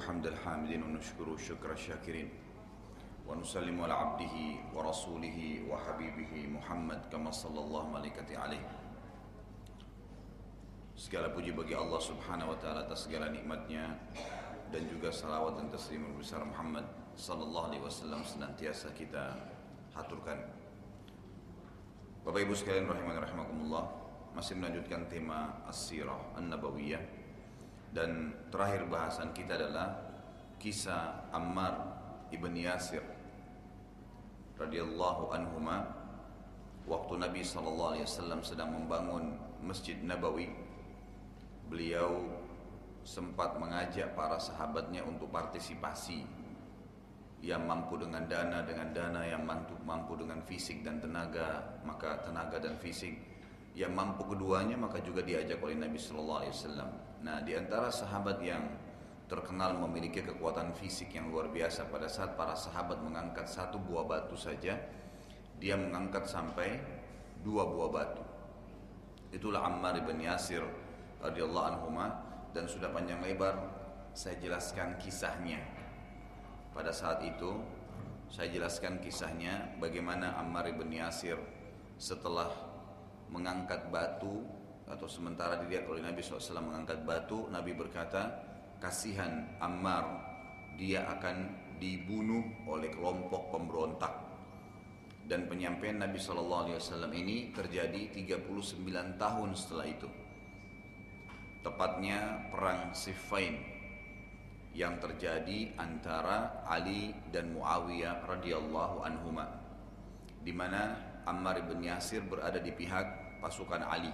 حمد الحامدين ونشكره شكر الشاكرين ونسلم على عبده ورسوله وحبيبه محمد كما صلى الله عليه Segala puji bagi Allah subhanahu wa ta'ala atas segala nikmatnya Dan juga salawat dan taslim besar Muhammad sallallahu alaihi wasallam senantiasa kita haturkan Bapak ibu sekalian rahimah rahimakumullah Masih melanjutkan tema As-Sirah An-Nabawiyah Dan terakhir bahasan kita adalah Kisah Ammar ibn Yasir radhiyallahu anhuma waktu Nabi sallallahu alaihi wasallam sedang membangun Masjid Nabawi. Beliau sempat mengajak para sahabatnya untuk partisipasi. Yang mampu dengan dana dengan dana yang mampu mampu dengan fisik dan tenaga maka tenaga dan fisik. Yang mampu keduanya maka juga diajak oleh Nabi Shallallahu Alaihi Wasallam. Nah di antara sahabat yang terkenal memiliki kekuatan fisik yang luar biasa pada saat para sahabat mengangkat satu buah batu saja dia mengangkat sampai dua buah batu. Itulah Ammar bin Yasir radhiyallahu anhu dan sudah panjang lebar saya jelaskan kisahnya. Pada saat itu saya jelaskan kisahnya bagaimana Ammar bin Yasir setelah mengangkat batu atau sementara dilihat oleh Nabi SAW mengangkat batu, Nabi berkata, kasihan Ammar, dia akan dibunuh oleh kelompok pemberontak. Dan penyampaian Nabi SAW ini terjadi 39 tahun setelah itu tepatnya perang Siffin yang terjadi antara Ali dan Muawiyah radhiyallahu anhuma di mana Ammar bin Yasir berada di pihak pasukan Ali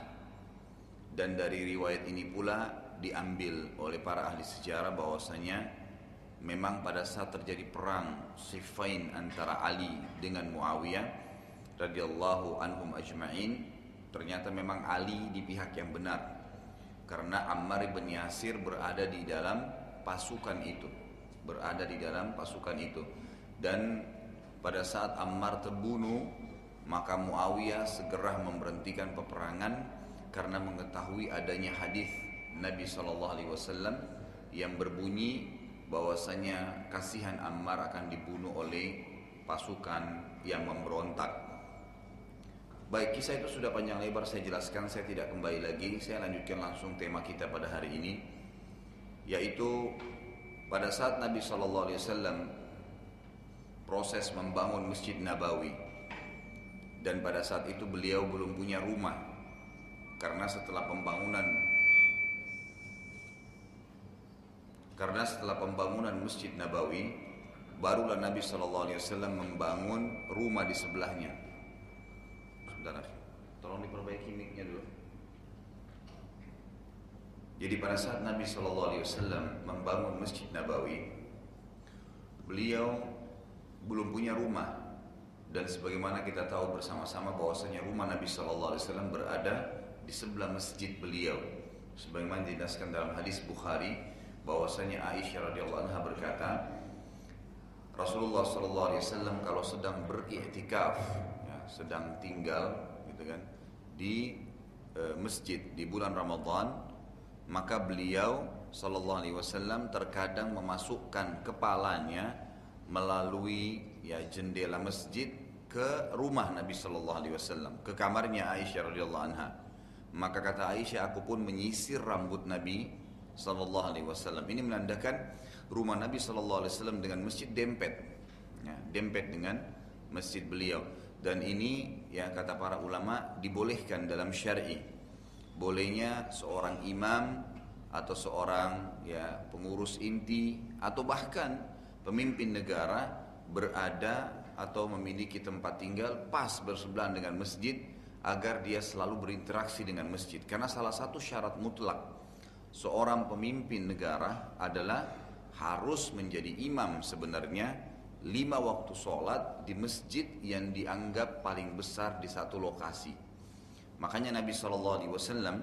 dan dari riwayat ini pula diambil oleh para ahli sejarah bahwasanya memang pada saat terjadi perang Siffin antara Ali dengan Muawiyah radhiyallahu anhum ajma'in ternyata memang Ali di pihak yang benar. Karena Ammar bin Yasir berada di dalam pasukan itu. Berada di dalam pasukan itu. Dan pada saat Ammar terbunuh maka Muawiyah segera memberhentikan peperangan karena mengetahui adanya hadis Nabi Shallallahu Alaihi Wasallam yang berbunyi bahwasanya kasihan Ammar akan dibunuh oleh pasukan yang memberontak. Baik, kisah itu sudah panjang lebar saya jelaskan, saya tidak kembali lagi. Saya lanjutkan langsung tema kita pada hari ini, yaitu pada saat Nabi Shallallahu Alaihi Wasallam proses membangun Masjid Nabawi, dan pada saat itu beliau belum punya rumah, karena setelah pembangunan karena setelah pembangunan Masjid Nabawi, barulah Nabi Shallallahu Alaihi Wasallam membangun rumah di sebelahnya. Sebentar tolong diperbaiki mic dulu. Jadi pada saat Nabi Shallallahu Alaihi Wasallam membangun Masjid Nabawi, beliau belum punya rumah. Dan sebagaimana kita tahu bersama-sama bahwasanya rumah Nabi Shallallahu Alaihi Wasallam berada di sebelah masjid beliau. Sebagaimana dijelaskan dalam hadis Bukhari bahwasanya Aisyah radhiyallahu anha berkata, Rasulullah Shallallahu Alaihi Wasallam kalau sedang beriktikaf sedang tinggal gitu kan di e, masjid di bulan Ramadan maka beliau sallallahu alaihi wasallam terkadang memasukkan kepalanya melalui ya jendela masjid ke rumah Nabi sallallahu alaihi wasallam ke kamarnya Aisyah radhiyallahu anha maka kata Aisyah aku pun menyisir rambut Nabi sallallahu alaihi wasallam. Ini menandakan rumah Nabi sallallahu alaihi wasallam dengan masjid dempet. Ya, dempet dengan masjid beliau. Dan ini ya kata para ulama dibolehkan dalam syar'i. Bolehnya seorang imam atau seorang ya pengurus inti atau bahkan pemimpin negara berada atau memiliki tempat tinggal pas bersebelahan dengan masjid agar dia selalu berinteraksi dengan masjid karena salah satu syarat mutlak seorang pemimpin negara adalah harus menjadi imam sebenarnya lima waktu sholat di masjid yang dianggap paling besar di satu lokasi. Makanya Nabi Shallallahu Alaihi Wasallam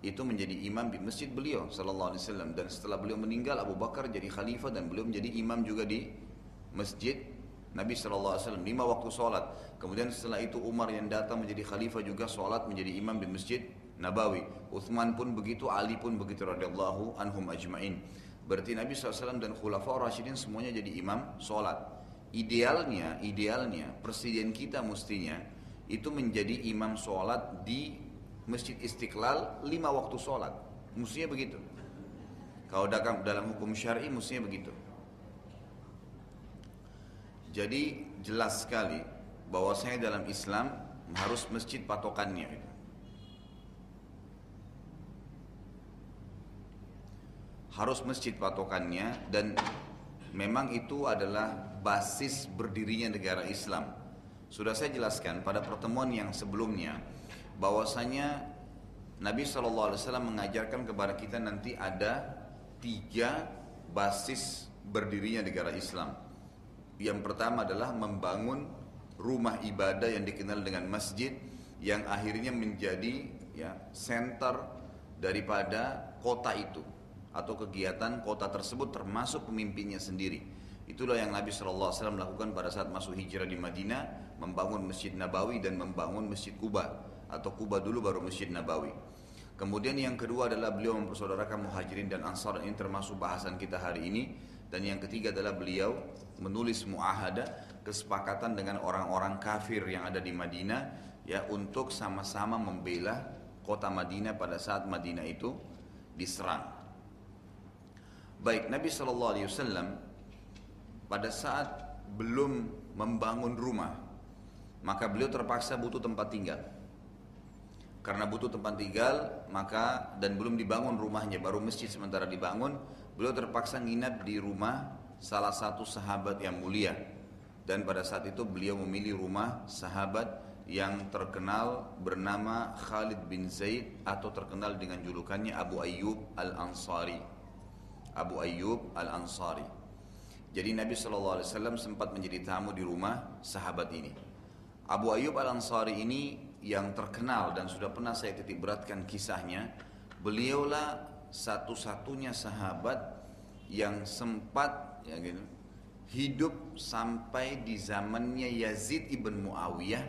itu menjadi imam di masjid beliau Shallallahu Alaihi Wasallam dan setelah beliau meninggal Abu Bakar jadi khalifah dan beliau menjadi imam juga di masjid Nabi Shallallahu Alaihi Wasallam lima waktu sholat. Kemudian setelah itu Umar yang datang menjadi khalifah juga sholat menjadi imam di masjid Nabawi. Uthman pun begitu, Ali pun begitu radhiyallahu anhum ajmain. Berarti Nabi SAW dan Khulafaur Rashidin semuanya jadi imam sholat. Idealnya, idealnya presiden kita mestinya itu menjadi imam sholat di Masjid Istiqlal lima waktu sholat. Mestinya begitu. Kalau dalam hukum syari mestinya begitu. Jadi jelas sekali bahwasanya dalam Islam harus masjid patokannya. Harus masjid patokannya dan memang itu adalah basis berdirinya negara Islam. Sudah saya jelaskan pada pertemuan yang sebelumnya bahwasanya Nabi SAW mengajarkan kepada kita nanti ada tiga basis berdirinya negara Islam. Yang pertama adalah membangun rumah ibadah yang dikenal dengan masjid yang akhirnya menjadi ya center daripada kota itu atau kegiatan kota tersebut termasuk pemimpinnya sendiri. Itulah yang Nabi SAW lakukan pada saat masuk hijrah di Madinah, membangun Masjid Nabawi dan membangun Masjid Kuba atau Kuba dulu baru Masjid Nabawi. Kemudian yang kedua adalah beliau mempersaudarakan muhajirin dan ansar ini termasuk bahasan kita hari ini. Dan yang ketiga adalah beliau menulis muahada kesepakatan dengan orang-orang kafir yang ada di Madinah ya untuk sama-sama membela kota Madinah pada saat Madinah itu diserang. Baik Nabi Shallallahu Alaihi Wasallam pada saat belum membangun rumah maka beliau terpaksa butuh tempat tinggal karena butuh tempat tinggal maka dan belum dibangun rumahnya baru masjid sementara dibangun beliau terpaksa nginap di rumah salah satu sahabat yang mulia. Dan pada saat itu beliau memilih rumah sahabat yang terkenal bernama Khalid bin Zaid atau terkenal dengan julukannya Abu Ayyub Al-Ansari. Abu Ayyub Al-Ansari. Jadi Nabi SAW sempat menjadi tamu di rumah sahabat ini. Abu Ayyub Al-Ansari ini yang terkenal dan sudah pernah saya titik beratkan kisahnya, beliaulah satu-satunya sahabat yang sempat ya gitu, hidup sampai di zamannya Yazid ibn Muawiyah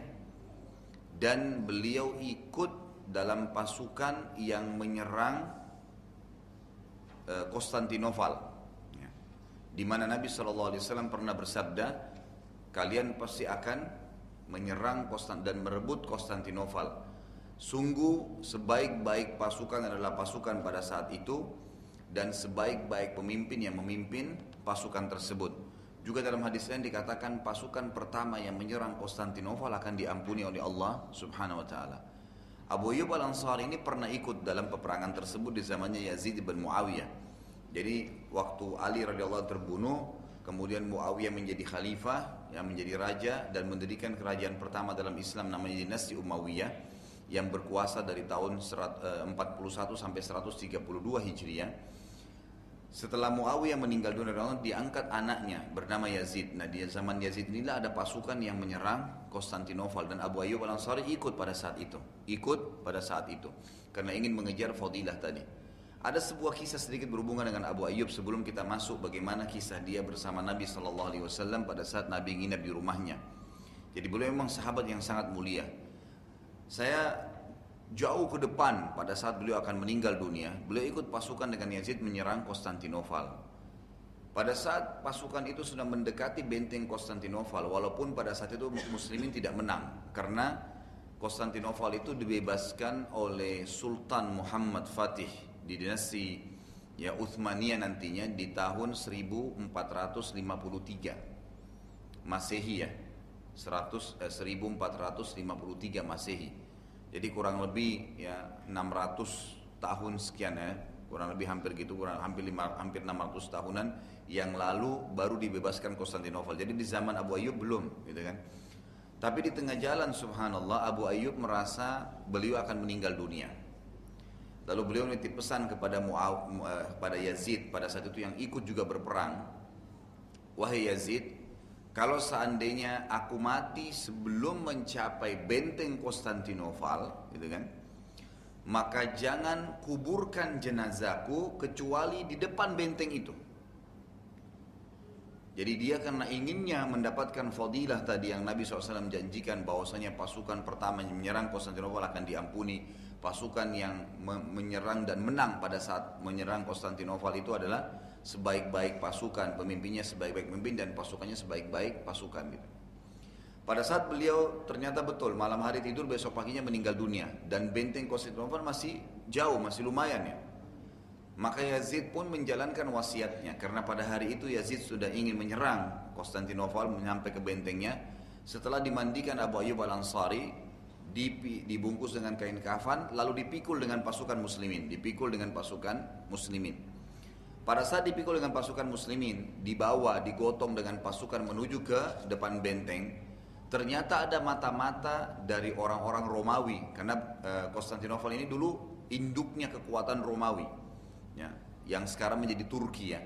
dan beliau ikut dalam pasukan yang menyerang uh, Konstantinopel ya. di mana Nabi SAW pernah bersabda kalian pasti akan menyerang Konstant dan merebut Konstantinopel. Sungguh sebaik-baik pasukan adalah pasukan pada saat itu dan sebaik-baik pemimpin yang memimpin pasukan tersebut. Juga dalam hadis lain dikatakan pasukan pertama yang menyerang Konstantinopel akan diampuni oleh Allah Subhanahu wa taala. Abu Ayyub Al-Ansari ini pernah ikut dalam peperangan tersebut di zamannya Yazid bin Muawiyah. Jadi waktu Ali radhiyallahu terbunuh, kemudian Muawiyah menjadi khalifah, yang menjadi raja dan mendirikan kerajaan pertama dalam Islam namanya dinasti Umayyah yang berkuasa dari tahun 41 eh, sampai 132 Hijriah. Setelah Muawiyah meninggal dunia, diangkat anaknya bernama Yazid. Nah, di zaman Yazid inilah ada pasukan yang menyerang Konstantinopel dan Abu Ayyub Al-Ansari ikut pada saat itu. Ikut pada saat itu karena ingin mengejar fadilah tadi. Ada sebuah kisah sedikit berhubungan dengan Abu Ayyub sebelum kita masuk bagaimana kisah dia bersama Nabi Shallallahu Alaihi Wasallam pada saat Nabi nginap di rumahnya. Jadi beliau memang sahabat yang sangat mulia. Saya jauh ke depan pada saat beliau akan meninggal dunia, beliau ikut pasukan dengan Yazid menyerang Konstantinopel. Pada saat pasukan itu sudah mendekati benteng Konstantinopel, walaupun pada saat itu muslimin tidak menang karena Konstantinopel itu dibebaskan oleh Sultan Muhammad Fatih di dinasti ya Uthmaniyah nantinya di tahun 1453 Masehi ya 100 eh, 1453 Masehi. Jadi kurang lebih ya 600 tahun sekian ya. Kurang lebih hampir gitu kurang hampir lima, hampir 600 tahunan yang lalu baru dibebaskan Konstantinopel. Jadi di zaman Abu Ayyub belum gitu kan. Tapi di tengah jalan subhanallah Abu Ayyub merasa beliau akan meninggal dunia. Lalu beliau menitip pesan kepada Muaw, eh, pada Yazid pada saat itu yang ikut juga berperang. Wahai Yazid, kalau seandainya aku mati sebelum mencapai benteng Konstantinopel, gitu kan? Maka jangan kuburkan jenazahku kecuali di depan benteng itu. Jadi dia karena inginnya mendapatkan fadilah tadi yang Nabi SAW janjikan bahwasanya pasukan pertama yang menyerang Konstantinopel akan diampuni pasukan yang menyerang dan menang pada saat menyerang Konstantinopel itu adalah sebaik-baik pasukan, pemimpinnya sebaik-baik pemimpin dan pasukannya sebaik-baik pasukan gitu. Pada saat beliau ternyata betul malam hari tidur besok paginya meninggal dunia dan benteng Konstantinopel masih jauh, masih lumayan ya. Maka Yazid pun menjalankan wasiatnya karena pada hari itu Yazid sudah ingin menyerang Konstantinopel menyampai ke bentengnya. Setelah dimandikan Abu Ayyub Al-Ansari dibungkus dengan kain kafan lalu dipikul dengan pasukan muslimin, dipikul dengan pasukan muslimin. Pada saat dipikul dengan pasukan muslimin, dibawa, digotong dengan pasukan menuju ke depan benteng, ternyata ada mata-mata dari orang-orang Romawi. Karena eh, Konstantinopel ini dulu induknya kekuatan Romawi ya, yang sekarang menjadi Turki ya.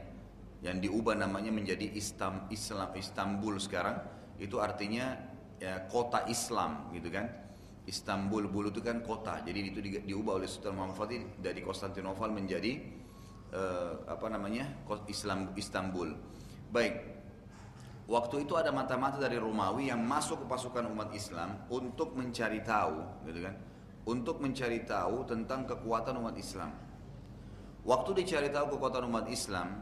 Yang diubah namanya menjadi Islam, Islam Istanbul sekarang. Itu artinya ya, kota Islam gitu kan. Istanbul bulu itu kan kota. Jadi itu di, diubah oleh Sultan Muhammad Fatih dari Konstantinopel menjadi uh, apa namanya Islam Istanbul baik Waktu itu ada mata-mata dari Romawi yang masuk ke pasukan umat Islam untuk mencari tahu, gitu kan? Untuk mencari tahu tentang kekuatan umat Islam. Waktu dicari tahu kekuatan umat Islam,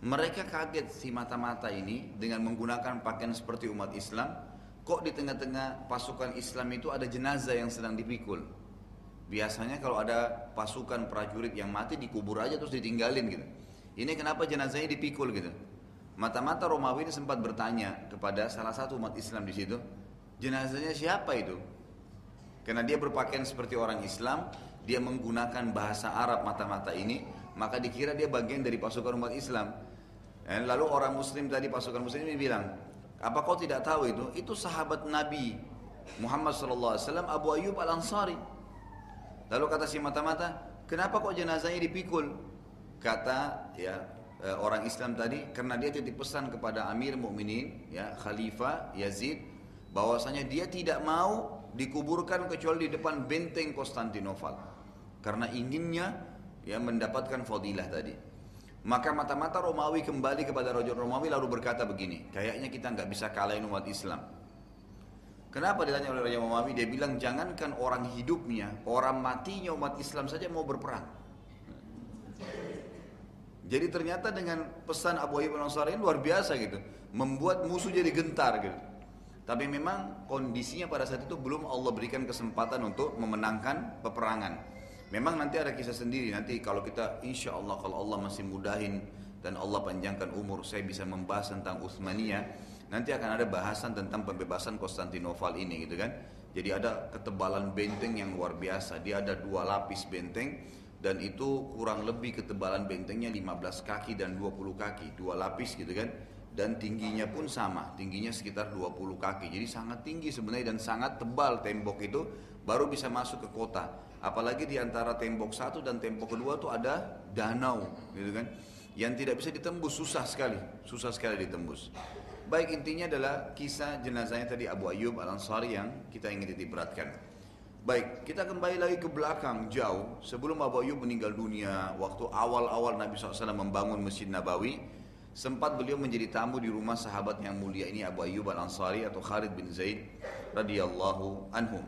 mereka kaget si mata-mata ini dengan menggunakan pakaian seperti umat Islam. Kok di tengah-tengah pasukan Islam itu ada jenazah yang sedang dipikul? Biasanya kalau ada pasukan prajurit yang mati dikubur aja terus ditinggalin gitu. Ini kenapa jenazahnya dipikul gitu? Mata-mata Romawi ini sempat bertanya kepada salah satu umat Islam di situ, jenazahnya siapa itu? Karena dia berpakaian seperti orang Islam, dia menggunakan bahasa Arab mata-mata ini, maka dikira dia bagian dari pasukan umat Islam. Lalu orang Muslim tadi pasukan Muslim ini bilang, apa kau tidak tahu itu? Itu sahabat Nabi Muhammad SAW Abu Ayyub Al Ansari. Lalu kata si mata-mata, kenapa kok jenazahnya dipikul? Kata ya uh, orang Islam tadi karena dia titip pesan kepada Amir Mukminin ya Khalifah Yazid bahwasanya dia tidak mau dikuburkan kecuali di depan benteng Konstantinopel karena inginnya ya mendapatkan fadilah tadi. Maka mata-mata Romawi kembali kepada Raja Romawi lalu berkata begini, kayaknya kita nggak bisa kalahin umat Islam. Kenapa ditanya oleh Raja Romawi? Dia bilang jangankan orang hidupnya, orang matinya umat Islam saja mau berperang. Jadi ternyata dengan pesan Abu Ayyub al-Ansari luar biasa gitu, membuat musuh jadi gentar gitu. Tapi memang kondisinya pada saat itu belum Allah berikan kesempatan untuk memenangkan peperangan. Memang nanti ada kisah sendiri nanti kalau kita insya Allah kalau Allah masih mudahin dan Allah panjangkan umur saya bisa membahas tentang Utsmaniyah nanti akan ada bahasan tentang pembebasan Konstantinopel ini gitu kan. Jadi ada ketebalan benteng yang luar biasa. Dia ada dua lapis benteng dan itu kurang lebih ketebalan bentengnya 15 kaki dan 20 kaki, dua lapis gitu kan. Dan tingginya pun sama, tingginya sekitar 20 kaki. Jadi sangat tinggi sebenarnya dan sangat tebal tembok itu baru bisa masuk ke kota. Apalagi di antara tembok satu dan tembok kedua tuh ada danau gitu kan. Yang tidak bisa ditembus susah sekali, susah sekali ditembus. Baik intinya adalah kisah jenazahnya tadi Abu Ayyub Al-Ansari yang kita ingin ditiberatkan. Baik, kita kembali lagi ke belakang jauh sebelum Abu Ayyub meninggal dunia, waktu awal-awal Nabi SAW membangun Masjid Nabawi, sempat beliau menjadi tamu di rumah sahabat yang mulia ini Abu Ayyub Al-Ansari atau Khalid bin Zaid radhiyallahu anhum.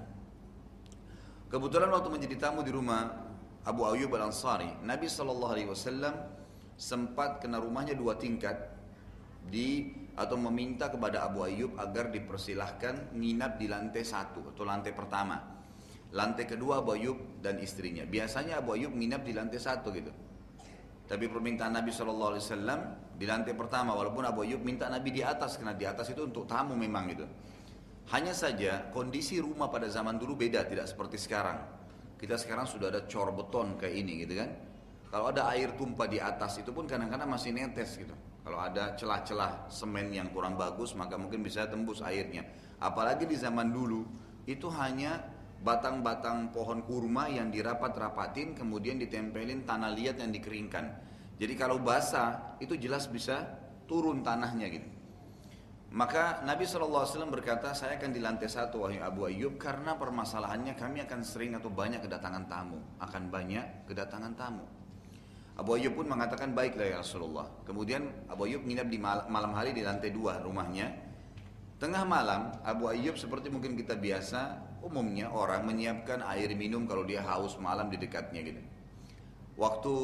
Kebetulan waktu menjadi tamu di rumah Abu Ayyub Al-Ansari, Nabi SAW sempat kena rumahnya dua tingkat di atau meminta kepada Abu Ayyub agar dipersilahkan nginap di lantai satu atau lantai pertama Lantai kedua Abu Ayub dan istrinya. Biasanya Abu Ayub nginap di lantai satu gitu. Tapi permintaan Nabi SAW di lantai pertama, walaupun Abu Ayub minta Nabi di atas, karena di atas itu untuk tamu memang gitu. Hanya saja kondisi rumah pada zaman dulu beda, tidak seperti sekarang. Kita sekarang sudah ada cor beton kayak ini gitu kan. Kalau ada air tumpah di atas itu pun kadang-kadang masih netes gitu. Kalau ada celah-celah semen yang kurang bagus maka mungkin bisa tembus airnya. Apalagi di zaman dulu itu hanya batang-batang pohon kurma yang dirapat-rapatin kemudian ditempelin tanah liat yang dikeringkan. Jadi kalau basah itu jelas bisa turun tanahnya gitu. Maka Nabi SAW berkata, saya akan di lantai satu wahai Abu Ayyub karena permasalahannya kami akan sering atau banyak kedatangan tamu. Akan banyak kedatangan tamu. Abu Ayyub pun mengatakan baiklah ya Rasulullah. Kemudian Abu Ayyub nginap di malam hari di lantai dua rumahnya. Tengah malam Abu Ayyub seperti mungkin kita biasa Umumnya orang menyiapkan air minum kalau dia haus malam di dekatnya gitu. Waktu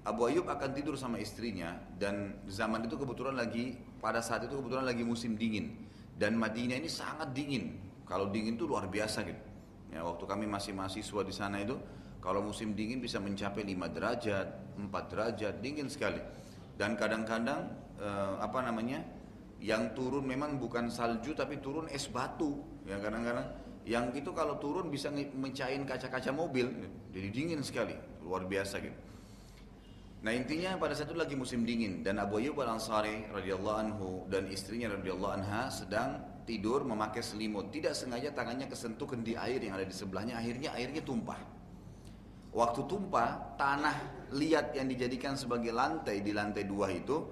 Abu Ayyub akan tidur sama istrinya dan zaman itu kebetulan lagi pada saat itu kebetulan lagi musim dingin dan Madinah ini sangat dingin. Kalau dingin itu luar biasa gitu. Ya, waktu kami masih mahasiswa di sana itu kalau musim dingin bisa mencapai 5 derajat, 4 derajat, dingin sekali. Dan kadang-kadang eh, apa namanya? yang turun memang bukan salju tapi turun es batu ya kadang-kadang yang itu kalau turun bisa mencain kaca-kaca mobil jadi dingin sekali luar biasa gitu nah intinya pada saat itu lagi musim dingin dan Abu Ayyub al Ansari radhiyallahu anhu dan istrinya radhiyallahu anha sedang tidur memakai selimut tidak sengaja tangannya kesentuh kendi air yang ada di sebelahnya akhirnya airnya tumpah waktu tumpah tanah liat yang dijadikan sebagai lantai di lantai dua itu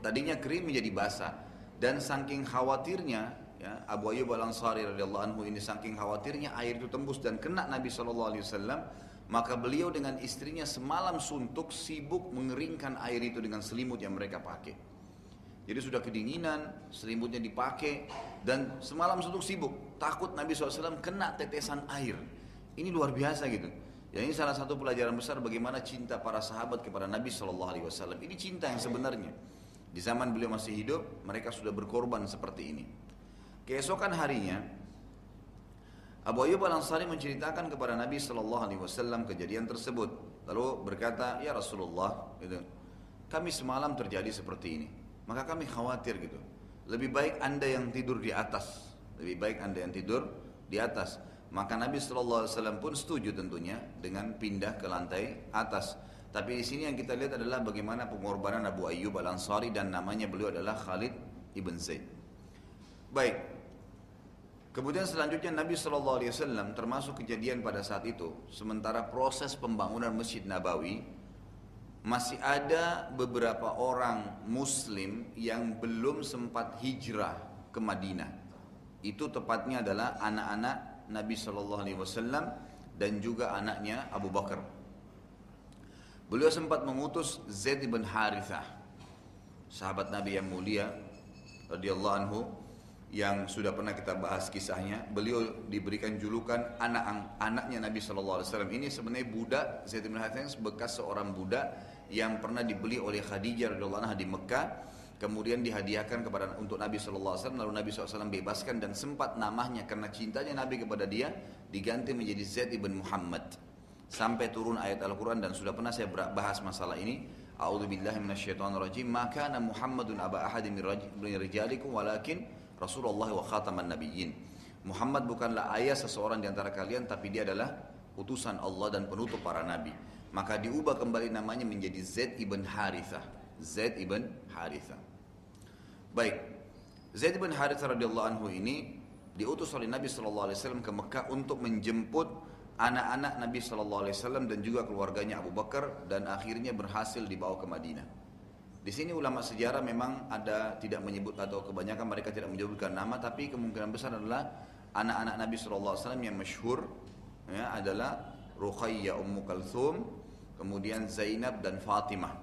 tadinya kering menjadi basah dan saking khawatirnya ya, Abu Ayyub Al Ansari radhiyallahu anhu ini saking khawatirnya air itu tembus dan kena Nabi Shallallahu Alaihi Wasallam maka beliau dengan istrinya semalam suntuk sibuk mengeringkan air itu dengan selimut yang mereka pakai. Jadi sudah kedinginan, selimutnya dipakai dan semalam suntuk sibuk takut Nabi SAW kena tetesan air. Ini luar biasa gitu. Ya ini salah satu pelajaran besar bagaimana cinta para sahabat kepada Nabi Shallallahu Alaihi Wasallam. Ini cinta yang sebenarnya. Di zaman beliau masih hidup, mereka sudah berkorban seperti ini. Keesokan harinya, Abu Ayyub Al Ansari menceritakan kepada Nabi Shallallahu Alaihi Wasallam kejadian tersebut. Lalu berkata, ya Rasulullah, gitu, kami semalam terjadi seperti ini. Maka kami khawatir gitu. Lebih baik anda yang tidur di atas. Lebih baik anda yang tidur di atas. Maka Nabi Shallallahu Alaihi Wasallam pun setuju tentunya dengan pindah ke lantai atas. Tapi di sini yang kita lihat adalah bagaimana pengorbanan Abu Ayyub Al Ansari dan namanya beliau adalah Khalid ibn Zaid. Baik. Kemudian selanjutnya Nabi Shallallahu Alaihi Wasallam termasuk kejadian pada saat itu. Sementara proses pembangunan Masjid Nabawi masih ada beberapa orang Muslim yang belum sempat hijrah ke Madinah. Itu tepatnya adalah anak-anak Nabi Shallallahu Alaihi Wasallam dan juga anaknya Abu Bakar Beliau sempat mengutus Zaid bin Harithah, sahabat Nabi yang mulia radhiyallahu anhu yang sudah pernah kita bahas kisahnya. Beliau diberikan julukan anak anaknya Nabi Shallallahu Alaihi Wasallam. Ini sebenarnya budak Zaid bin Harithah yang bekas seorang budak yang pernah dibeli oleh Khadijah radhiyallahu anha di Mekah. Kemudian dihadiahkan kepada untuk Nabi Wasallam. Lalu Nabi SAW bebaskan dan sempat namanya karena cintanya Nabi kepada dia diganti menjadi Zaid bin Muhammad. Sampai turun ayat Al-Quran dan sudah pernah saya bahas masalah ini. A'udzu billahi minasyaitonir rajim ma kana Muhammadun aba ahadin min rijalikum walakin Rasulullah wa khataman nabiyyin. Muhammad bukanlah ayah seseorang di antara kalian tapi dia adalah utusan Allah dan penutup para nabi. Maka diubah kembali namanya menjadi Zaid ibn Harithah. Zaid ibn Harithah baik Zaid ibn Harithah radhiyallahu anhu ini diutus oleh Nabi sallallahu alaihi wasallam ke Mekah untuk menjemput anak-anak Nabi Shallallahu Alaihi Wasallam dan juga keluarganya Abu Bakar dan akhirnya berhasil dibawa ke Madinah. Di sini ulama sejarah memang ada tidak menyebut atau kebanyakan mereka tidak menyebutkan nama, tapi kemungkinan besar adalah anak-anak Nabi Shallallahu Alaihi Wasallam yang masyhur ya, adalah Ruqayyah Ummu Kalthum, kemudian Zainab dan Fatimah.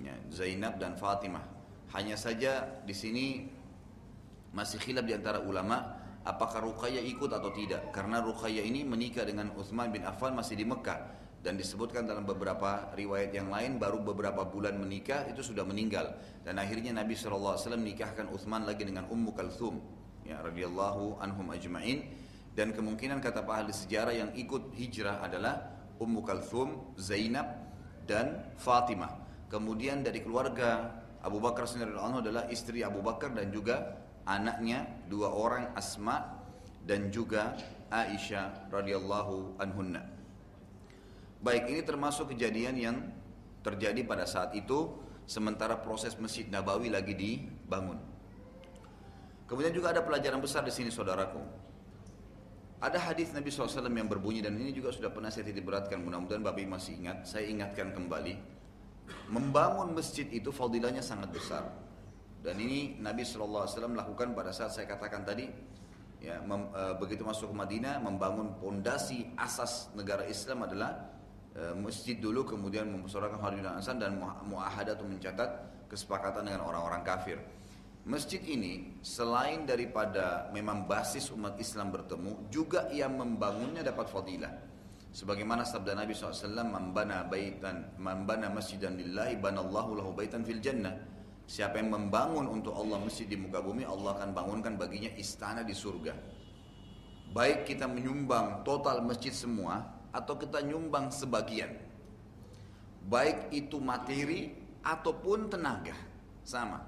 Ya, Zainab dan Fatimah. Hanya saja di sini masih khilaf di antara ulama apakah Ruqayyah ikut atau tidak. Karena Ruqayyah ini menikah dengan Uthman bin Affan masih di Mekah. Dan disebutkan dalam beberapa riwayat yang lain baru beberapa bulan menikah itu sudah meninggal. Dan akhirnya Nabi SAW menikahkan Uthman lagi dengan Ummu Kalthum ya radhiyallahu anhum ajma'in. Dan kemungkinan kata pak ahli sejarah yang ikut hijrah adalah Ummu Kalthum, Zainab dan Fatimah. Kemudian dari keluarga Abu Bakar sendiri adalah istri Abu Bakar dan juga anaknya dua orang Asma dan juga Aisyah radhiyallahu anhunna. Baik, ini termasuk kejadian yang terjadi pada saat itu sementara proses Masjid Nabawi lagi dibangun. Kemudian juga ada pelajaran besar di sini saudaraku. Ada hadis Nabi SAW yang berbunyi dan ini juga sudah pernah saya titip beratkan mudah-mudahan Bapak masih ingat. Saya ingatkan kembali. Membangun masjid itu fadilahnya sangat besar. Dan ini Nabi SAW lakukan pada saat saya katakan tadi, ya, mem, e, begitu masuk ke Madinah, membangun pondasi asas negara Islam adalah e, masjid dulu, kemudian mempersoalkan hari dan asan dan muahadah mencatat kesepakatan dengan orang-orang kafir. Masjid ini selain daripada memang basis umat Islam bertemu, juga yang membangunnya dapat fadilah. Sebagaimana sabda Nabi SAW, "Membana baitan, membana masjidan lillahi, banallahu lahu baitan fil jannah." Siapa yang membangun untuk Allah masjid di muka bumi, Allah akan bangunkan baginya istana di surga. Baik kita menyumbang total masjid semua, atau kita nyumbang sebagian. Baik itu materi ataupun tenaga, sama.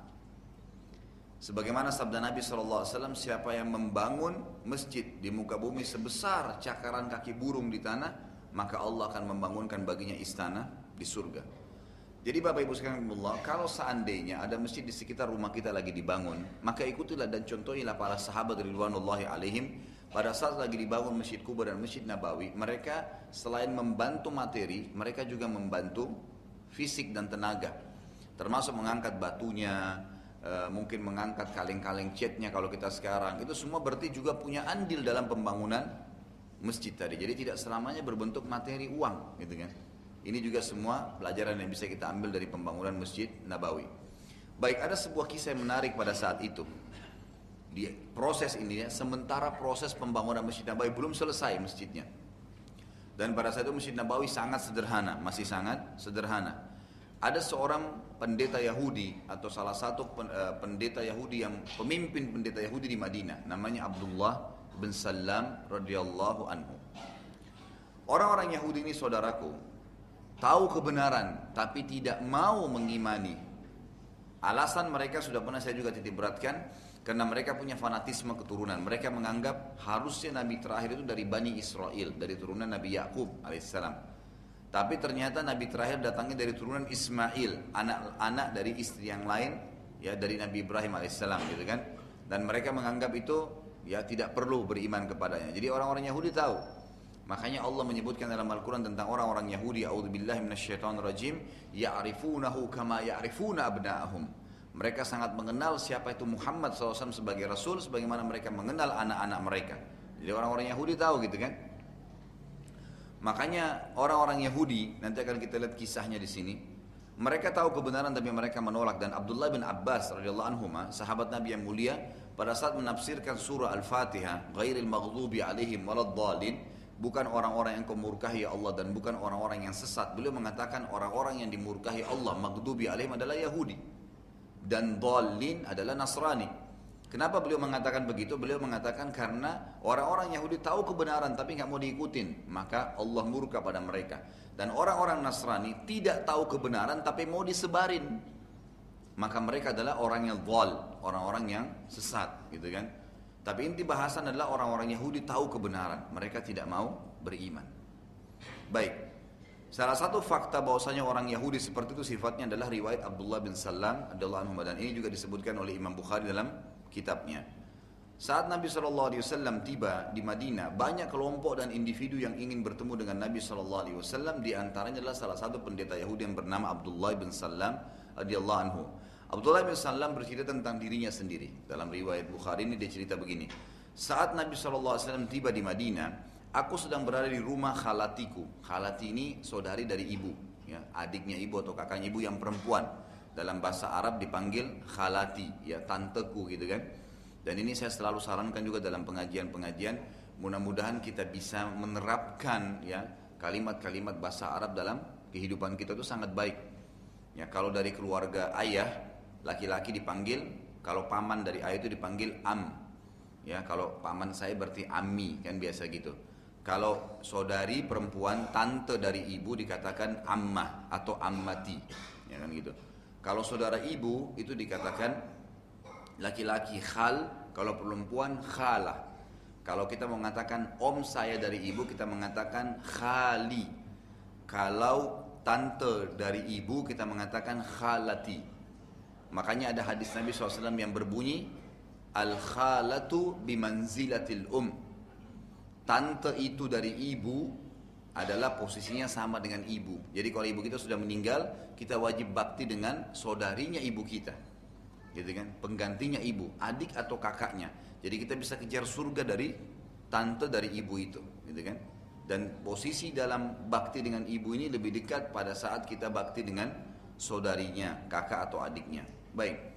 Sebagaimana sabda Nabi SAW, siapa yang membangun masjid di muka bumi sebesar cakaran kaki burung di tanah, maka Allah akan membangunkan baginya istana di surga. Jadi Bapak Ibu sekalian Allah, kalau seandainya ada masjid di sekitar rumah kita lagi dibangun, maka ikutilah dan contohilah para sahabat ridwanullahi alaihim pada saat lagi dibangun Masjid Kuba dan Masjid Nabawi, mereka selain membantu materi, mereka juga membantu fisik dan tenaga. Termasuk mengangkat batunya, Eh, mungkin mengangkat kaleng-kaleng catnya kalau kita sekarang. Itu semua berarti juga punya andil dalam pembangunan masjid tadi. Jadi tidak selamanya berbentuk materi uang gitu kan? Ini juga semua pelajaran yang bisa kita ambil dari pembangunan masjid Nabawi. Baik ada sebuah kisah yang menarik pada saat itu. Di proses ini ya sementara proses pembangunan masjid Nabawi belum selesai masjidnya. Dan pada saat itu masjid Nabawi sangat sederhana masih sangat sederhana ada seorang pendeta Yahudi atau salah satu eh, pendeta Yahudi yang pemimpin pendeta Yahudi di Madinah namanya Abdullah bin Salam radhiyallahu anhu. Orang-orang Yahudi ini saudaraku tahu kebenaran tapi tidak mau mengimani. Alasan mereka sudah pernah saya juga titik beratkan karena mereka punya fanatisme keturunan. Mereka menganggap harusnya nabi terakhir itu dari Bani Israel, dari turunan Nabi Yakub alaihissalam. Tapi ternyata Nabi terakhir datangnya dari turunan Ismail, anak-anak dari istri yang lain, ya dari Nabi Ibrahim alaihissalam gitu kan. Dan mereka menganggap itu ya tidak perlu beriman kepadanya. Jadi orang-orang Yahudi tahu. Makanya Allah menyebutkan dalam Al-Quran tentang orang-orang Yahudi, A'udzubillahi minasyaitonirrajim, ya'rifunahu kama ya'rifuna abna'ahum. Mereka sangat mengenal siapa itu Muhammad SAW sebagai Rasul, sebagaimana mereka mengenal anak-anak mereka. Jadi orang-orang Yahudi tahu gitu kan. Makanya orang-orang Yahudi nanti akan kita lihat kisahnya di sini. Mereka tahu kebenaran tapi mereka menolak dan Abdullah bin Abbas radhiyallahu anhu sahabat Nabi yang mulia pada saat menafsirkan surah Al-Fatihah ghairil maghdubi alaihim waladdallin bukan orang-orang yang kemurkahi Allah dan bukan orang-orang yang sesat. Beliau mengatakan orang-orang yang dimurkahi Allah maghdubi alaihim adalah Yahudi dan dallin adalah Nasrani. Kenapa beliau mengatakan begitu? Beliau mengatakan karena orang-orang Yahudi tahu kebenaran tapi nggak mau diikutin, maka Allah murka pada mereka. Dan orang-orang Nasrani tidak tahu kebenaran tapi mau disebarin, maka mereka adalah orang yang dhal, orang-orang yang sesat, gitu kan? Tapi inti bahasan adalah orang-orang Yahudi tahu kebenaran, mereka tidak mau beriman. Baik, Salah satu fakta bahwasanya orang Yahudi seperti itu sifatnya adalah riwayat Abdullah bin Salam adalah dan ini juga disebutkan oleh Imam Bukhari dalam kitabnya. Saat Nabi SAW tiba di Madinah, banyak kelompok dan individu yang ingin bertemu dengan Nabi SAW. Di antaranya adalah salah satu pendeta Yahudi yang bernama Abdullah bin Salam radhiyallahu anhu. Abdullah bin Salam bercerita tentang dirinya sendiri. Dalam riwayat Bukhari ini dia cerita begini. Saat Nabi SAW tiba di Madinah, Aku sedang berada di rumah khalatiku. Khalati ini saudari dari ibu, ya, adiknya ibu atau kakaknya ibu yang perempuan. Dalam bahasa Arab dipanggil khalati, ya tanteku gitu kan. Dan ini saya selalu sarankan juga dalam pengajian-pengajian. Mudah-mudahan kita bisa menerapkan ya kalimat-kalimat bahasa Arab dalam kehidupan kita itu sangat baik. Ya kalau dari keluarga ayah laki-laki dipanggil, kalau paman dari ayah itu dipanggil am. Ya kalau paman saya berarti ami kan biasa gitu. Kalau saudari perempuan tante dari ibu dikatakan ammah atau ammati, ya kan gitu. Kalau saudara ibu itu dikatakan laki-laki khal, kalau perempuan khalah. Kalau kita mengatakan om saya dari ibu, kita mengatakan khali. Kalau tante dari ibu, kita mengatakan khalati. Makanya ada hadis Nabi SAW yang berbunyi, al khalatu bimanzilatil um tante itu dari ibu adalah posisinya sama dengan ibu. Jadi kalau ibu kita sudah meninggal, kita wajib bakti dengan saudarinya ibu kita. Gitu kan? Penggantinya ibu, adik atau kakaknya. Jadi kita bisa kejar surga dari tante dari ibu itu, gitu kan? Dan posisi dalam bakti dengan ibu ini lebih dekat pada saat kita bakti dengan saudarinya, kakak atau adiknya. Baik.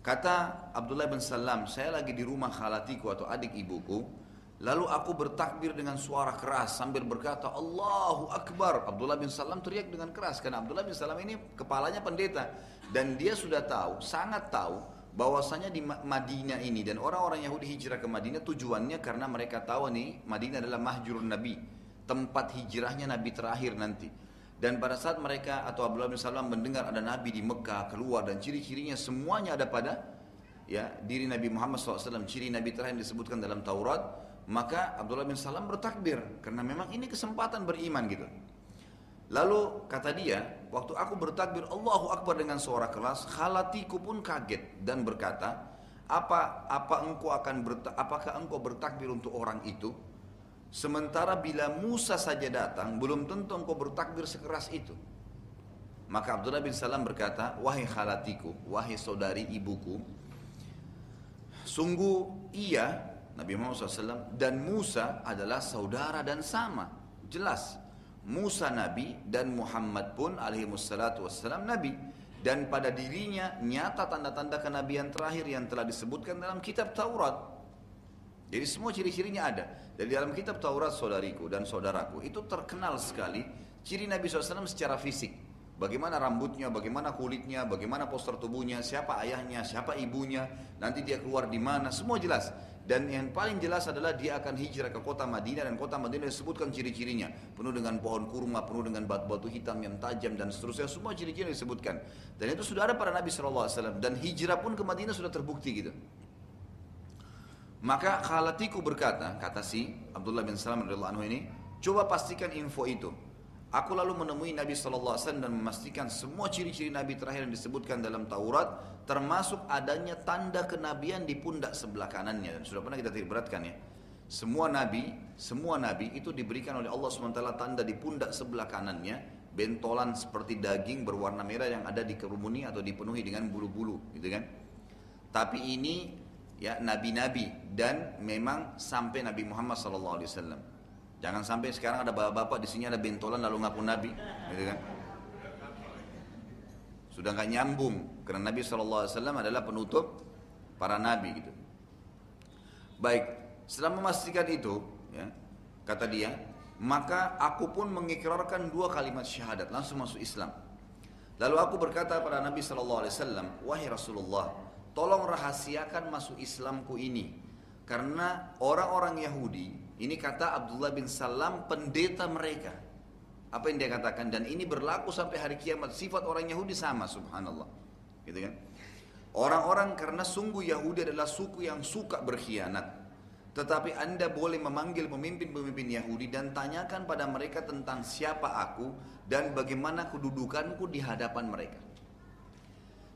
Kata Abdullah bin Salam, saya lagi di rumah khalatiku atau adik ibuku, Lalu aku bertakbir dengan suara keras sambil berkata Allahu Akbar. Abdullah bin Salam teriak dengan keras karena Abdullah bin Salam ini kepalanya pendeta dan dia sudah tahu, sangat tahu bahwasanya di Madinah ini dan orang-orang Yahudi hijrah ke Madinah tujuannya karena mereka tahu nih Madinah adalah mahjurun Nabi, tempat hijrahnya Nabi terakhir nanti. Dan pada saat mereka atau Abdullah bin Salam mendengar ada Nabi di Mekah keluar dan ciri-cirinya semuanya ada pada ya diri Nabi Muhammad SAW, ciri Nabi terakhir disebutkan dalam Taurat, maka Abdullah bin Salam bertakbir karena memang ini kesempatan beriman gitu. Lalu kata dia, waktu aku bertakbir Allahu Akbar dengan suara keras, khalatiku pun kaget dan berkata, apa apa engkau akan berta, apakah engkau bertakbir untuk orang itu? Sementara bila Musa saja datang, belum tentu engkau bertakbir sekeras itu. Maka Abdullah bin Salam berkata, wahai khalatiku, wahai saudari ibuku, sungguh iya Nabi Muhammad SAW dan Musa adalah saudara dan sama. Jelas. Musa Nabi dan Muhammad pun alaihi wassalatu wassalam Nabi. Dan pada dirinya nyata tanda-tanda kenabian terakhir yang telah disebutkan dalam kitab Taurat. Jadi semua ciri-cirinya ada. Dari dalam kitab Taurat saudariku dan saudaraku itu terkenal sekali ciri Nabi SAW secara fisik. Bagaimana rambutnya, bagaimana kulitnya, bagaimana poster tubuhnya, siapa ayahnya, siapa ibunya, nanti dia keluar di mana, semua jelas. Dan yang paling jelas adalah dia akan hijrah ke kota Madinah dan kota Madinah disebutkan ciri-cirinya. Penuh dengan pohon kurma, penuh dengan batu-batu hitam yang tajam dan seterusnya. Semua ciri-ciri disebutkan. Dan itu sudah ada pada Nabi SAW. Dan hijrah pun ke Madinah sudah terbukti gitu. Maka khalatiku berkata, kata si Abdullah bin Salam anhu ini, coba pastikan info itu. Aku lalu menemui Nabi SAW dan memastikan semua ciri-ciri Nabi terakhir yang disebutkan dalam Taurat termasuk adanya tanda kenabian di pundak sebelah kanannya dan sudah pernah kita beratkan ya. Semua nabi, semua nabi itu diberikan oleh Allah SWT tanda di pundak sebelah kanannya, bentolan seperti daging berwarna merah yang ada di kerumuni atau dipenuhi dengan bulu-bulu, gitu kan? Tapi ini ya nabi-nabi dan memang sampai Nabi Muhammad SAW. Jangan sampai sekarang ada bapak-bapak di sini ada bentolan lalu ngaku nabi, gitu kan? Sudah nggak nyambung karena Nabi SAW adalah penutup para nabi gitu. Baik, setelah memastikan itu, ya, kata dia, maka aku pun mengikrarkan dua kalimat syahadat langsung masuk Islam. Lalu aku berkata pada Nabi SAW, wahai Rasulullah, tolong rahasiakan masuk Islamku ini, karena orang-orang Yahudi ini kata Abdullah bin Salam pendeta mereka. Apa yang dia katakan dan ini berlaku sampai hari kiamat. Sifat orang Yahudi sama subhanallah. Gitu kan? Orang-orang karena sungguh Yahudi adalah suku yang suka berkhianat. Tetapi anda boleh memanggil pemimpin-pemimpin Yahudi dan tanyakan pada mereka tentang siapa aku dan bagaimana kedudukanku di hadapan mereka.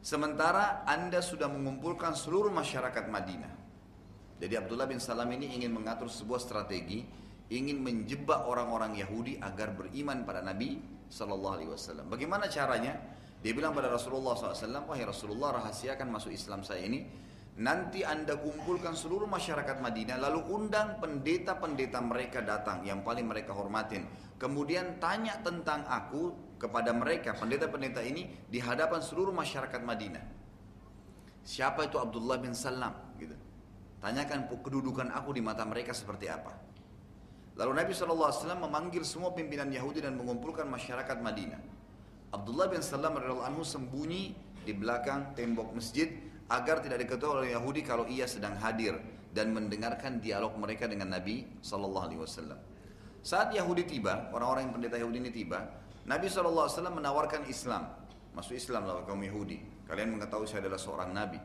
Sementara anda sudah mengumpulkan seluruh masyarakat Madinah. Jadi Abdullah bin Salam ini ingin mengatur sebuah strategi, ingin menjebak orang-orang Yahudi agar beriman pada Nabi Sallallahu Alaihi Wasallam. Bagaimana caranya? Dia bilang pada Rasulullah SAW, wahai Rasulullah rahasiakan masuk Islam saya ini. Nanti anda kumpulkan seluruh masyarakat Madinah, lalu undang pendeta-pendeta mereka datang yang paling mereka hormatin. Kemudian tanya tentang aku kepada mereka, pendeta-pendeta ini di hadapan seluruh masyarakat Madinah. Siapa itu Abdullah bin Salam? Tanyakan kedudukan aku di mata mereka seperti apa. Lalu Nabi SAW memanggil semua pimpinan Yahudi dan mengumpulkan masyarakat Madinah. Abdullah bin Salam anhu sembunyi di belakang tembok masjid agar tidak diketahui oleh Yahudi kalau ia sedang hadir dan mendengarkan dialog mereka dengan Nabi SAW. Saat Yahudi tiba, orang-orang yang pendeta Yahudi ini tiba, Nabi SAW menawarkan Islam. Masuk Islam lawan kaum Yahudi. Kalian mengetahui saya adalah seorang Nabi.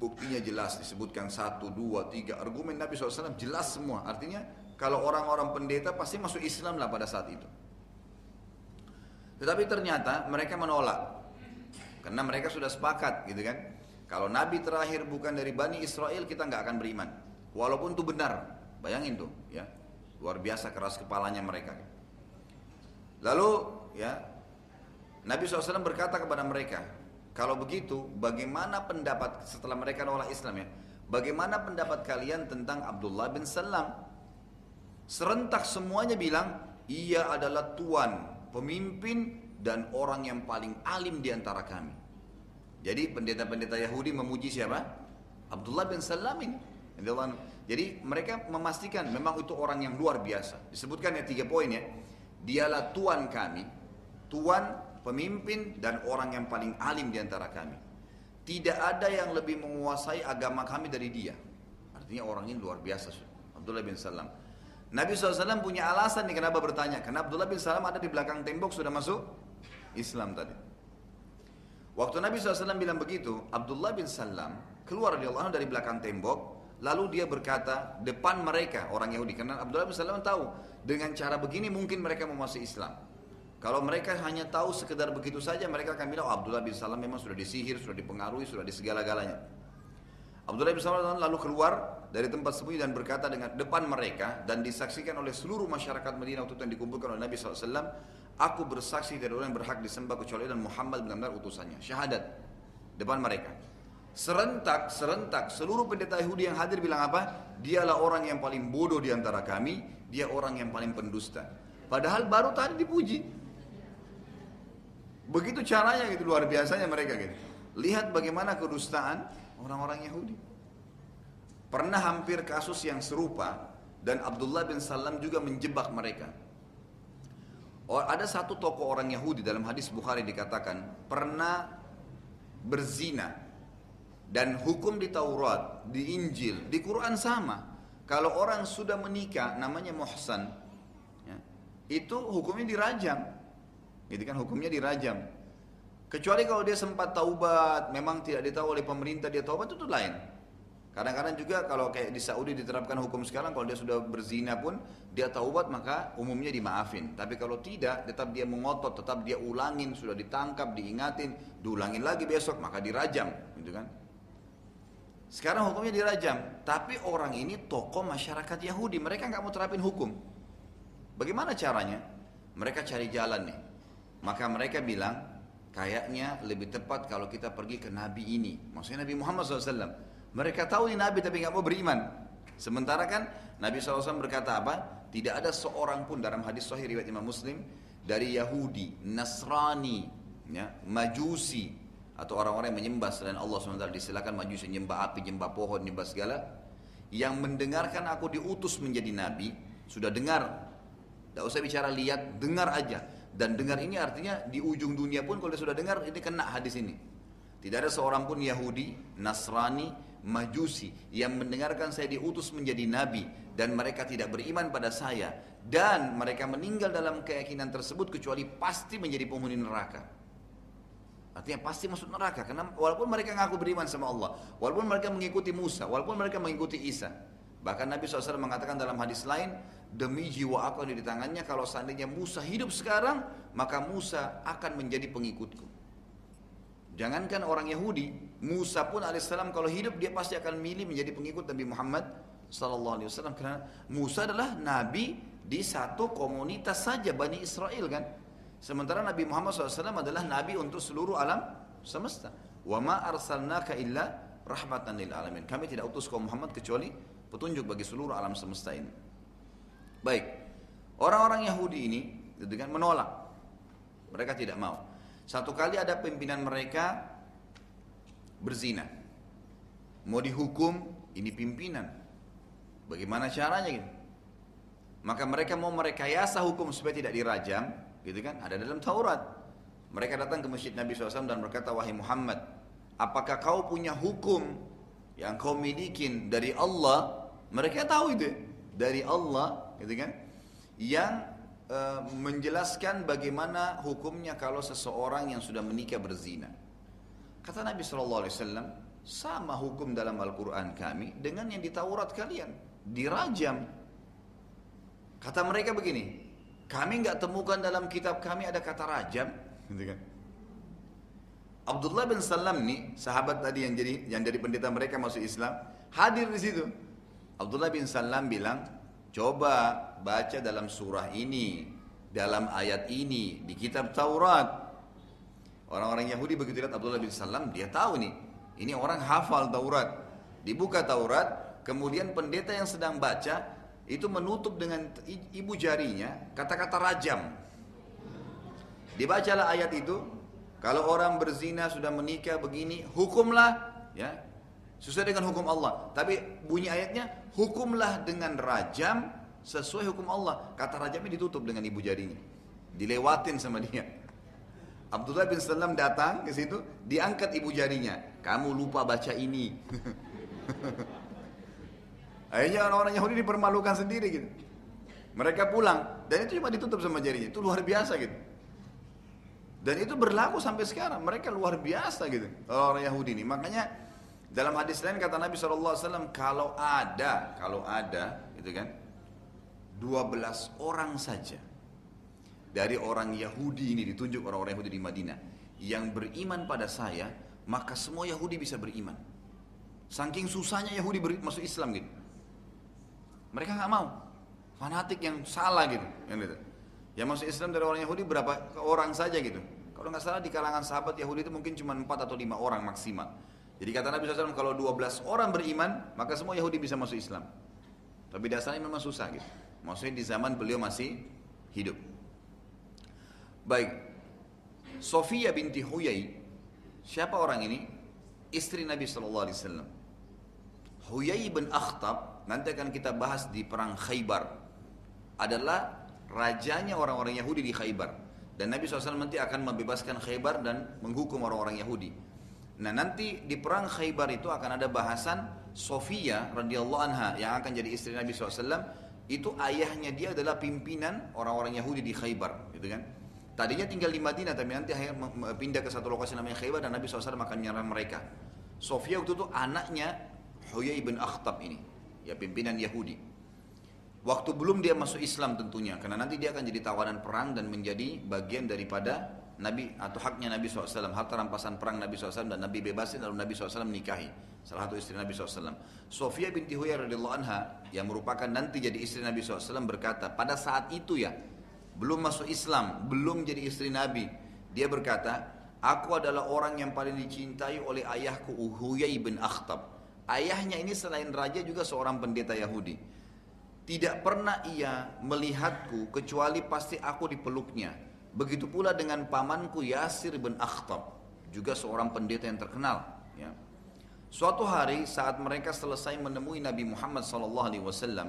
Buktinya jelas disebutkan satu, dua, tiga. Argumen Nabi SAW jelas semua. Artinya kalau orang-orang pendeta pasti masuk Islam lah pada saat itu. Tetapi ternyata mereka menolak. Karena mereka sudah sepakat gitu kan. Kalau Nabi terakhir bukan dari Bani Israel kita nggak akan beriman. Walaupun itu benar. Bayangin tuh ya. Luar biasa keras kepalanya mereka. Lalu ya Nabi SAW berkata kepada mereka, kalau begitu, bagaimana pendapat setelah mereka nolak Islam ya? Bagaimana pendapat kalian tentang Abdullah bin Salam? Serentak semuanya bilang, ia adalah tuan, pemimpin dan orang yang paling alim di antara kami. Jadi pendeta-pendeta Yahudi memuji siapa? Abdullah bin Salam ini. Jadi mereka memastikan memang itu orang yang luar biasa. Disebutkan ya tiga poin ya. Dialah Tuhan kami, Tuhan, pemimpin, dan orang yang paling alim di antara kami. Tidak ada yang lebih menguasai agama kami dari dia. Artinya orang ini luar biasa. Abdullah bin Salam. Nabi SAW punya alasan nih kenapa bertanya. Karena Abdullah bin Salam ada di belakang tembok sudah masuk Islam tadi. Waktu Nabi SAW bilang begitu, Abdullah bin Salam keluar dari Allah dari belakang tembok. Lalu dia berkata depan mereka orang Yahudi. Karena Abdullah bin Salam tahu dengan cara begini mungkin mereka mau masuk Islam. Kalau mereka hanya tahu sekedar begitu saja, mereka akan bilang, oh, Abdullah bin Salam memang sudah disihir, sudah dipengaruhi, sudah di segala-galanya. Abdullah bin Salam lalu keluar dari tempat sembunyi dan berkata dengan depan mereka dan disaksikan oleh seluruh masyarakat Madinah waktu itu yang dikumpulkan oleh Nabi SAW, aku bersaksi dari orang yang berhak disembah kecuali dan Muhammad benar-benar utusannya. Syahadat depan mereka. Serentak, serentak seluruh pendeta Yahudi yang hadir bilang apa? Dialah orang yang paling bodoh di antara kami, dia orang yang paling pendusta. Padahal baru tadi dipuji. Begitu caranya gitu luar biasanya mereka gitu. Lihat bagaimana kedustaan orang-orang Yahudi. Pernah hampir kasus yang serupa dan Abdullah bin Salam juga menjebak mereka. Ada satu tokoh orang Yahudi dalam hadis Bukhari dikatakan pernah berzina dan hukum di Taurat, di Injil, di Quran sama. Kalau orang sudah menikah namanya muhsan, ya, itu hukumnya dirajam. Gitu kan hukumnya dirajam. Kecuali kalau dia sempat taubat, memang tidak ditahu oleh pemerintah dia taubat itu lain. Kadang-kadang juga kalau kayak di Saudi diterapkan hukum sekarang kalau dia sudah berzina pun dia taubat maka umumnya dimaafin. Tapi kalau tidak tetap dia mengotot, tetap dia ulangin, sudah ditangkap, diingatin, diulangin lagi besok maka dirajam, gitu kan? Sekarang hukumnya dirajam, tapi orang ini tokoh masyarakat Yahudi, mereka nggak mau terapin hukum. Bagaimana caranya? Mereka cari jalan nih. Maka mereka bilang, kayaknya lebih tepat kalau kita pergi ke Nabi ini. Maksudnya Nabi Muhammad SAW. Mereka tahu ini Nabi tapi nggak mau beriman. Sementara kan Nabi SAW berkata apa? Tidak ada seorang pun dalam hadis Sahih riwayat Imam Muslim dari Yahudi, Nasrani, ya, Majusi atau orang-orang yang menyembah selain Allah SWT disilakan Majusi menyembah api, menyembah pohon, menyembah segala yang mendengarkan aku diutus menjadi nabi sudah dengar tidak usah bicara lihat dengar aja dan dengar ini artinya di ujung dunia pun kalau dia sudah dengar ini kena hadis ini. Tidak ada seorang pun Yahudi, Nasrani, Majusi yang mendengarkan saya diutus menjadi nabi dan mereka tidak beriman pada saya dan mereka meninggal dalam keyakinan tersebut kecuali pasti menjadi penghuni neraka. Artinya pasti masuk neraka karena walaupun mereka ngaku beriman sama Allah, walaupun mereka mengikuti Musa, walaupun mereka mengikuti Isa. Bahkan Nabi SAW mengatakan dalam hadis lain, demi jiwa aku yang di tangannya kalau seandainya Musa hidup sekarang maka Musa akan menjadi pengikutku. Jangankan orang Yahudi Musa pun alaihissalam kalau hidup dia pasti akan milih menjadi pengikut Nabi Muhammad sallallahu alaihi wasallam. Karena Musa adalah nabi di satu komunitas saja Bani Israel kan? Sementara Nabi Muhammad SAW adalah nabi untuk seluruh alam semesta. Wa ma arsalnaka illa rahmatan lil alamin. Kami tidak utus kaum Muhammad kecuali petunjuk bagi seluruh alam semesta ini Baik, orang-orang Yahudi ini dengan menolak. Mereka tidak mau. Satu kali ada pimpinan mereka berzina. Mau dihukum, ini pimpinan. Bagaimana caranya gitu? Maka mereka mau merekayasa hukum supaya tidak dirajam, gitu kan? Ada dalam Taurat. Mereka datang ke masjid Nabi SAW dan berkata, Wahai Muhammad, apakah kau punya hukum yang kau milikin dari Allah? Mereka tahu itu dari Allah gitu kan? Yang e, menjelaskan bagaimana hukumnya kalau seseorang yang sudah menikah berzina. Kata Nabi Shallallahu Alaihi Wasallam, sama hukum dalam Al-Quran kami dengan yang di Taurat kalian, dirajam. Kata mereka begini, kami nggak temukan dalam kitab kami ada kata rajam, gitu kan? Abdullah bin Salam nih, sahabat tadi yang jadi yang dari pendeta mereka masuk Islam, hadir di situ. Abdullah bin Salam bilang, Coba baca dalam surah ini, dalam ayat ini, di kitab Taurat. Orang-orang Yahudi begitu lihat Abdullah bin Salam, dia tahu nih, ini orang hafal Taurat. Dibuka Taurat, kemudian pendeta yang sedang baca, itu menutup dengan ibu jarinya kata-kata rajam. Dibacalah ayat itu, kalau orang berzina sudah menikah begini, hukumlah ya Sesuai dengan hukum Allah. Tapi bunyi ayatnya, hukumlah dengan rajam sesuai hukum Allah. Kata rajamnya ditutup dengan ibu jarinya. Dilewatin sama dia. Abdullah bin Salam datang ke situ, diangkat ibu jarinya. Kamu lupa baca ini. Akhirnya orang-orang Yahudi dipermalukan sendiri gitu. Mereka pulang dan itu cuma ditutup sama jarinya. Itu luar biasa gitu. Dan itu berlaku sampai sekarang. Mereka luar biasa gitu. Orang, -orang Yahudi ini. Makanya dalam hadis lain kata Nabi SAW, kalau ada, kalau ada, gitu kan, 12 orang saja dari orang Yahudi ini ditunjuk orang-orang Yahudi di Madinah yang beriman pada saya maka semua Yahudi bisa beriman. Saking susahnya Yahudi masuk Islam gitu. Mereka nggak mau. Fanatik yang salah gitu yang gitu. Yang masuk Islam dari orang Yahudi berapa orang saja gitu. Kalau nggak salah di kalangan sahabat Yahudi itu mungkin cuma 4 atau 5 orang maksimal jadi kata Nabi SAW kalau 12 orang beriman maka semua Yahudi bisa masuk Islam tapi dasarnya memang susah gitu maksudnya di zaman beliau masih hidup Baik. Sofia binti Huyai. Siapa orang ini? Istri Nabi Sallallahu Alaihi Wasallam. Huyai bin Akhtab nanti akan kita bahas di perang Khaybar adalah rajanya orang-orang Yahudi di Khaybar dan Nabi SAW nanti akan membebaskan Khaybar dan menghukum orang-orang Yahudi. Nah nanti di perang Khaybar itu akan ada bahasan Sofia radhiyallahu anha yang akan jadi istri Nabi SAW itu ayahnya dia adalah pimpinan orang-orang Yahudi di Khaybar, gitu kan? Tadinya tinggal di Madinah tapi nanti akhirnya pindah ke satu lokasi namanya Khaybar dan Nabi SAW akan menyerang mereka. Sofia waktu itu anaknya Huyai bin Akhtab ini, ya pimpinan Yahudi. Waktu belum dia masuk Islam tentunya, karena nanti dia akan jadi tawanan perang dan menjadi bagian daripada Nabi atau haknya Nabi SAW, harta rampasan perang Nabi SAW dan Nabi bebasin lalu Nabi SAW menikahi salah satu istri Nabi SAW. Sofia binti Huyai radhiyallahu anha yang merupakan nanti jadi istri Nabi SAW berkata, pada saat itu ya, belum masuk Islam, belum jadi istri Nabi. Dia berkata, aku adalah orang yang paling dicintai oleh ayahku Uhuyai bin Akhtab. Ayahnya ini selain raja juga seorang pendeta Yahudi. Tidak pernah ia melihatku kecuali pasti aku dipeluknya. Begitu pula dengan pamanku Yasir bin Akhtab, juga seorang pendeta yang terkenal. Ya. Suatu hari saat mereka selesai menemui Nabi Muhammad SAW,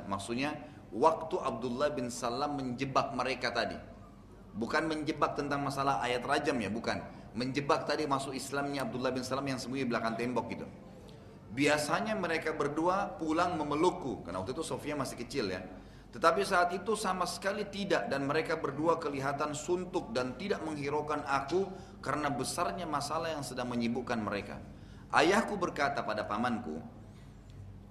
maksudnya waktu Abdullah bin Salam menjebak mereka tadi. Bukan menjebak tentang masalah ayat rajam ya, bukan. Menjebak tadi masuk Islamnya Abdullah bin Salam yang sembunyi belakang tembok gitu. Biasanya mereka berdua pulang memelukku, karena waktu itu Sofia masih kecil ya. Tetapi saat itu sama sekali tidak dan mereka berdua kelihatan suntuk dan tidak menghiraukan aku karena besarnya masalah yang sedang menyibukkan mereka. Ayahku berkata pada pamanku,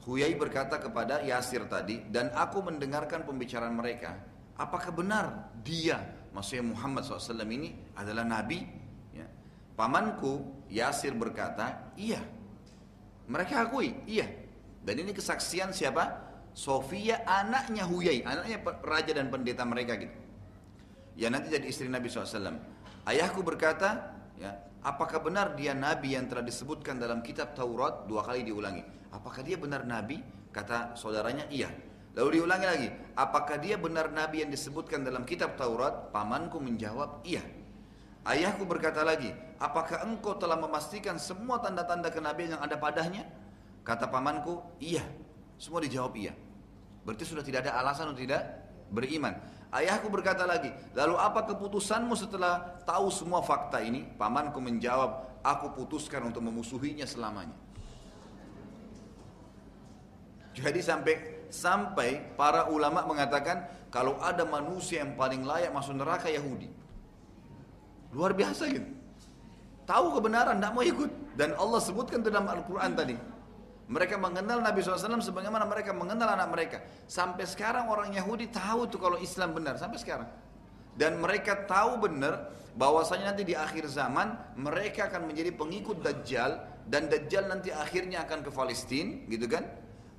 Huyai berkata kepada Yasir tadi, dan aku mendengarkan pembicaraan mereka. Apakah benar dia, maksudnya Muhammad SAW ini adalah Nabi? Ya. Pamanku Yasir berkata, iya. Mereka akui, iya. Dan ini kesaksian siapa? Sofia anaknya Huyai, anaknya raja dan pendeta mereka gitu. Ya nanti jadi istri Nabi SAW. Ayahku berkata, ya, apakah benar dia Nabi yang telah disebutkan dalam kitab Taurat dua kali diulangi? Apakah dia benar Nabi? Kata saudaranya, iya. Lalu diulangi lagi, apakah dia benar Nabi yang disebutkan dalam kitab Taurat? Pamanku menjawab, iya. Ayahku berkata lagi, apakah engkau telah memastikan semua tanda-tanda kenabian yang ada padanya? Kata pamanku, iya. Semua dijawab iya. Berarti sudah tidak ada alasan untuk tidak beriman. Ayahku berkata lagi, lalu apa keputusanmu setelah tahu semua fakta ini? Pamanku menjawab, aku putuskan untuk memusuhinya selamanya. Jadi sampai sampai para ulama mengatakan kalau ada manusia yang paling layak masuk neraka Yahudi. Luar biasa gitu. Tahu kebenaran, tidak mau ikut. Dan Allah sebutkan dalam Al-Quran tadi. Mereka mengenal Nabi SAW sebagaimana mereka mengenal anak mereka. Sampai sekarang orang Yahudi tahu tuh kalau Islam benar. Sampai sekarang. Dan mereka tahu benar bahwasanya nanti di akhir zaman mereka akan menjadi pengikut Dajjal. Dan Dajjal nanti akhirnya akan ke Palestina gitu kan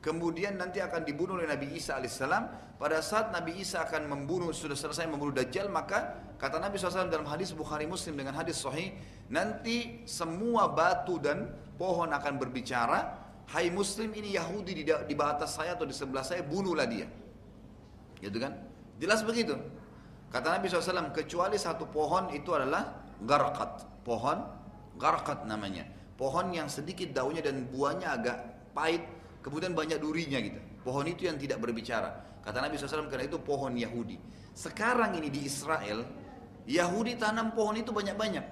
kemudian nanti akan dibunuh oleh Nabi Isa alaihissalam. Pada saat Nabi Isa akan membunuh sudah selesai membunuh Dajjal, maka kata Nabi SAW dalam hadis Bukhari Muslim dengan hadis Sahih, nanti semua batu dan pohon akan berbicara, Hai Muslim ini Yahudi di, di batas saya atau di sebelah saya, bunuhlah dia. Gitu kan? Jelas begitu. Kata Nabi SAW, kecuali satu pohon itu adalah garqat. Pohon garqat namanya. Pohon yang sedikit daunnya dan buahnya agak pahit, kemudian banyak durinya gitu. Pohon itu yang tidak berbicara. Kata Nabi SAW karena itu pohon Yahudi. Sekarang ini di Israel, Yahudi tanam pohon itu banyak-banyak.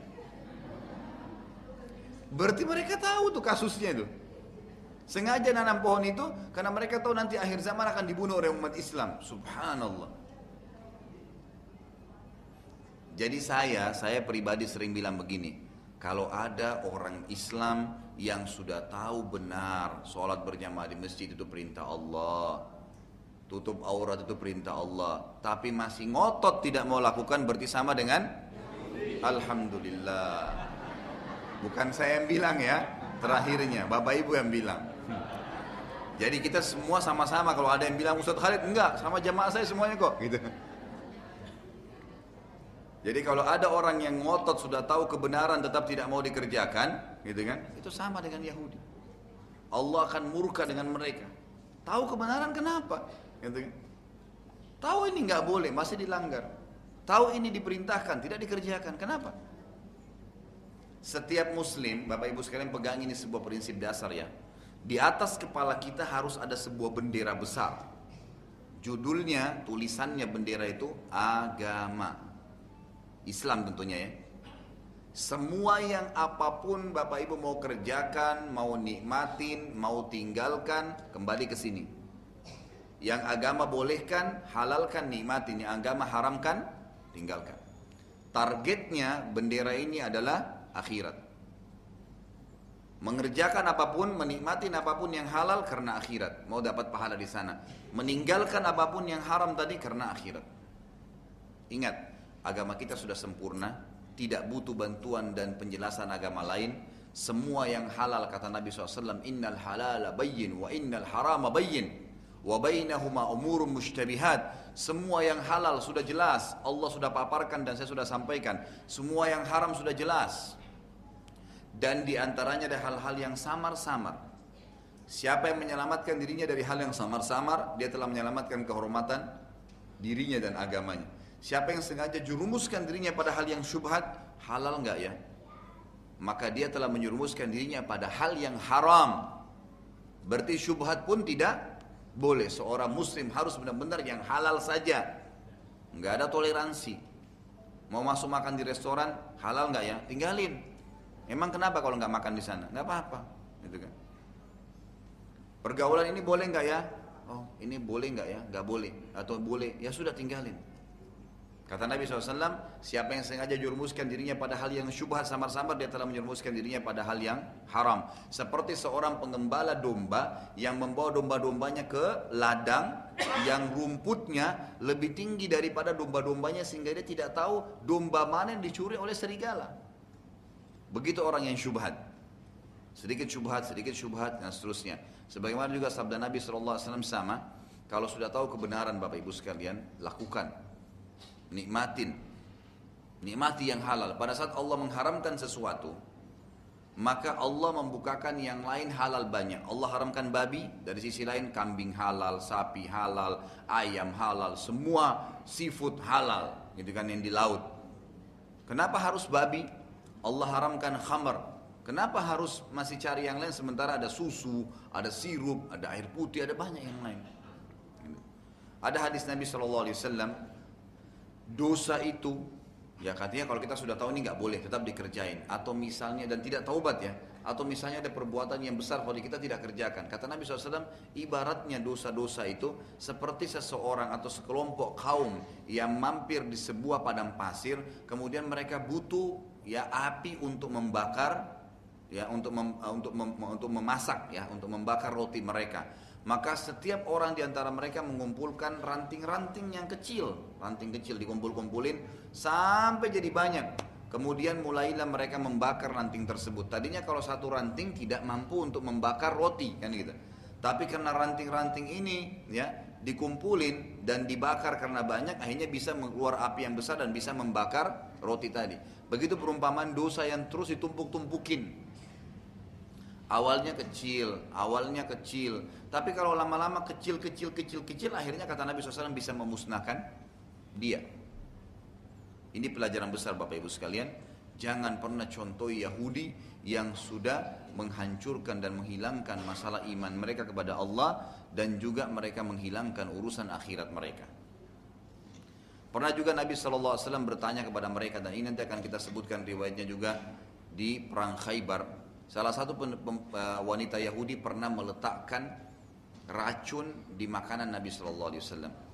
Berarti mereka tahu tuh kasusnya itu. Sengaja nanam pohon itu karena mereka tahu nanti akhir zaman akan dibunuh oleh umat Islam. Subhanallah. Jadi saya, saya pribadi sering bilang begini. Kalau ada orang Islam yang sudah tahu benar sholat berjamaah di masjid itu perintah Allah. Tutup aurat itu perintah Allah. Tapi masih ngotot tidak mau lakukan berarti sama dengan Alhamdulillah. Bukan saya yang bilang ya, terakhirnya Bapak Ibu yang bilang. Jadi kita semua sama-sama kalau ada yang bilang Ustaz Khalid enggak sama jamaah saya semuanya kok gitu. Jadi kalau ada orang yang ngotot sudah tahu kebenaran tetap tidak mau dikerjakan, gitu kan? Itu sama dengan Yahudi. Allah akan murka dengan mereka. Tahu kebenaran kenapa? Gitu kan? Tahu ini nggak boleh, masih dilanggar. Tahu ini diperintahkan, tidak dikerjakan. Kenapa? Setiap muslim, Bapak Ibu sekalian pegang ini sebuah prinsip dasar ya. Di atas kepala kita harus ada sebuah bendera besar. Judulnya, tulisannya bendera itu agama. Islam tentunya ya. Semua yang apa pun Bapak Ibu mau kerjakan, mau nikmatin, mau tinggalkan, kembali ke sini. Yang agama bolehkan, halalkan, nikmatin. Yang agama haramkan, tinggalkan. Targetnya bendera ini adalah akhirat. Mengerjakan apa pun, menikmati apa pun yang halal karena akhirat, mau dapat pahala di sana. Meninggalkan apa pun yang haram tadi karena akhirat. Ingat, agama kita sudah sempurna, tidak butuh bantuan dan penjelasan agama lain. Semua yang halal kata Nabi SAW, Innal halala bayyin wa innal harama bayyin. Wa bainahuma umurun mushtabihat. Semua yang halal sudah jelas, Allah sudah paparkan dan saya sudah sampaikan. Semua yang haram sudah jelas dan di antaranya ada hal-hal yang samar-samar. Siapa yang menyelamatkan dirinya dari hal yang samar-samar, dia telah menyelamatkan kehormatan dirinya dan agamanya. Siapa yang sengaja jurumuskan dirinya pada hal yang syubhat, halal enggak ya? Maka dia telah menjurumuskan dirinya pada hal yang haram. Berarti syubhat pun tidak boleh. Seorang muslim harus benar-benar yang halal saja. Enggak ada toleransi. Mau masuk makan di restoran, halal enggak ya? Tinggalin. Emang kenapa kalau nggak makan di sana? Nggak apa-apa, gitu kan? Pergaulan ini boleh nggak ya? Oh, ini boleh nggak ya? Nggak boleh. Atau boleh? Ya sudah tinggalin. Kata Nabi SAW, siapa yang sengaja jurumuskan dirinya pada hal yang syubhat samar-samar, dia telah menjurumuskan dirinya pada hal yang haram. Seperti seorang pengembala domba yang membawa domba-dombanya ke ladang yang rumputnya lebih tinggi daripada domba-dombanya sehingga dia tidak tahu domba mana yang dicuri oleh serigala. Begitu orang yang syubhat. Sedikit syubhat, sedikit syubhat, dan seterusnya. Sebagaimana juga sabda Nabi SAW sama, kalau sudah tahu kebenaran Bapak Ibu sekalian, lakukan. Nikmatin. Nikmati yang halal. Pada saat Allah mengharamkan sesuatu, maka Allah membukakan yang lain halal banyak. Allah haramkan babi, dari sisi lain kambing halal, sapi halal, ayam halal, semua seafood halal, gitu kan yang di laut. Kenapa harus babi? Allah haramkan khamar. Kenapa harus masih cari yang lain sementara ada susu, ada sirup, ada air putih, ada banyak yang lain. Ada hadis Nabi SAW, dosa itu, ya katanya kalau kita sudah tahu ini nggak boleh, tetap dikerjain. Atau misalnya, dan tidak taubat ya, atau misalnya ada perbuatan yang besar kalau kita tidak kerjakan. Kata Nabi SAW, ibaratnya dosa-dosa itu seperti seseorang atau sekelompok kaum yang mampir di sebuah padang pasir, kemudian mereka butuh ya api untuk membakar ya untuk mem, untuk mem, untuk memasak ya untuk membakar roti mereka. Maka setiap orang di antara mereka mengumpulkan ranting-ranting yang kecil. Ranting kecil dikumpul-kumpulin sampai jadi banyak. Kemudian mulailah mereka membakar ranting tersebut. Tadinya kalau satu ranting tidak mampu untuk membakar roti kan gitu. Tapi karena ranting-ranting ini ya dikumpulin dan dibakar karena banyak akhirnya bisa keluar api yang besar dan bisa membakar roti tadi Begitu perumpamaan dosa yang terus ditumpuk-tumpukin. Awalnya kecil, awalnya kecil. Tapi kalau lama-lama kecil, kecil, kecil, kecil, akhirnya kata Nabi SAW bisa memusnahkan dia. Ini pelajaran besar Bapak Ibu sekalian. Jangan pernah contoh Yahudi yang sudah menghancurkan dan menghilangkan masalah iman mereka kepada Allah dan juga mereka menghilangkan urusan akhirat mereka. Pernah juga Nabi SAW bertanya kepada mereka dan ini nanti akan kita sebutkan riwayatnya juga di perang Khaybar. Salah satu eh, wanita Yahudi pernah meletakkan racun di makanan Nabi SAW.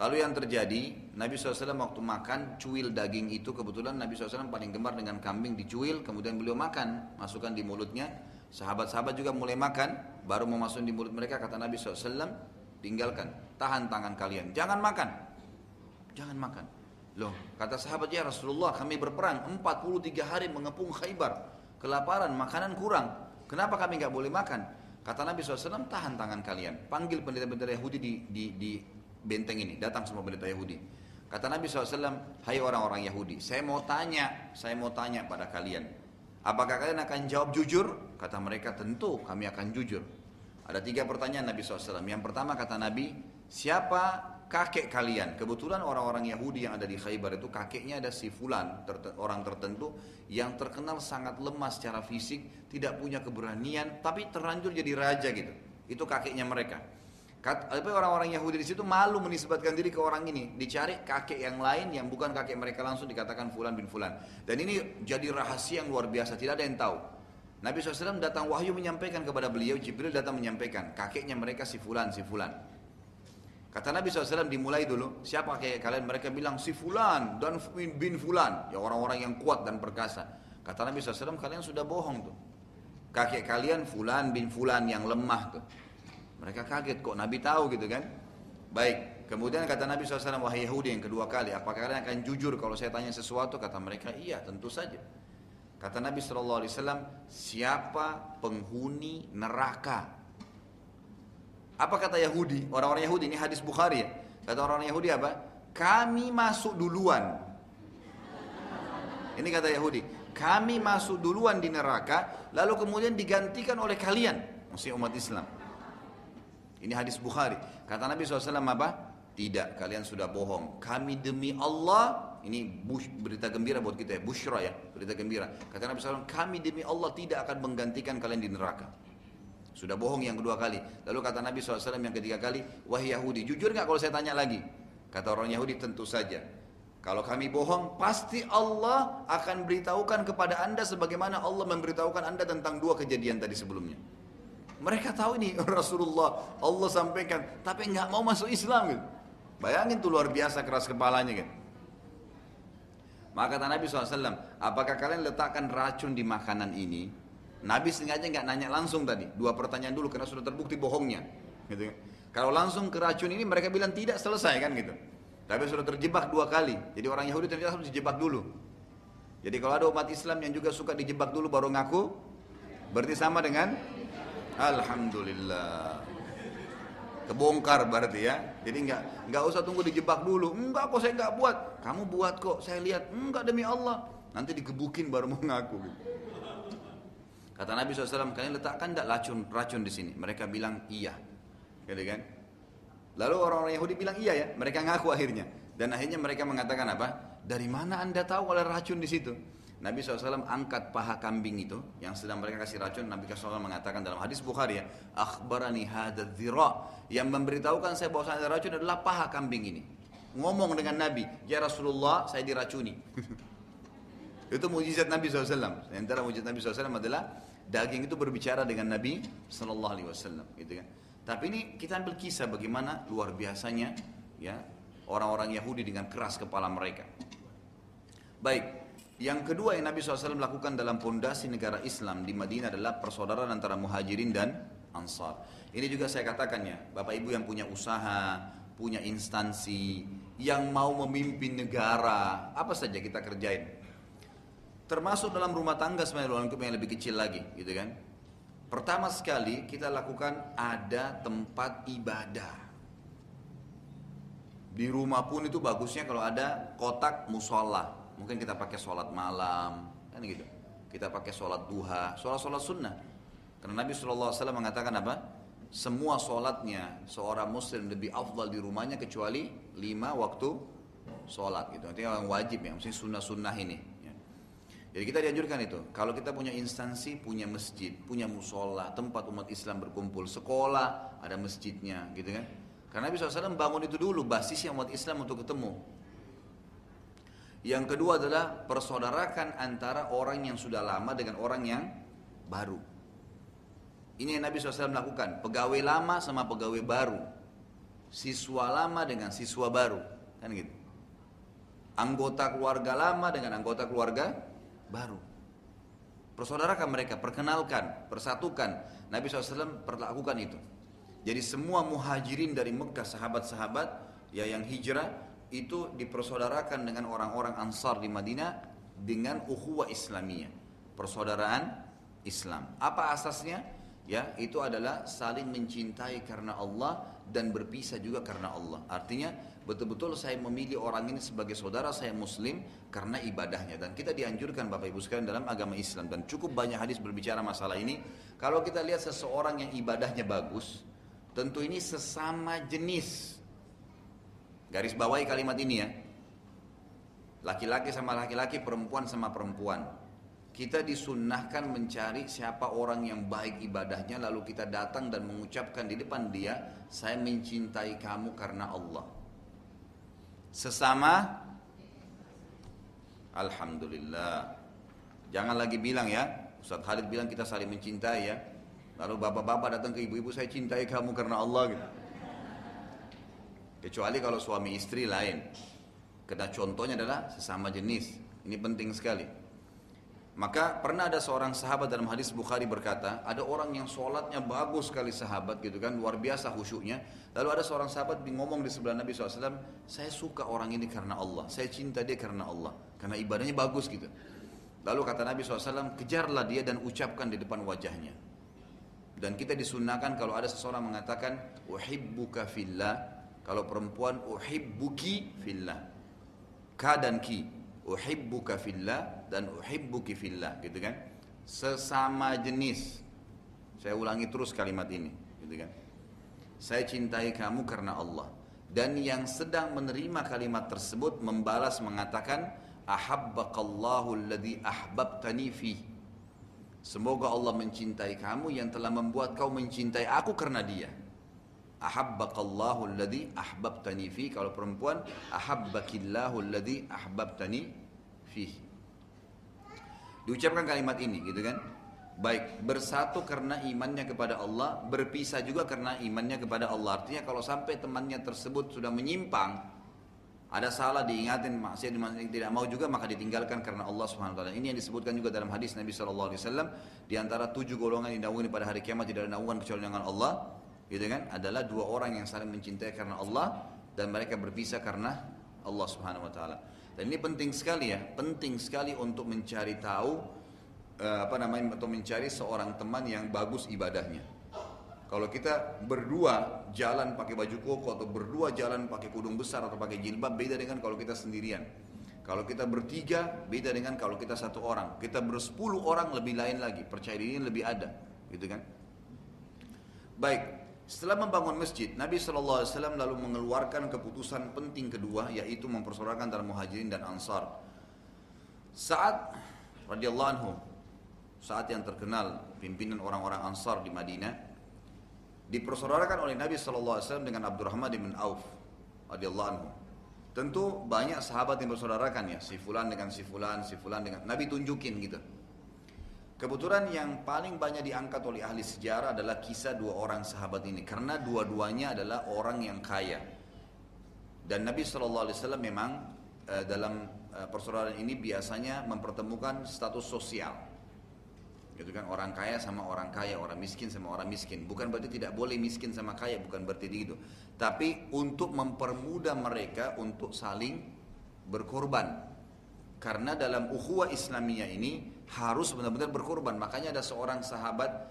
Lalu yang terjadi, Nabi SAW waktu makan cuil daging itu kebetulan Nabi SAW paling gemar dengan kambing dicuil, kemudian beliau makan, masukkan di mulutnya. Sahabat-sahabat juga mulai makan, baru mau masuk di mulut mereka kata Nabi SAW, tinggalkan, tahan tangan kalian, jangan makan, jangan makan. Loh, kata sahabat ya Rasulullah kami berperang 43 hari mengepung khaybar, kelaparan, makanan kurang, kenapa kami nggak boleh makan? Kata Nabi SAW, tahan tangan kalian, panggil pendeta-pendeta Yahudi di, di, di benteng ini, datang semua pendeta Yahudi. Kata Nabi SAW, hai orang-orang Yahudi, saya mau tanya, saya mau tanya pada kalian. Apakah kalian akan jawab jujur? Kata mereka, tentu kami akan jujur. Ada tiga pertanyaan Nabi SAW. Yang pertama kata Nabi, siapa kakek kalian? Kebetulan orang-orang Yahudi yang ada di Khaybar itu kakeknya ada si fulan, orang tertentu yang terkenal sangat lemah secara fisik, tidak punya keberanian, tapi terlanjur jadi raja gitu. Itu kakeknya mereka. Tapi orang-orang Yahudi di situ malu menisbatkan diri ke orang ini, dicari kakek yang lain yang bukan kakek mereka langsung dikatakan fulan bin fulan. Dan ini jadi rahasia yang luar biasa, tidak ada yang tahu. Nabi SAW datang wahyu menyampaikan kepada beliau, Jibril datang menyampaikan, kakeknya mereka si fulan, si fulan. Kata Nabi SAW dimulai dulu, siapa kakek kalian? Mereka bilang si fulan dan bin fulan, ya orang-orang yang kuat dan perkasa. Kata Nabi SAW, kalian sudah bohong tuh. Kakek kalian fulan bin fulan yang lemah tuh. Mereka kaget kok Nabi tahu gitu kan. Baik, kemudian kata Nabi SAW, wahai Yahudi yang kedua kali, apakah kalian akan jujur kalau saya tanya sesuatu? Kata mereka, iya tentu saja. Kata Nabi SAW, siapa penghuni neraka? Apa kata Yahudi? Orang-orang Yahudi, ini hadis Bukhari ya. Kata orang-orang Yahudi apa? Kami masuk duluan. Ini kata Yahudi, kami masuk duluan di neraka, lalu kemudian digantikan oleh kalian, maksudnya umat Islam. Ini hadis Bukhari. Kata Nabi SAW apa? Tidak, kalian sudah bohong. Kami demi Allah, ini bush, berita gembira buat kita ya, bushra ya, berita gembira. Kata Nabi SAW, kami demi Allah tidak akan menggantikan kalian di neraka. Sudah bohong yang kedua kali. Lalu kata Nabi SAW yang ketiga kali, wahai Yahudi, jujur nggak kalau saya tanya lagi? Kata orang Yahudi, tentu saja. Kalau kami bohong, pasti Allah akan beritahukan kepada anda sebagaimana Allah memberitahukan anda tentang dua kejadian tadi sebelumnya. Mereka tahu ini Rasulullah Allah sampaikan, tapi nggak mau masuk Islam gitu. Bayangin tuh luar biasa keras kepalanya kan. Maka kata Nabi SAW, apakah kalian letakkan racun di makanan ini? Nabi sengaja nggak nanya langsung tadi, dua pertanyaan dulu karena sudah terbukti bohongnya. Gitu. Kan. Kalau langsung ke racun ini mereka bilang tidak selesai kan gitu. Tapi sudah terjebak dua kali. Jadi orang Yahudi ternyata harus dijebak dulu. Jadi kalau ada umat Islam yang juga suka dijebak dulu baru ngaku, berarti sama dengan Alhamdulillah. Kebongkar berarti ya. Jadi enggak enggak usah tunggu dijebak dulu. Enggak kok saya enggak buat. Kamu buat kok. Saya lihat. Enggak demi Allah. Nanti digebukin baru mau ngaku gitu. Kata Nabi SAW, kalian letakkan enggak racun racun di sini? Mereka bilang iya. Gitu kan? Lalu orang-orang Yahudi bilang iya ya. Mereka ngaku akhirnya. Dan akhirnya mereka mengatakan apa? Dari mana anda tahu kalau racun di situ? Nabi SAW angkat paha kambing itu yang sedang mereka kasih racun. Nabi SAW mengatakan dalam hadis Bukhari ya, akhbarani hadad yang memberitahukan saya bahwa ada racun adalah paha kambing ini. Ngomong dengan Nabi, ya Rasulullah saya diracuni. itu mujizat Nabi SAW. Antara mujizat Nabi SAW adalah daging itu berbicara dengan Nabi SAW. Gitu kan. Tapi ini kita ambil kisah bagaimana luar biasanya ya orang-orang Yahudi dengan keras kepala mereka. Baik, yang kedua yang Nabi SAW lakukan dalam pondasi negara Islam di Madinah adalah persaudaraan antara muhajirin dan ansar. Ini juga saya katakan ya, Bapak Ibu yang punya usaha, punya instansi, yang mau memimpin negara, apa saja kita kerjain. Termasuk dalam rumah tangga sebenarnya yang lebih kecil lagi, gitu kan. Pertama sekali kita lakukan ada tempat ibadah. Di rumah pun itu bagusnya kalau ada kotak musola, Mungkin kita pakai sholat malam, kan gitu. Kita pakai sholat duha, sholat-sholat sunnah. Karena Nabi SAW mengatakan apa? Semua sholatnya seorang muslim lebih afdal di rumahnya kecuali lima waktu sholat gitu. Artinya yang wajib ya, mesti sunnah-sunnah ini. Ya. Jadi kita dianjurkan itu. Kalau kita punya instansi, punya masjid, punya musola, tempat umat Islam berkumpul, sekolah, ada masjidnya, gitu kan? Karena Nabi SAW bangun itu dulu, basisnya umat Islam untuk ketemu. Yang kedua adalah persaudarakan antara orang yang sudah lama dengan orang yang baru. Ini yang Nabi SAW lakukan, pegawai lama sama pegawai baru. Siswa lama dengan siswa baru, kan gitu. Anggota keluarga lama dengan anggota keluarga baru. Persaudarakan mereka, perkenalkan, persatukan. Nabi SAW perlakukan itu. Jadi semua muhajirin dari Mekah, sahabat-sahabat ya yang hijrah itu dipersaudarakan dengan orang-orang Ansar di Madinah dengan ukhuwah Islamiyah, persaudaraan Islam. Apa asasnya? Ya, itu adalah saling mencintai karena Allah dan berpisah juga karena Allah. Artinya betul-betul saya memilih orang ini sebagai saudara saya muslim karena ibadahnya dan kita dianjurkan Bapak Ibu sekalian dalam agama Islam dan cukup banyak hadis berbicara masalah ini kalau kita lihat seseorang yang ibadahnya bagus tentu ini sesama jenis garis bawahi kalimat ini ya. Laki-laki sama laki-laki perempuan sama perempuan. Kita disunnahkan mencari siapa orang yang baik ibadahnya lalu kita datang dan mengucapkan di depan dia saya mencintai kamu karena Allah. Sesama? Alhamdulillah. Jangan lagi bilang ya. Ustaz Khalid bilang kita saling mencintai ya. Lalu bapak-bapak datang ke ibu-ibu saya cintai kamu karena Allah gitu kecuali kalau suami istri lain karena contohnya adalah sesama jenis ini penting sekali maka pernah ada seorang sahabat dalam hadis Bukhari berkata, ada orang yang sholatnya bagus sekali sahabat gitu kan, luar biasa khusyuknya. Lalu ada seorang sahabat ngomong di sebelah Nabi SAW, saya suka orang ini karena Allah, saya cinta dia karena Allah, karena ibadahnya bagus gitu. Lalu kata Nabi SAW, kejarlah dia dan ucapkan di depan wajahnya. Dan kita disunahkan kalau ada seseorang mengatakan, uhibbuka fillah, kalau perempuan uhibbuki fillah. Ka dan ki, uhibbuka fillah dan uhibbuki fillah gitu kan? Sesama jenis. Saya ulangi terus kalimat ini gitu kan? Saya cintai kamu karena Allah. Dan yang sedang menerima kalimat tersebut membalas mengatakan ahabbakallahu alladhi ahbabtani fi. Semoga Allah mencintai kamu yang telah membuat kau mencintai aku karena dia ahabbakallahu alladhi ahbabtani fi. Kalau perempuan ahabbakillahu alladhi ahbabtani fi. Diucapkan kalimat ini gitu kan? Baik bersatu karena imannya kepada Allah berpisah juga karena imannya kepada Allah. Artinya kalau sampai temannya tersebut sudah menyimpang ada salah diingatin maksiat tidak mau juga maka ditinggalkan karena Allah Subhanahu wa taala. Ini yang disebutkan juga dalam hadis Nabi sallallahu alaihi wasallam. Di antara tujuh golongan yang dinaungi pada hari kiamat tidak ada naungan kecuali dengan Allah gitu kan adalah dua orang yang saling mencintai karena Allah dan mereka berpisah karena Allah Subhanahu wa taala. Dan ini penting sekali ya, penting sekali untuk mencari tahu eh, apa namanya atau mencari seorang teman yang bagus ibadahnya. Kalau kita berdua jalan pakai baju koko atau berdua jalan pakai kudung besar atau pakai jilbab beda dengan kalau kita sendirian. Kalau kita bertiga beda dengan kalau kita satu orang. Kita bersepuluh orang lebih lain lagi. Percaya diri lebih ada, gitu kan? Baik, setelah membangun masjid, Nabi SAW lalu mengeluarkan keputusan penting kedua yaitu mempersaudarakan antara muhajirin dan ansar. Saat radhiyallahu anhu, saat yang terkenal pimpinan orang-orang ansar di Madinah, dipersaudarakan oleh Nabi SAW dengan Abdurrahman bin Auf radhiyallahu anhu. Tentu banyak sahabat yang bersaudarakan ya, si fulan dengan si fulan, si fulan dengan Nabi tunjukin gitu. Kebetulan yang paling banyak diangkat oleh ahli sejarah adalah kisah dua orang sahabat ini karena dua-duanya adalah orang yang kaya. Dan Nabi SAW memang e, dalam e, persaudaraan ini biasanya mempertemukan status sosial. Gitu kan orang kaya sama orang kaya, orang miskin sama orang miskin. Bukan berarti tidak boleh miskin sama kaya, bukan berarti itu. Tapi untuk mempermudah mereka untuk saling berkorban. Karena dalam ukhuwah Islamiyah ini harus benar-benar berkorban. Makanya ada seorang sahabat,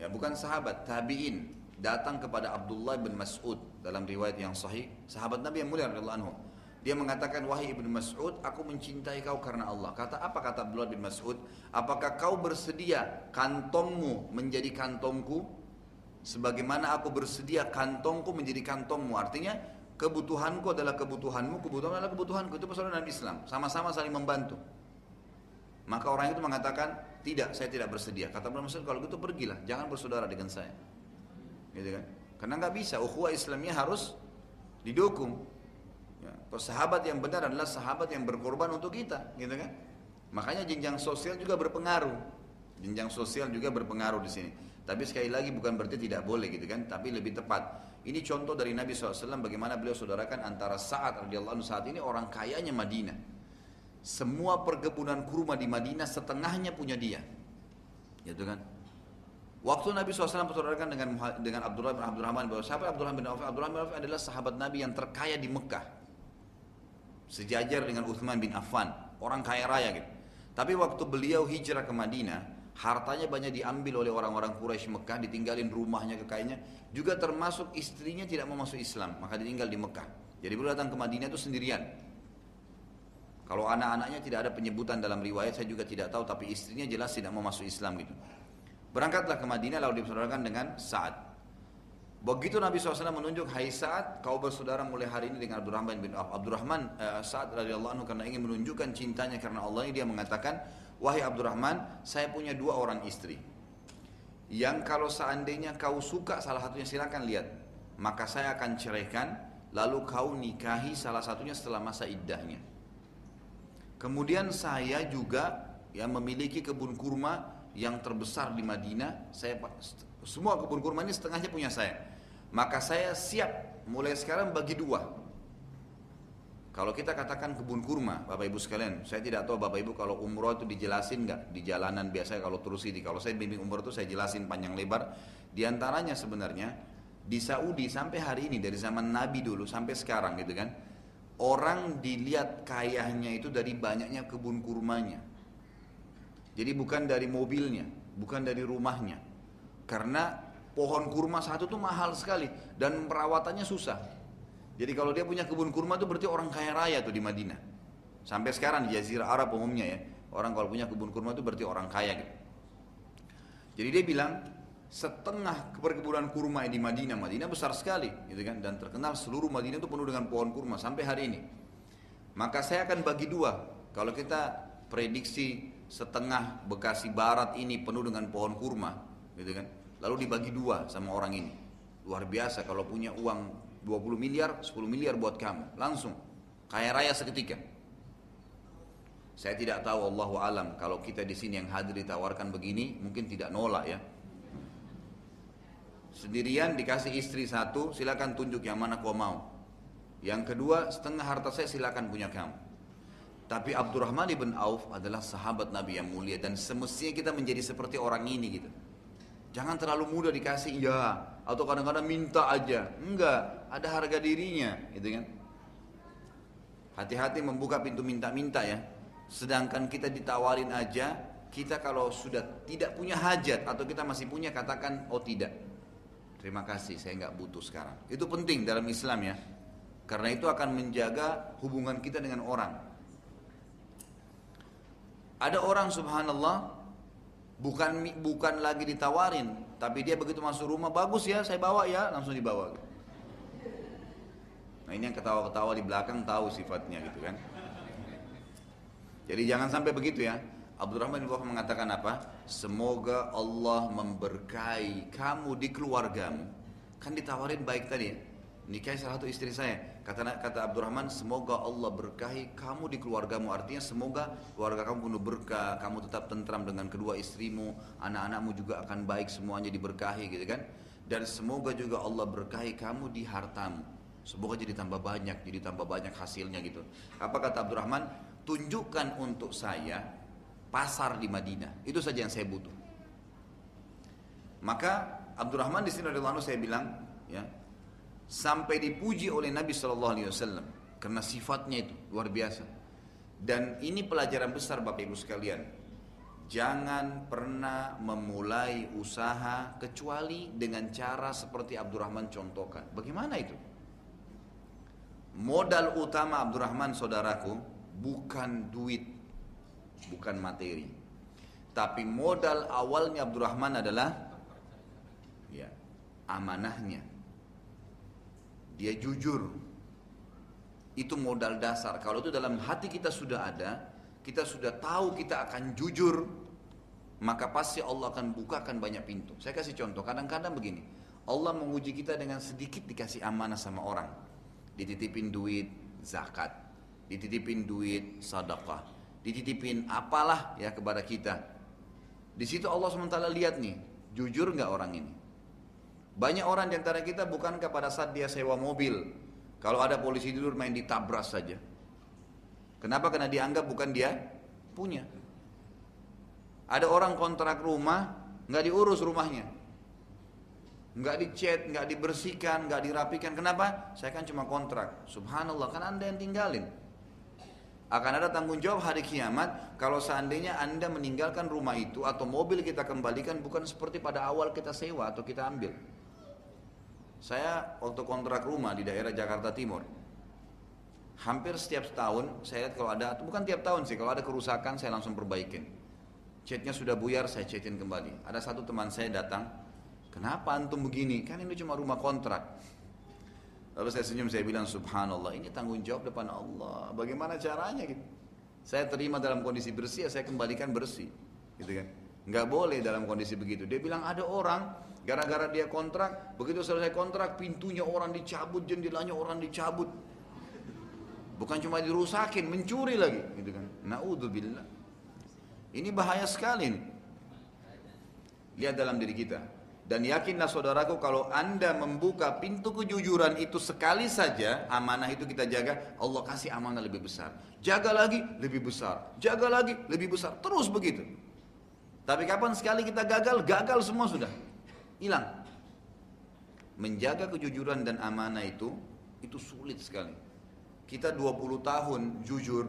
ya bukan sahabat, tabiin datang kepada Abdullah bin Mas'ud dalam riwayat yang sahih, sahabat Nabi yang mulia radhiyallahu anhu. Dia mengatakan, wahai ibnu Mas'ud, aku mencintai kau karena Allah. Kata apa kata Abdullah bin Mas'ud? Apakah kau bersedia kantongmu menjadi kantongku? Sebagaimana aku bersedia kantongku menjadi kantongmu. Artinya, kebutuhanku adalah kebutuhanmu, kebutuhan adalah kebutuhanku. Itu persaudaraan Islam. Sama-sama saling membantu. Maka orang itu mengatakan, tidak, saya tidak bersedia. Kata Abdullah Mas'ud, kalau gitu pergilah, jangan bersaudara dengan saya. Gitu kan? Karena nggak bisa, ukhuwah Islamnya harus didukung. Ya, sahabat yang benar adalah sahabat yang berkorban untuk kita, gitu kan? Makanya jenjang sosial juga berpengaruh. Jenjang sosial juga berpengaruh di sini. Tapi sekali lagi bukan berarti tidak boleh gitu kan, tapi lebih tepat. Ini contoh dari Nabi SAW bagaimana beliau saudarakan antara saat radhiyallahu saat ini orang kayanya Madinah. Semua perkebunan kurma di Madinah setengahnya punya dia. Gitu kan? Waktu Nabi SAW bersaudarakan dengan dengan Abdullah bin Abdurrahman bahwa siapa Abdullah bin Auf? Abdullah bin Auf adalah sahabat Nabi yang terkaya di Mekah. Sejajar dengan Uthman bin Affan, orang kaya raya gitu. Tapi waktu beliau hijrah ke Madinah, hartanya banyak diambil oleh orang-orang Quraisy Mekah, ditinggalin rumahnya kekayanya, juga termasuk istrinya tidak mau masuk Islam, maka ditinggal di Mekah. Jadi beliau datang ke Madinah itu sendirian. Kalau anak-anaknya tidak ada penyebutan dalam riwayat, saya juga tidak tahu, tapi istrinya jelas tidak mau masuk Islam gitu. Berangkatlah ke Madinah lalu dipersaudarakan dengan Sa'ad. Begitu Nabi SAW menunjuk, Hai Sa'ad, kau bersaudara mulai hari ini dengan Abdurrahman bin Auf. Abdurrahman uh, Sa'ad radhiyallahu anhu karena ingin menunjukkan cintanya karena Allah ini dia mengatakan, Wahai Abdurrahman, saya punya dua orang istri. Yang kalau seandainya kau suka salah satunya silakan lihat. Maka saya akan ceraikan, lalu kau nikahi salah satunya setelah masa iddahnya. Kemudian saya juga yang memiliki kebun kurma yang terbesar di Madinah. Saya semua kebun kurma ini setengahnya punya saya. Maka saya siap mulai sekarang bagi dua kalau kita katakan kebun kurma, Bapak Ibu sekalian, saya tidak tahu Bapak Ibu kalau umroh itu dijelasin nggak di jalanan biasa kalau terus ini. Kalau saya bimbing umroh itu saya jelasin panjang lebar. Di antaranya sebenarnya di Saudi sampai hari ini dari zaman Nabi dulu sampai sekarang gitu kan, orang dilihat kayahnya itu dari banyaknya kebun kurmanya. Jadi bukan dari mobilnya, bukan dari rumahnya. Karena pohon kurma satu tuh mahal sekali dan perawatannya susah. Jadi kalau dia punya kebun kurma itu berarti orang kaya raya tuh di Madinah. Sampai sekarang di Jazirah Arab umumnya ya, orang kalau punya kebun kurma itu berarti orang kaya gitu. Jadi dia bilang setengah perkebunan kurma di Madinah, Madinah besar sekali, gitu kan, dan terkenal seluruh Madinah itu penuh dengan pohon kurma sampai hari ini. Maka saya akan bagi dua. Kalau kita prediksi setengah Bekasi Barat ini penuh dengan pohon kurma, gitu kan, lalu dibagi dua sama orang ini. Luar biasa kalau punya uang 20 miliar, 10 miliar buat kamu. Langsung. Kaya raya seketika. Saya tidak tahu Allah alam kalau kita di sini yang hadir ditawarkan begini mungkin tidak nolak ya. Sendirian dikasih istri satu, silakan tunjuk yang mana kau mau. Yang kedua, setengah harta saya silakan punya kamu. Tapi Abdurrahman ibn Auf adalah sahabat Nabi yang mulia dan semestinya kita menjadi seperti orang ini gitu. Jangan terlalu mudah dikasih ya atau kadang-kadang minta aja. Enggak, ada harga dirinya, gitu kan. Hati-hati membuka pintu minta-minta ya. Sedangkan kita ditawarin aja, kita kalau sudah tidak punya hajat atau kita masih punya katakan oh tidak. Terima kasih, saya nggak butuh sekarang. Itu penting dalam Islam ya. Karena itu akan menjaga hubungan kita dengan orang. Ada orang subhanallah Bukan bukan lagi ditawarin, tapi dia begitu masuk rumah bagus ya, saya bawa ya, langsung dibawa. Nah ini yang ketawa-ketawa di belakang tahu sifatnya gitu kan. Jadi jangan sampai begitu ya. Abdurrahman bin Auf mengatakan apa? Semoga Allah memberkahi kamu di keluargamu. Kan ditawarin baik tadi ya. Nikahi salah satu istri saya. Kata kata Abdurrahman, semoga Allah berkahi kamu di keluargamu. Artinya semoga keluarga kamu penuh berkah, kamu tetap tentram dengan kedua istrimu, anak-anakmu juga akan baik semuanya diberkahi gitu kan. Dan semoga juga Allah berkahi kamu di hartamu. Semoga jadi tambah banyak, jadi tambah banyak hasilnya gitu. Apa kata Abdurrahman? Tunjukkan untuk saya pasar di Madinah. Itu saja yang saya butuh. Maka Abdurrahman di sini radhiyallahu saya bilang, ya, sampai dipuji oleh Nabi Shallallahu Alaihi Wasallam karena sifatnya itu luar biasa. Dan ini pelajaran besar Bapak Ibu sekalian. Jangan pernah memulai usaha kecuali dengan cara seperti Abdurrahman contohkan. Bagaimana itu? Modal utama Abdurrahman saudaraku bukan duit, bukan materi. Tapi modal awalnya Abdurrahman adalah ya, amanahnya, dia jujur. Itu modal dasar. Kalau itu dalam hati kita sudah ada, kita sudah tahu kita akan jujur, maka pasti Allah akan bukakan banyak pintu. Saya kasih contoh, kadang-kadang begini, Allah menguji kita dengan sedikit dikasih amanah sama orang. Dititipin duit, zakat. Dititipin duit, sadaqah. Dititipin apalah ya kepada kita. Di situ Allah SWT lihat nih, jujur nggak orang ini? Banyak orang di antara kita bukan kepada saat dia sewa mobil, kalau ada polisi dulu main ditabras saja. Kenapa? Karena dianggap bukan dia punya. Ada orang kontrak rumah, nggak diurus rumahnya, nggak dicat, nggak dibersihkan, nggak dirapikan. Kenapa? Saya kan cuma kontrak. Subhanallah, kan anda yang tinggalin. Akan ada tanggung jawab hari kiamat kalau seandainya anda meninggalkan rumah itu atau mobil kita kembalikan bukan seperti pada awal kita sewa atau kita ambil. Saya waktu kontrak rumah di daerah Jakarta Timur, hampir setiap tahun saya lihat kalau ada bukan tiap tahun sih kalau ada kerusakan saya langsung perbaikin. Catnya sudah buyar saya catin kembali. Ada satu teman saya datang kenapa antum begini? Kan ini cuma rumah kontrak lalu saya senyum saya bilang subhanallah ini tanggung jawab depan Allah bagaimana caranya gitu saya terima dalam kondisi bersih ya saya kembalikan bersih gitu kan nggak boleh dalam kondisi begitu dia bilang ada orang gara-gara dia kontrak begitu selesai kontrak pintunya orang dicabut jendelanya orang dicabut Bukan cuma dirusakin, mencuri lagi, gitu kan. Naudzubillah. Ini bahaya sekali nih. Lihat dalam diri kita. Dan yakinlah saudaraku kalau anda membuka pintu kejujuran itu sekali saja Amanah itu kita jaga Allah kasih amanah lebih besar. Jaga lagi lebih besar. Jaga lagi lebih besar. Terus begitu. Tapi kapan sekali kita gagal? Gagal semua sudah. Hilang. Menjaga kejujuran dan amanah itu Itu sulit sekali. Kita 20 tahun jujur,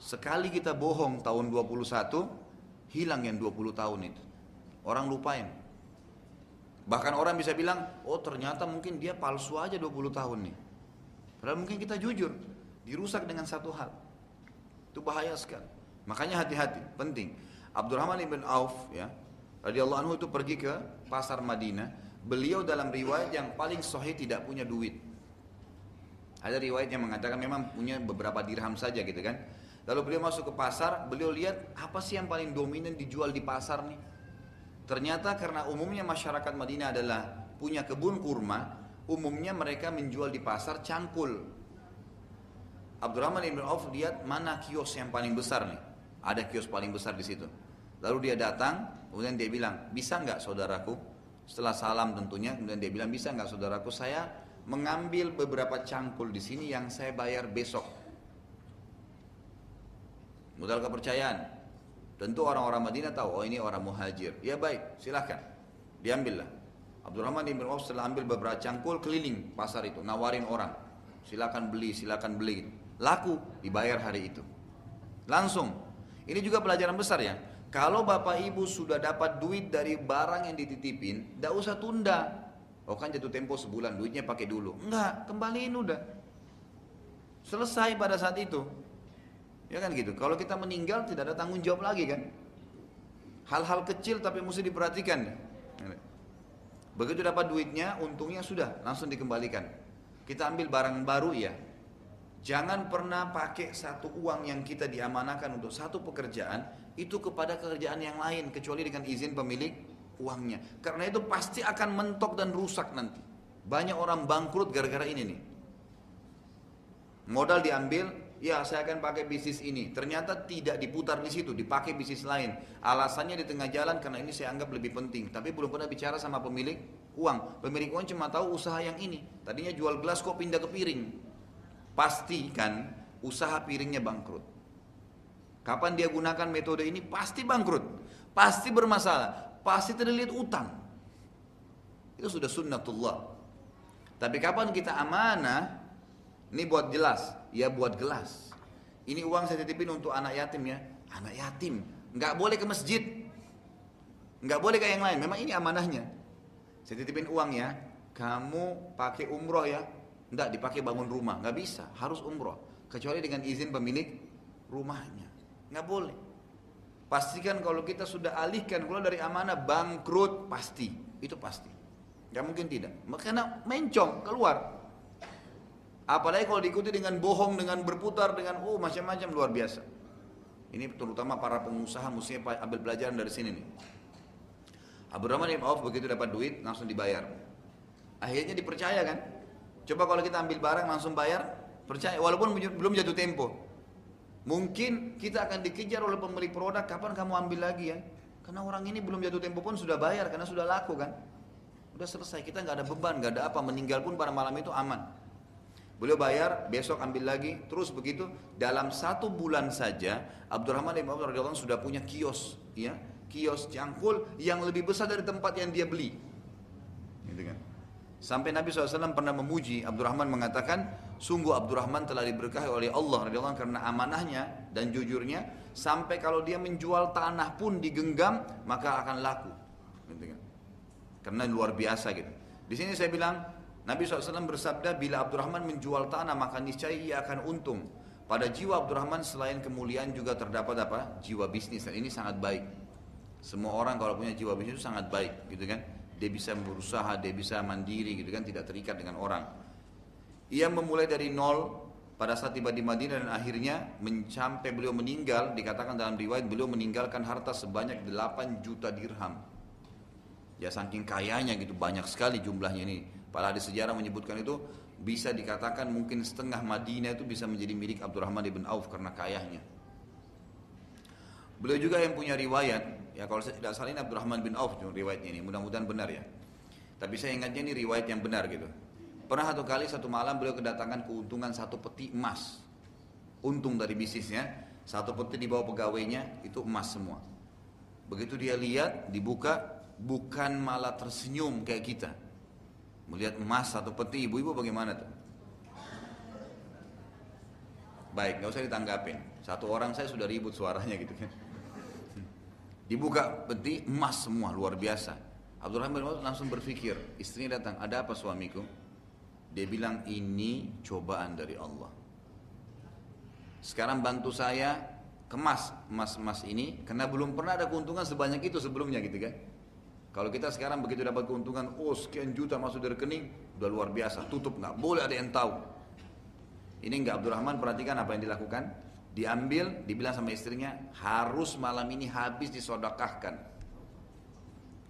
sekali kita bohong tahun 21, hilang yang 20 tahun itu. Orang lupain. Bahkan orang bisa bilang, oh ternyata mungkin dia palsu aja 20 tahun nih. Padahal mungkin kita jujur, dirusak dengan satu hal. Itu bahaya sekali. Makanya hati-hati, penting. Abdurrahman ibn Auf ya, radhiyallahu anhu itu pergi ke pasar Madinah. Beliau dalam riwayat yang paling sahih tidak punya duit. Ada riwayat yang mengatakan memang punya beberapa dirham saja gitu kan. Lalu beliau masuk ke pasar, beliau lihat apa sih yang paling dominan dijual di pasar nih. Ternyata karena umumnya masyarakat Madinah adalah punya kebun kurma, umumnya mereka menjual di pasar cangkul. Abdurrahman ibn Auf lihat mana kios yang paling besar nih. Ada kios paling besar di situ. Lalu dia datang, kemudian dia bilang, bisa nggak saudaraku? Setelah salam tentunya, kemudian dia bilang, bisa nggak saudaraku saya mengambil beberapa cangkul di sini yang saya bayar besok. Modal kepercayaan. Tentu orang-orang Madinah tahu, oh ini orang muhajir. Ya baik, silahkan. Diambillah. Abdurrahman bin Auf setelah ambil beberapa cangkul keliling pasar itu, nawarin orang. Silakan beli, silakan beli. Laku, dibayar hari itu. Langsung. Ini juga pelajaran besar ya. Kalau bapak ibu sudah dapat duit dari barang yang dititipin, tidak usah tunda. Oh kan jatuh tempo sebulan, duitnya pakai dulu. Enggak, kembaliin udah. Selesai pada saat itu. Ya kan gitu. Kalau kita meninggal tidak ada tanggung jawab lagi kan. Hal-hal kecil tapi mesti diperhatikan. Begitu dapat duitnya, untungnya sudah langsung dikembalikan. Kita ambil barang baru ya. Jangan pernah pakai satu uang yang kita diamanakan untuk satu pekerjaan itu kepada kerjaan yang lain kecuali dengan izin pemilik uangnya. Karena itu pasti akan mentok dan rusak nanti. Banyak orang bangkrut gara-gara ini nih. Modal diambil, ya saya akan pakai bisnis ini. Ternyata tidak diputar di situ, dipakai bisnis lain. Alasannya di tengah jalan karena ini saya anggap lebih penting. Tapi belum pernah bicara sama pemilik uang. Pemilik uang cuma tahu usaha yang ini. Tadinya jual gelas kok pindah ke piring. Pastikan usaha piringnya bangkrut. Kapan dia gunakan metode ini pasti bangkrut. Pasti bermasalah pasti terlihat utang. Itu sudah sunnatullah. Tapi kapan kita amanah, ini buat jelas, ya buat gelas. Ini uang saya titipin untuk anak yatim ya, anak yatim. Nggak boleh ke masjid, nggak boleh kayak yang lain. Memang ini amanahnya. Saya titipin uang ya, kamu pakai umroh ya, nggak dipakai bangun rumah, nggak bisa, harus umroh. Kecuali dengan izin pemilik rumahnya, nggak boleh. Pastikan kalau kita sudah alihkan keluar dari amanah bangkrut pasti, itu pasti. Gak mungkin tidak. Karena mencong keluar. Apalagi kalau diikuti dengan bohong, dengan berputar, dengan oh macam-macam luar biasa. Ini terutama para pengusaha mestinya ambil pelajaran dari sini nih. Abdurrahman bin Auf begitu dapat duit langsung dibayar. Akhirnya dipercaya kan? Coba kalau kita ambil barang langsung bayar, percaya walaupun belum jatuh tempo. Mungkin kita akan dikejar oleh pemilik produk, kapan kamu ambil lagi ya? Karena orang ini belum jatuh tempo pun sudah bayar karena sudah laku kan? Udah selesai, kita nggak ada beban, nggak ada apa, meninggal pun pada malam itu aman. Beliau bayar, besok ambil lagi, terus begitu. Dalam satu bulan saja, Abdurrahman bin Auf radhiyallahu sudah punya kios, ya, kios cangkul yang lebih besar dari tempat yang dia beli. Gitu kan. Sampai Nabi SAW pernah memuji Abdurrahman mengatakan, sungguh Abdurrahman telah diberkahi oleh Allah radhiyallahu karena amanahnya dan jujurnya, sampai kalau dia menjual tanah pun digenggam maka akan laku. Gitu kan. Karena luar biasa gitu. Di sini saya bilang Nabi SAW bersabda, bila Abdurrahman menjual tanah maka niscaya ia akan untung. Pada jiwa Abdurrahman selain kemuliaan juga terdapat apa? Jiwa bisnis dan ini sangat baik. Semua orang kalau punya jiwa bisnis itu sangat baik, gitu kan? Dia bisa berusaha, dia bisa mandiri, gitu kan? Tidak terikat dengan orang. Ia memulai dari nol pada saat tiba di Madinah dan akhirnya sampai beliau meninggal dikatakan dalam riwayat beliau meninggalkan harta sebanyak 8 juta dirham. Ya saking kayanya gitu banyak sekali jumlahnya ini Padahal di sejarah menyebutkan itu bisa dikatakan mungkin setengah Madinah itu bisa menjadi milik Abdurrahman ibn Auf karena kayahnya. Beliau juga yang punya riwayat, ya kalau saya tidak salah ini Abdurrahman bin Auf riwayatnya ini, mudah-mudahan benar ya. Tapi saya ingatnya ini riwayat yang benar gitu. Pernah satu kali satu malam beliau kedatangan keuntungan satu peti emas. Untung dari bisnisnya, satu peti di bawah pegawainya itu emas semua. Begitu dia lihat, dibuka, bukan malah tersenyum kayak kita Melihat emas satu peti ibu-ibu bagaimana tuh? Baik, nggak usah ditanggapin. Satu orang saya sudah ribut suaranya gitu kan. Dibuka peti emas semua luar biasa. Abdurrahman bin Auf langsung berpikir, istrinya datang, ada apa suamiku? Dia bilang ini cobaan dari Allah. Sekarang bantu saya kemas emas-emas ini karena belum pernah ada keuntungan sebanyak itu sebelumnya gitu kan. Kalau kita sekarang begitu dapat keuntungan, oh sekian juta masuk dari rekening, udah luar biasa, tutup nggak boleh ada yang tahu. Ini nggak Abdurrahman perhatikan apa yang dilakukan. Diambil, dibilang sama istrinya, harus malam ini habis disodakahkan.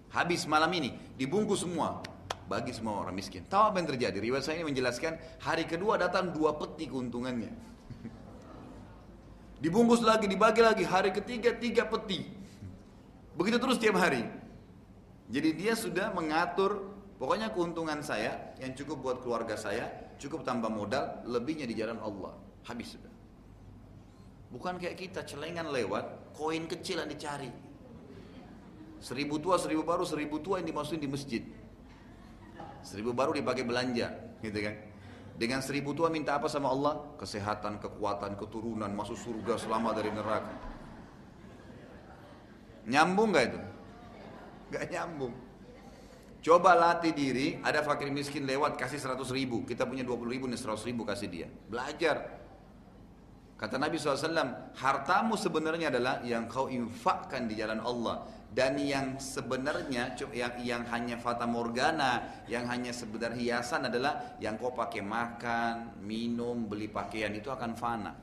Habis malam ini, dibungkus semua. Bagi semua orang miskin. Tahu apa yang terjadi? Riwayat saya ini menjelaskan, hari kedua datang dua peti keuntungannya. Dibungkus lagi, dibagi lagi. Hari ketiga, tiga peti. Begitu terus tiap hari. Jadi dia sudah mengatur pokoknya keuntungan saya yang cukup buat keluarga saya, cukup tambah modal, lebihnya di jalan Allah. Habis sudah. Bukan kayak kita celengan lewat, koin kecil yang dicari. Seribu tua, seribu baru, seribu tua yang dimasukin di masjid. Seribu baru dipakai belanja, gitu kan. Dengan seribu tua minta apa sama Allah? Kesehatan, kekuatan, keturunan, masuk surga selama dari neraka. Nyambung gak itu? Gak nyambung. Coba latih diri, ada fakir miskin lewat kasih 100 ribu, kita punya 20 ribu nih 100 ribu kasih dia. Belajar. Kata Nabi SAW, hartamu sebenarnya adalah yang kau infakkan di jalan Allah. Dan yang sebenarnya, yang, yang hanya fata morgana, yang hanya sebenarnya hiasan adalah yang kau pakai makan, minum, beli pakaian, itu akan fana.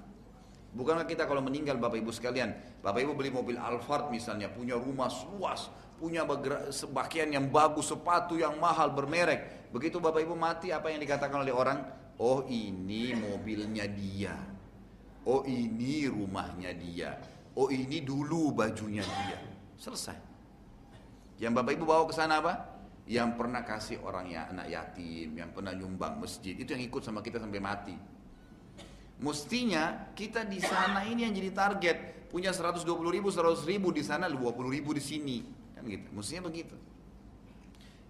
Bukankah kita kalau meninggal Bapak Ibu sekalian, Bapak Ibu beli mobil Alphard misalnya, punya rumah luas, punya pakaian yang bagus, sepatu yang mahal bermerek. Begitu Bapak Ibu mati apa yang dikatakan oleh orang? Oh ini mobilnya dia. Oh ini rumahnya dia. Oh ini dulu bajunya dia. Selesai. Yang Bapak Ibu bawa ke sana apa? Yang pernah kasih orang ya anak yatim, yang pernah nyumbang masjid, itu yang ikut sama kita sampai mati. Mestinya kita di sana ini yang jadi target. Punya 120 ribu, 100 ribu di sana, 20 ribu di sini gitu. Mestinya begitu.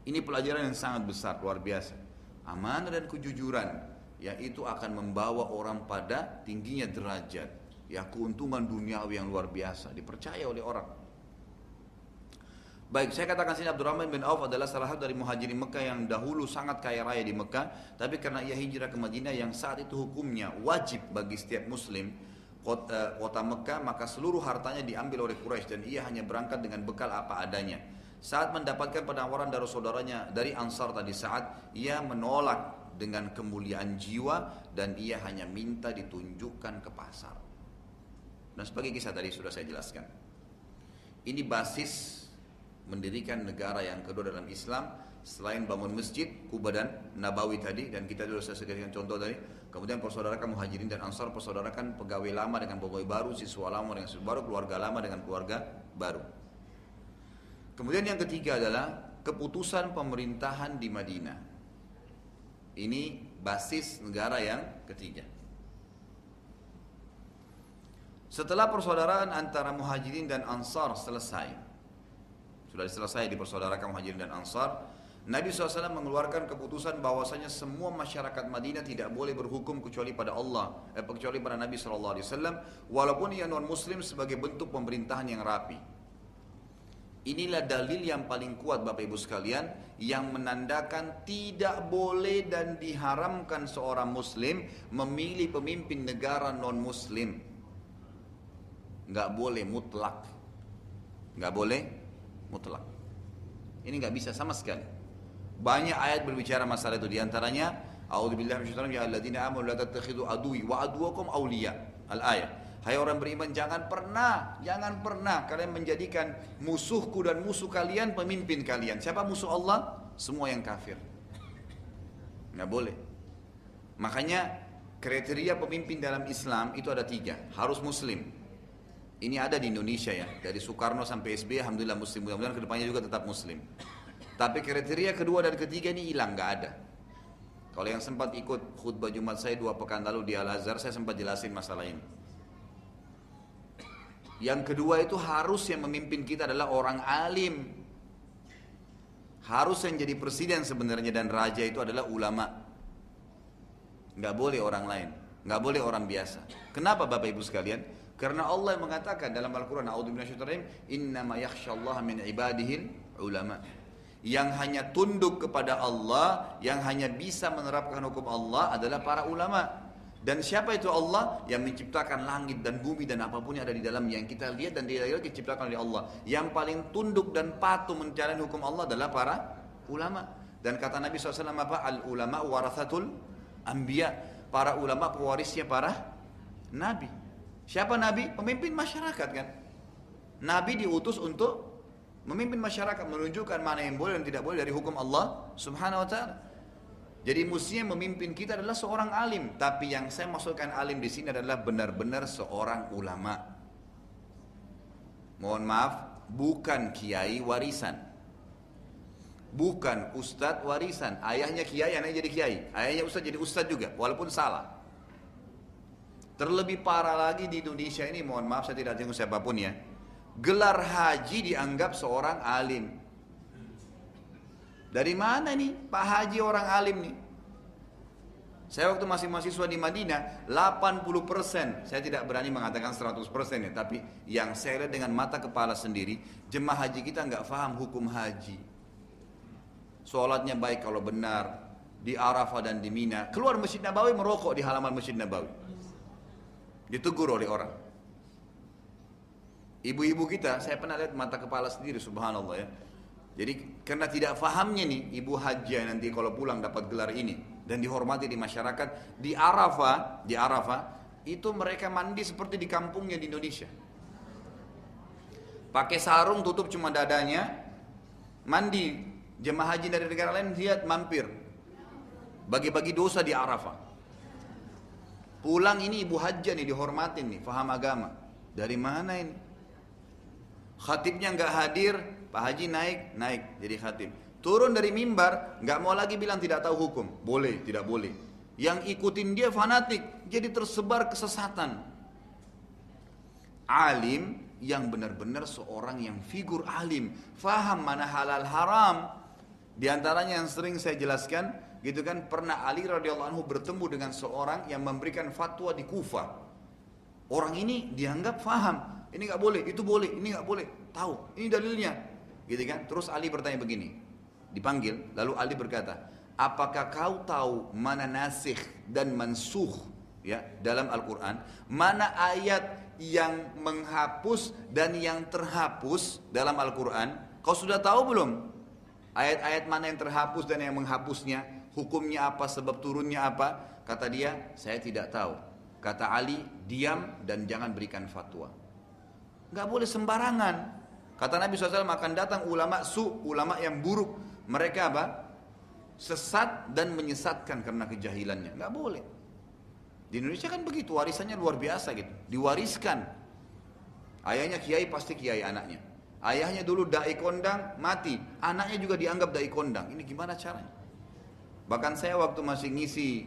Ini pelajaran yang sangat besar, luar biasa. Amanah dan kejujuran, yaitu akan membawa orang pada tingginya derajat. Ya keuntungan duniawi yang luar biasa, dipercaya oleh orang. Baik, saya katakan sini Abdurrahman bin Auf adalah salah satu dari muhajirin Mekah yang dahulu sangat kaya raya di Mekah, tapi karena ia hijrah ke Madinah yang saat itu hukumnya wajib bagi setiap muslim kota, kota Mekah maka seluruh hartanya diambil oleh Quraisy dan ia hanya berangkat dengan bekal apa adanya. Saat mendapatkan penawaran dari saudaranya dari Ansar tadi saat ia menolak dengan kemuliaan jiwa dan ia hanya minta ditunjukkan ke pasar. Dan sebagai kisah tadi sudah saya jelaskan. Ini basis mendirikan negara yang kedua dalam Islam selain bangun masjid, Kuba dan Nabawi tadi dan kita sudah saya sebutkan contoh tadi. Kemudian persaudarakan muhajirin dan ansar persaudarakan pegawai lama dengan pegawai baru, siswa lama dengan siswa baru, keluarga lama dengan keluarga baru. Kemudian yang ketiga adalah keputusan pemerintahan di Madinah. Ini basis negara yang ketiga. Setelah persaudaraan antara muhajirin dan ansar selesai, sudah selesai dipersaudarakan muhajirin dan ansar, Nabi SAW mengeluarkan keputusan bahwasanya semua masyarakat Madinah tidak boleh berhukum kecuali pada Allah, eh, kecuali pada Nabi SAW, walaupun ia non Muslim sebagai bentuk pemerintahan yang rapi. Inilah dalil yang paling kuat Bapak Ibu sekalian yang menandakan tidak boleh dan diharamkan seorang Muslim memilih pemimpin negara non Muslim nggak boleh mutlak. Nggak boleh mutlak. Ini nggak bisa sama sekali banyak ayat berbicara masalah itu. Di antaranya A'udzubillahi minasyaitonir rajim. Alladzina amanu la tattakhidhu aduwi wa aduwakum awliya. Al ayat Hai orang beriman jangan pernah jangan pernah kalian menjadikan musuhku dan musuh kalian pemimpin kalian. Siapa musuh Allah? Semua yang kafir. Nggak boleh. Makanya kriteria pemimpin dalam Islam itu ada tiga. Harus muslim. Ini ada di Indonesia ya, dari Soekarno sampai SBY, alhamdulillah muslim. Mudah-mudahan ke depannya juga tetap muslim. Tapi kriteria kedua dan ketiga ini hilang, nggak ada. Kalau yang sempat ikut khutbah Jumat saya dua pekan lalu di Al Azhar, saya sempat jelasin masalah ini. Yang kedua itu harus yang memimpin kita adalah orang alim. Harus yang jadi presiden sebenarnya dan raja itu adalah ulama. Nggak boleh orang lain, nggak boleh orang biasa. Kenapa Bapak Ibu sekalian? Karena Allah yang mengatakan dalam Al-Quran, Innama yakhshallaha min ibadihil ulama. Yang hanya tunduk kepada Allah, yang hanya bisa menerapkan hukum Allah adalah para ulama. Dan siapa itu Allah? Yang menciptakan langit dan bumi dan apa pun yang ada di dalam yang kita lihat dan tidak lihat diciptakan oleh Allah. Yang paling tunduk dan patuh menjalani hukum Allah adalah para ulama. Dan kata Nabi SAW apa? Al ulama warathatul anbiya. Para ulama pewarisnya para nabi. Siapa Nabi? Pemimpin masyarakat kan. Nabi diutus untuk memimpin masyarakat, menunjukkan mana yang boleh dan tidak boleh dari hukum Allah Subhanahu wa taala. Jadi mestinya memimpin kita adalah seorang alim, tapi yang saya maksudkan alim di sini adalah benar-benar seorang ulama. Mohon maaf, bukan kiai warisan. Bukan ustadz warisan. Ayahnya kiai, anaknya jadi kiai. Ayahnya ustadz jadi ustadz juga, walaupun salah. Terlebih parah lagi di Indonesia ini, mohon maaf saya tidak tengok siapa pun ya. Gelar haji dianggap seorang alim. Dari mana nih Pak Haji orang alim nih? Saya waktu masih mahasiswa di Madinah, 80%, saya tidak berani mengatakan 100% ya, tapi yang saya lihat dengan mata kepala sendiri, jemaah haji kita nggak paham hukum haji. Sholatnya baik kalau benar, di Arafah dan di Mina. Keluar Masjid Nabawi merokok di halaman Masjid Nabawi. Ditegur oleh orang. Ibu-ibu kita, saya pernah lihat mata kepala sendiri, subhanallah ya. Jadi karena tidak fahamnya nih ibu haji nanti kalau pulang dapat gelar ini dan dihormati di masyarakat di Arafah, di Arafah itu mereka mandi seperti di kampungnya di Indonesia. Pakai sarung tutup cuma dadanya, mandi jemaah haji dari negara lain lihat mampir bagi-bagi dosa di Arafah. Pulang ini ibu hajjah nih dihormatin nih, faham agama. Dari mana ini? Khatibnya nggak hadir, Pak Haji naik, naik jadi khatib. Turun dari mimbar, nggak mau lagi bilang tidak tahu hukum. Boleh, tidak boleh. Yang ikutin dia fanatik, jadi tersebar kesesatan. Alim yang benar-benar seorang yang figur alim, faham mana halal haram. Di antaranya yang sering saya jelaskan, gitu kan pernah Ali radhiyallahu anhu bertemu dengan seorang yang memberikan fatwa di Kufa. Orang ini dianggap faham, ini nggak boleh, itu boleh, ini nggak boleh, tahu, ini dalilnya, gitu kan? Terus Ali bertanya begini, dipanggil, lalu Ali berkata, apakah kau tahu mana nasikh dan mansuh ya dalam Al-Quran, mana ayat yang menghapus dan yang terhapus dalam Al-Quran? Kau sudah tahu belum? Ayat-ayat mana yang terhapus dan yang menghapusnya? hukumnya apa, sebab turunnya apa? Kata dia, saya tidak tahu. Kata Ali, diam dan jangan berikan fatwa. Gak boleh sembarangan. Kata Nabi SAW akan datang ulama su, ulama yang buruk. Mereka apa? Sesat dan menyesatkan karena kejahilannya. Gak boleh. Di Indonesia kan begitu, warisannya luar biasa gitu. Diwariskan. Ayahnya kiai pasti kiai anaknya. Ayahnya dulu dai kondang, mati. Anaknya juga dianggap dai kondang. Ini gimana caranya? Bahkan saya waktu masih ngisi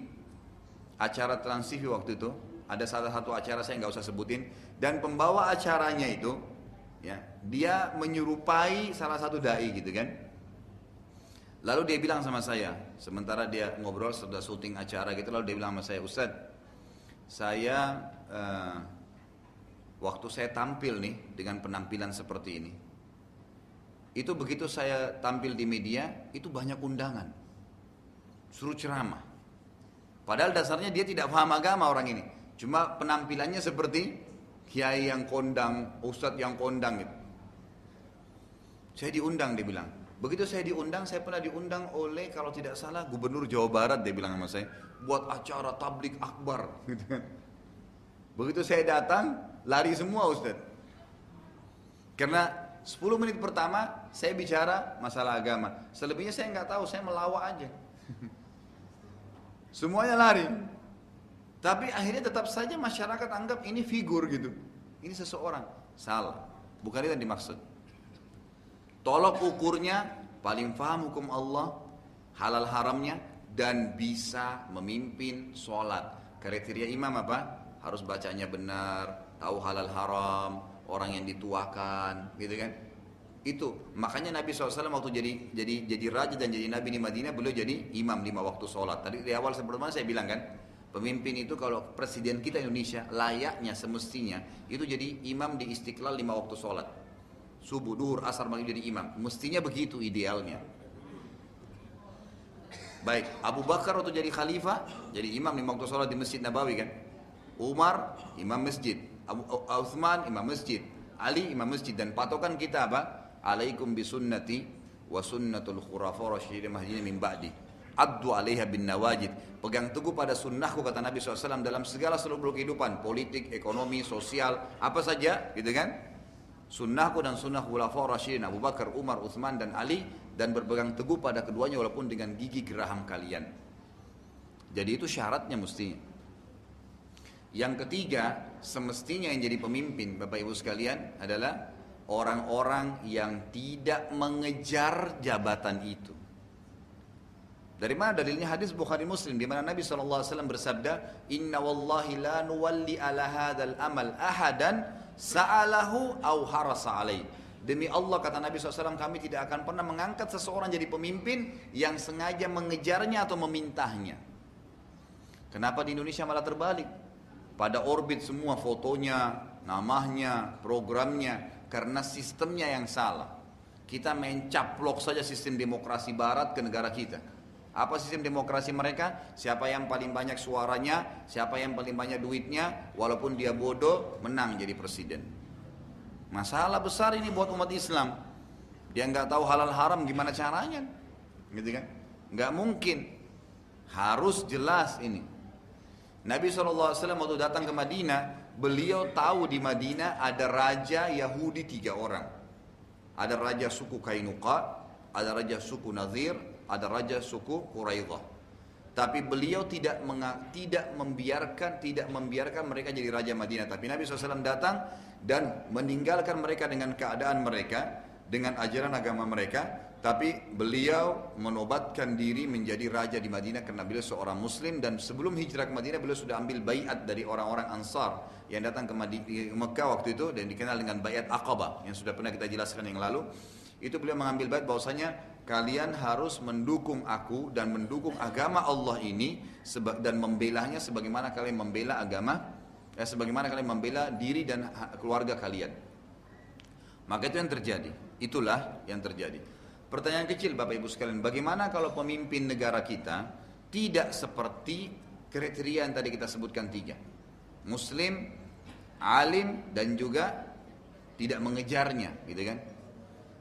acara Trans TV waktu itu, ada salah satu acara saya nggak usah sebutin. Dan pembawa acaranya itu ya dia menyerupai salah satu dai gitu kan. Lalu dia bilang sama saya sementara dia ngobrol sudah syuting acara gitu lalu dia bilang sama saya Ustad saya uh, waktu saya tampil nih dengan penampilan seperti ini itu begitu saya tampil di media itu banyak undangan suruh ceramah. Padahal dasarnya dia tidak paham agama orang ini Cuma penampilannya seperti kiai yang kondang, ustadz yang kondang gitu. Saya diundang dia bilang. Begitu saya diundang, saya pernah diundang oleh kalau tidak salah gubernur Jawa Barat dia bilang sama saya, buat acara tablik akbar gitu. Begitu saya datang, lari semua ustadz. Karena 10 menit pertama saya bicara masalah agama. Selebihnya saya nggak tahu, saya melawak aja. Semuanya lari. Tapi akhirnya tetap saja masyarakat anggap ini figur gitu. Ini seseorang. Salah. Bukan itu yang dimaksud. Tolok ukurnya paling paham hukum Allah, halal haramnya, dan bisa memimpin sholat. Kriteria imam apa? Harus bacanya benar, tahu halal haram, orang yang dituakan, gitu kan? Itu makanya Nabi SAW waktu jadi jadi jadi raja dan jadi nabi di Madinah beliau jadi imam lima waktu sholat. Tadi di awal sebelumnya saya bilang kan, Pemimpin itu kalau presiden kita Indonesia layaknya semestinya itu jadi imam di istiqlal lima waktu sholat. Subuh, duhur, asar, maghrib jadi imam. Mestinya begitu idealnya. Baik, Abu Bakar waktu jadi khalifah, jadi imam lima waktu sholat di Masjid Nabawi kan. Umar, imam masjid. Abu Uthman, imam masjid. Ali, imam masjid. Dan patokan kita apa? Alaikum bisunnati wa sunnatul khurafa rasyidin mahdina min ba'di addu alaiha bin nawajid. Pegang teguh pada sunnahku kata Nabi SAW dalam segala seluruh kehidupan politik, ekonomi, sosial apa saja gitu kan? Sunnahku dan sunnah khulafa rasyidin Abu Bakar, Umar, Uthman dan Ali dan berpegang teguh pada keduanya walaupun dengan gigi geraham kalian. Jadi itu syaratnya mestinya yang ketiga semestinya yang jadi pemimpin Bapak Ibu sekalian adalah orang-orang yang tidak mengejar jabatan itu dari mana dalilnya hadis Bukhari Muslim di mana Nabi SAW bersabda, Inna wallahi la nuwalli ala hadal amal ahadan sa'alahu au harasa alaih. Demi Allah kata Nabi SAW kami tidak akan pernah mengangkat seseorang jadi pemimpin yang sengaja mengejarnya atau memintahnya. Kenapa di Indonesia malah terbalik? Pada orbit semua fotonya, namanya, programnya, karena sistemnya yang salah. Kita main caplok saja sistem demokrasi barat ke negara kita. Apa sistem demokrasi mereka? Siapa yang paling banyak suaranya, siapa yang paling banyak duitnya, walaupun dia bodoh, menang jadi presiden. Masalah besar ini buat umat Islam. Dia nggak tahu halal haram gimana caranya, gitu kan? Nggak mungkin. Harus jelas ini. Nabi SAW waktu datang ke Madinah, beliau tahu di Madinah ada raja Yahudi tiga orang. Ada raja suku Kainuqa, ada raja suku Nazir, ada raja suku Quraidah. Tapi beliau tidak tidak membiarkan tidak membiarkan mereka jadi raja Madinah. Tapi Nabi SAW datang dan meninggalkan mereka dengan keadaan mereka, dengan ajaran agama mereka. Tapi beliau menobatkan diri menjadi raja di Madinah karena beliau seorang Muslim dan sebelum hijrah ke Madinah beliau sudah ambil bayat dari orang-orang Ansar yang datang ke Mekah waktu itu dan dikenal dengan bayat Aqabah yang sudah pernah kita jelaskan yang lalu. Itu beliau mengambil bayat bahwasanya kalian harus mendukung aku dan mendukung agama Allah ini dan membelanya sebagaimana kalian membela agama ya sebagaimana kalian membela diri dan keluarga kalian. Maka itu yang terjadi. Itulah yang terjadi. Pertanyaan kecil Bapak Ibu sekalian, bagaimana kalau pemimpin negara kita tidak seperti kriteria yang tadi kita sebutkan tiga. Muslim, alim dan juga tidak mengejarnya, gitu kan?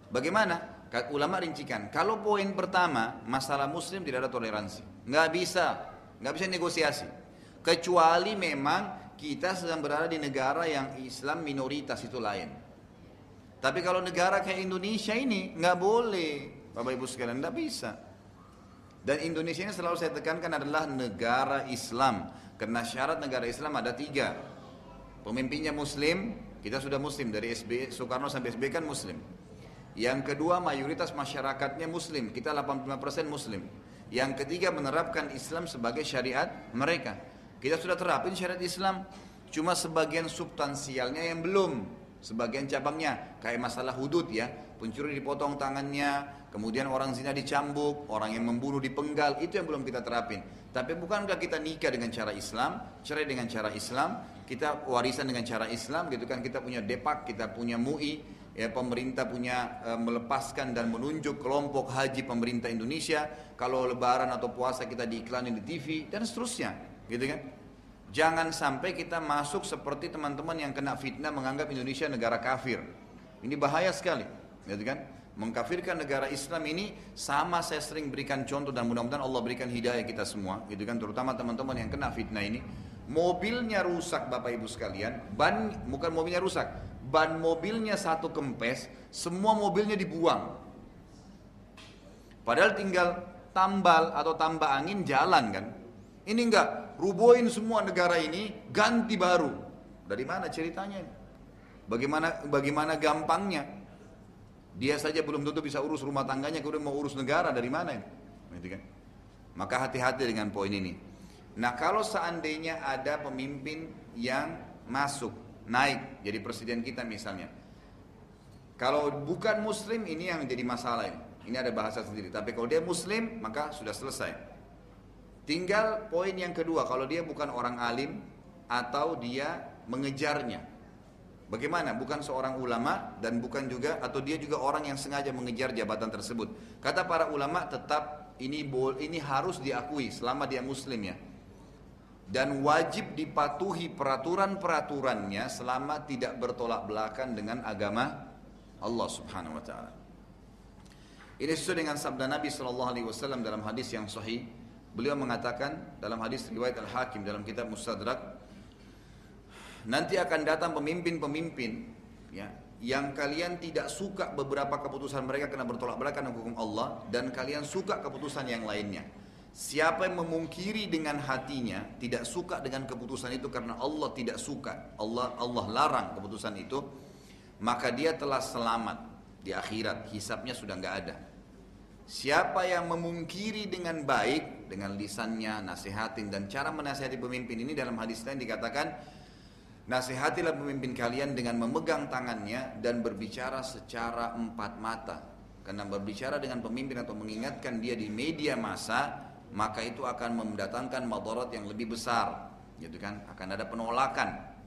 Bagaimana? ulama rincikan, kalau poin pertama masalah muslim tidak ada toleransi, nggak bisa, nggak bisa negosiasi, kecuali memang kita sedang berada di negara yang Islam minoritas itu lain. Tapi kalau negara kayak Indonesia ini nggak boleh, Bapak Ibu sekalian, nggak bisa. Dan Indonesia ini selalu saya tekankan adalah negara Islam. Karena syarat negara Islam ada tiga. Pemimpinnya Muslim, kita sudah Muslim dari SB Soekarno sampai SB kan Muslim. Yang kedua mayoritas masyarakatnya Muslim, kita 85% Muslim. Yang ketiga menerapkan Islam sebagai syariat mereka. Kita sudah terapin syariat Islam, cuma sebagian substansialnya yang belum, sebagian cabangnya. Kayak masalah hudud ya, pencuri dipotong tangannya, kemudian orang zina dicambuk, orang yang membunuh dipenggal, itu yang belum kita terapin. Tapi bukankah kita nikah dengan cara Islam, cerai dengan cara Islam, kita warisan dengan cara Islam gitu kan, kita punya depak, kita punya MUI, ya pemerintah punya e, melepaskan dan menunjuk kelompok haji pemerintah Indonesia. Kalau lebaran atau puasa kita diiklanin di TV dan seterusnya gitu kan? Jangan sampai kita masuk seperti teman-teman yang kena fitnah menganggap Indonesia negara kafir. Ini bahaya sekali gitu kan? Mengkafirkan negara Islam ini sama saya sering berikan contoh dan mudah-mudahan Allah berikan hidayah kita semua gitu kan? Terutama teman-teman yang kena fitnah ini mobilnya rusak Bapak Ibu sekalian ban bukan mobilnya rusak ban mobilnya satu kempes, semua mobilnya dibuang. Padahal tinggal tambal atau tambah angin jalan kan. Ini enggak, rubuhin semua negara ini, ganti baru. Dari mana ceritanya? Bagaimana bagaimana gampangnya? Dia saja belum tentu bisa urus rumah tangganya, kemudian mau urus negara dari mana ini? Gitu kan? Maka hati-hati dengan poin ini. Nah kalau seandainya ada pemimpin yang masuk naik jadi presiden kita misalnya. Kalau bukan muslim ini yang jadi masalah ini. Ini ada bahasa sendiri. Tapi kalau dia muslim maka sudah selesai. Tinggal poin yang kedua, kalau dia bukan orang alim atau dia mengejarnya. Bagaimana? Bukan seorang ulama dan bukan juga atau dia juga orang yang sengaja mengejar jabatan tersebut. Kata para ulama tetap ini ini harus diakui selama dia muslim ya dan wajib dipatuhi peraturan-peraturannya selama tidak bertolak belakang dengan agama Allah Subhanahu wa taala. Ini sesuai dengan sabda Nabi sallallahu alaihi wasallam dalam hadis yang sahih. Beliau mengatakan dalam hadis riwayat Al-Hakim dalam kitab Mustadrak nanti akan datang pemimpin-pemimpin ya yang kalian tidak suka beberapa keputusan mereka karena bertolak belakang dengan hukum Allah dan kalian suka keputusan yang lainnya. Siapa yang memungkiri dengan hatinya tidak suka dengan keputusan itu karena Allah tidak suka, Allah Allah larang keputusan itu, maka dia telah selamat di akhirat, hisapnya sudah nggak ada. Siapa yang memungkiri dengan baik dengan lisannya, nasihatin dan cara menasihati pemimpin ini dalam hadis lain dikatakan nasihatilah pemimpin kalian dengan memegang tangannya dan berbicara secara empat mata. Karena berbicara dengan pemimpin atau mengingatkan dia di media masa maka itu akan mendatangkan madarat yang lebih besar gitu kan? Akan ada penolakan.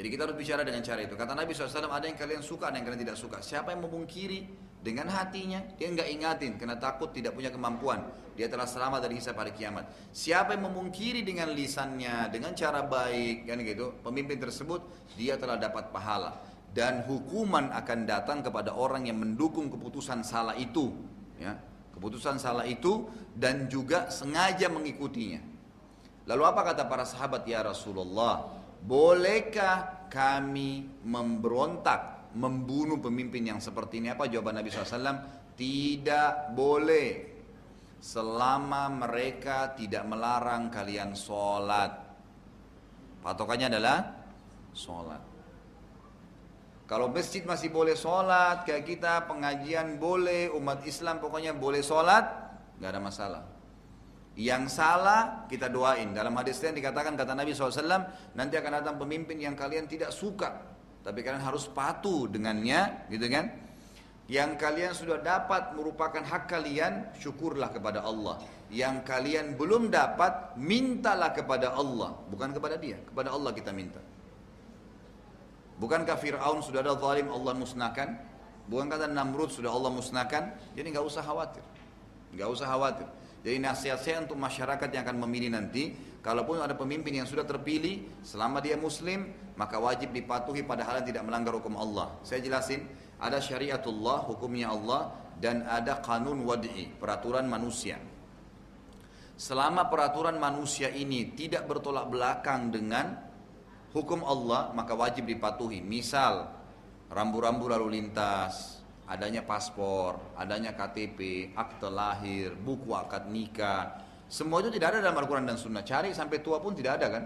Jadi kita harus bicara dengan cara itu. Kata Nabi SAW ada yang kalian suka ada yang kalian tidak suka. Siapa yang memungkiri dengan hatinya dia nggak ingatin karena takut tidak punya kemampuan. Dia telah selamat dari hisab hari kiamat. Siapa yang memungkiri dengan lisannya dengan cara baik kan gitu pemimpin tersebut dia telah dapat pahala. Dan hukuman akan datang kepada orang yang mendukung keputusan salah itu ya keputusan salah itu dan juga sengaja mengikutinya. Lalu apa kata para sahabat ya Rasulullah? Bolehkah kami memberontak, membunuh pemimpin yang seperti ini? Apa jawaban Nabi SAW? Tidak boleh selama mereka tidak melarang kalian sholat. Patokannya adalah sholat. Kalau masjid masih boleh sholat, kayak kita pengajian boleh, umat Islam pokoknya boleh sholat, nggak ada masalah. Yang salah kita doain. Dalam hadis yang dikatakan kata Nabi SAW, nanti akan datang pemimpin yang kalian tidak suka, tapi kalian harus patuh dengannya, gitu kan? Yang kalian sudah dapat merupakan hak kalian, syukurlah kepada Allah. Yang kalian belum dapat, mintalah kepada Allah, bukan kepada dia, kepada Allah kita minta. Bukankah Fir'aun sudah ada zalim Allah musnahkan? Bukankah Namrud sudah Allah musnahkan? Jadi nggak usah khawatir. Nggak usah khawatir. Jadi nasihat saya untuk masyarakat yang akan memilih nanti, kalaupun ada pemimpin yang sudah terpilih, selama dia muslim, maka wajib dipatuhi pada hal yang tidak melanggar hukum Allah. Saya jelasin, ada syariatullah, hukumnya Allah, dan ada kanun wad'i, peraturan manusia. Selama peraturan manusia ini tidak bertolak belakang dengan hukum Allah maka wajib dipatuhi. Misal rambu-rambu lalu lintas, adanya paspor, adanya KTP, akte lahir, buku akad nikah, semua itu tidak ada dalam Al-Quran dan Sunnah. Cari sampai tua pun tidak ada kan?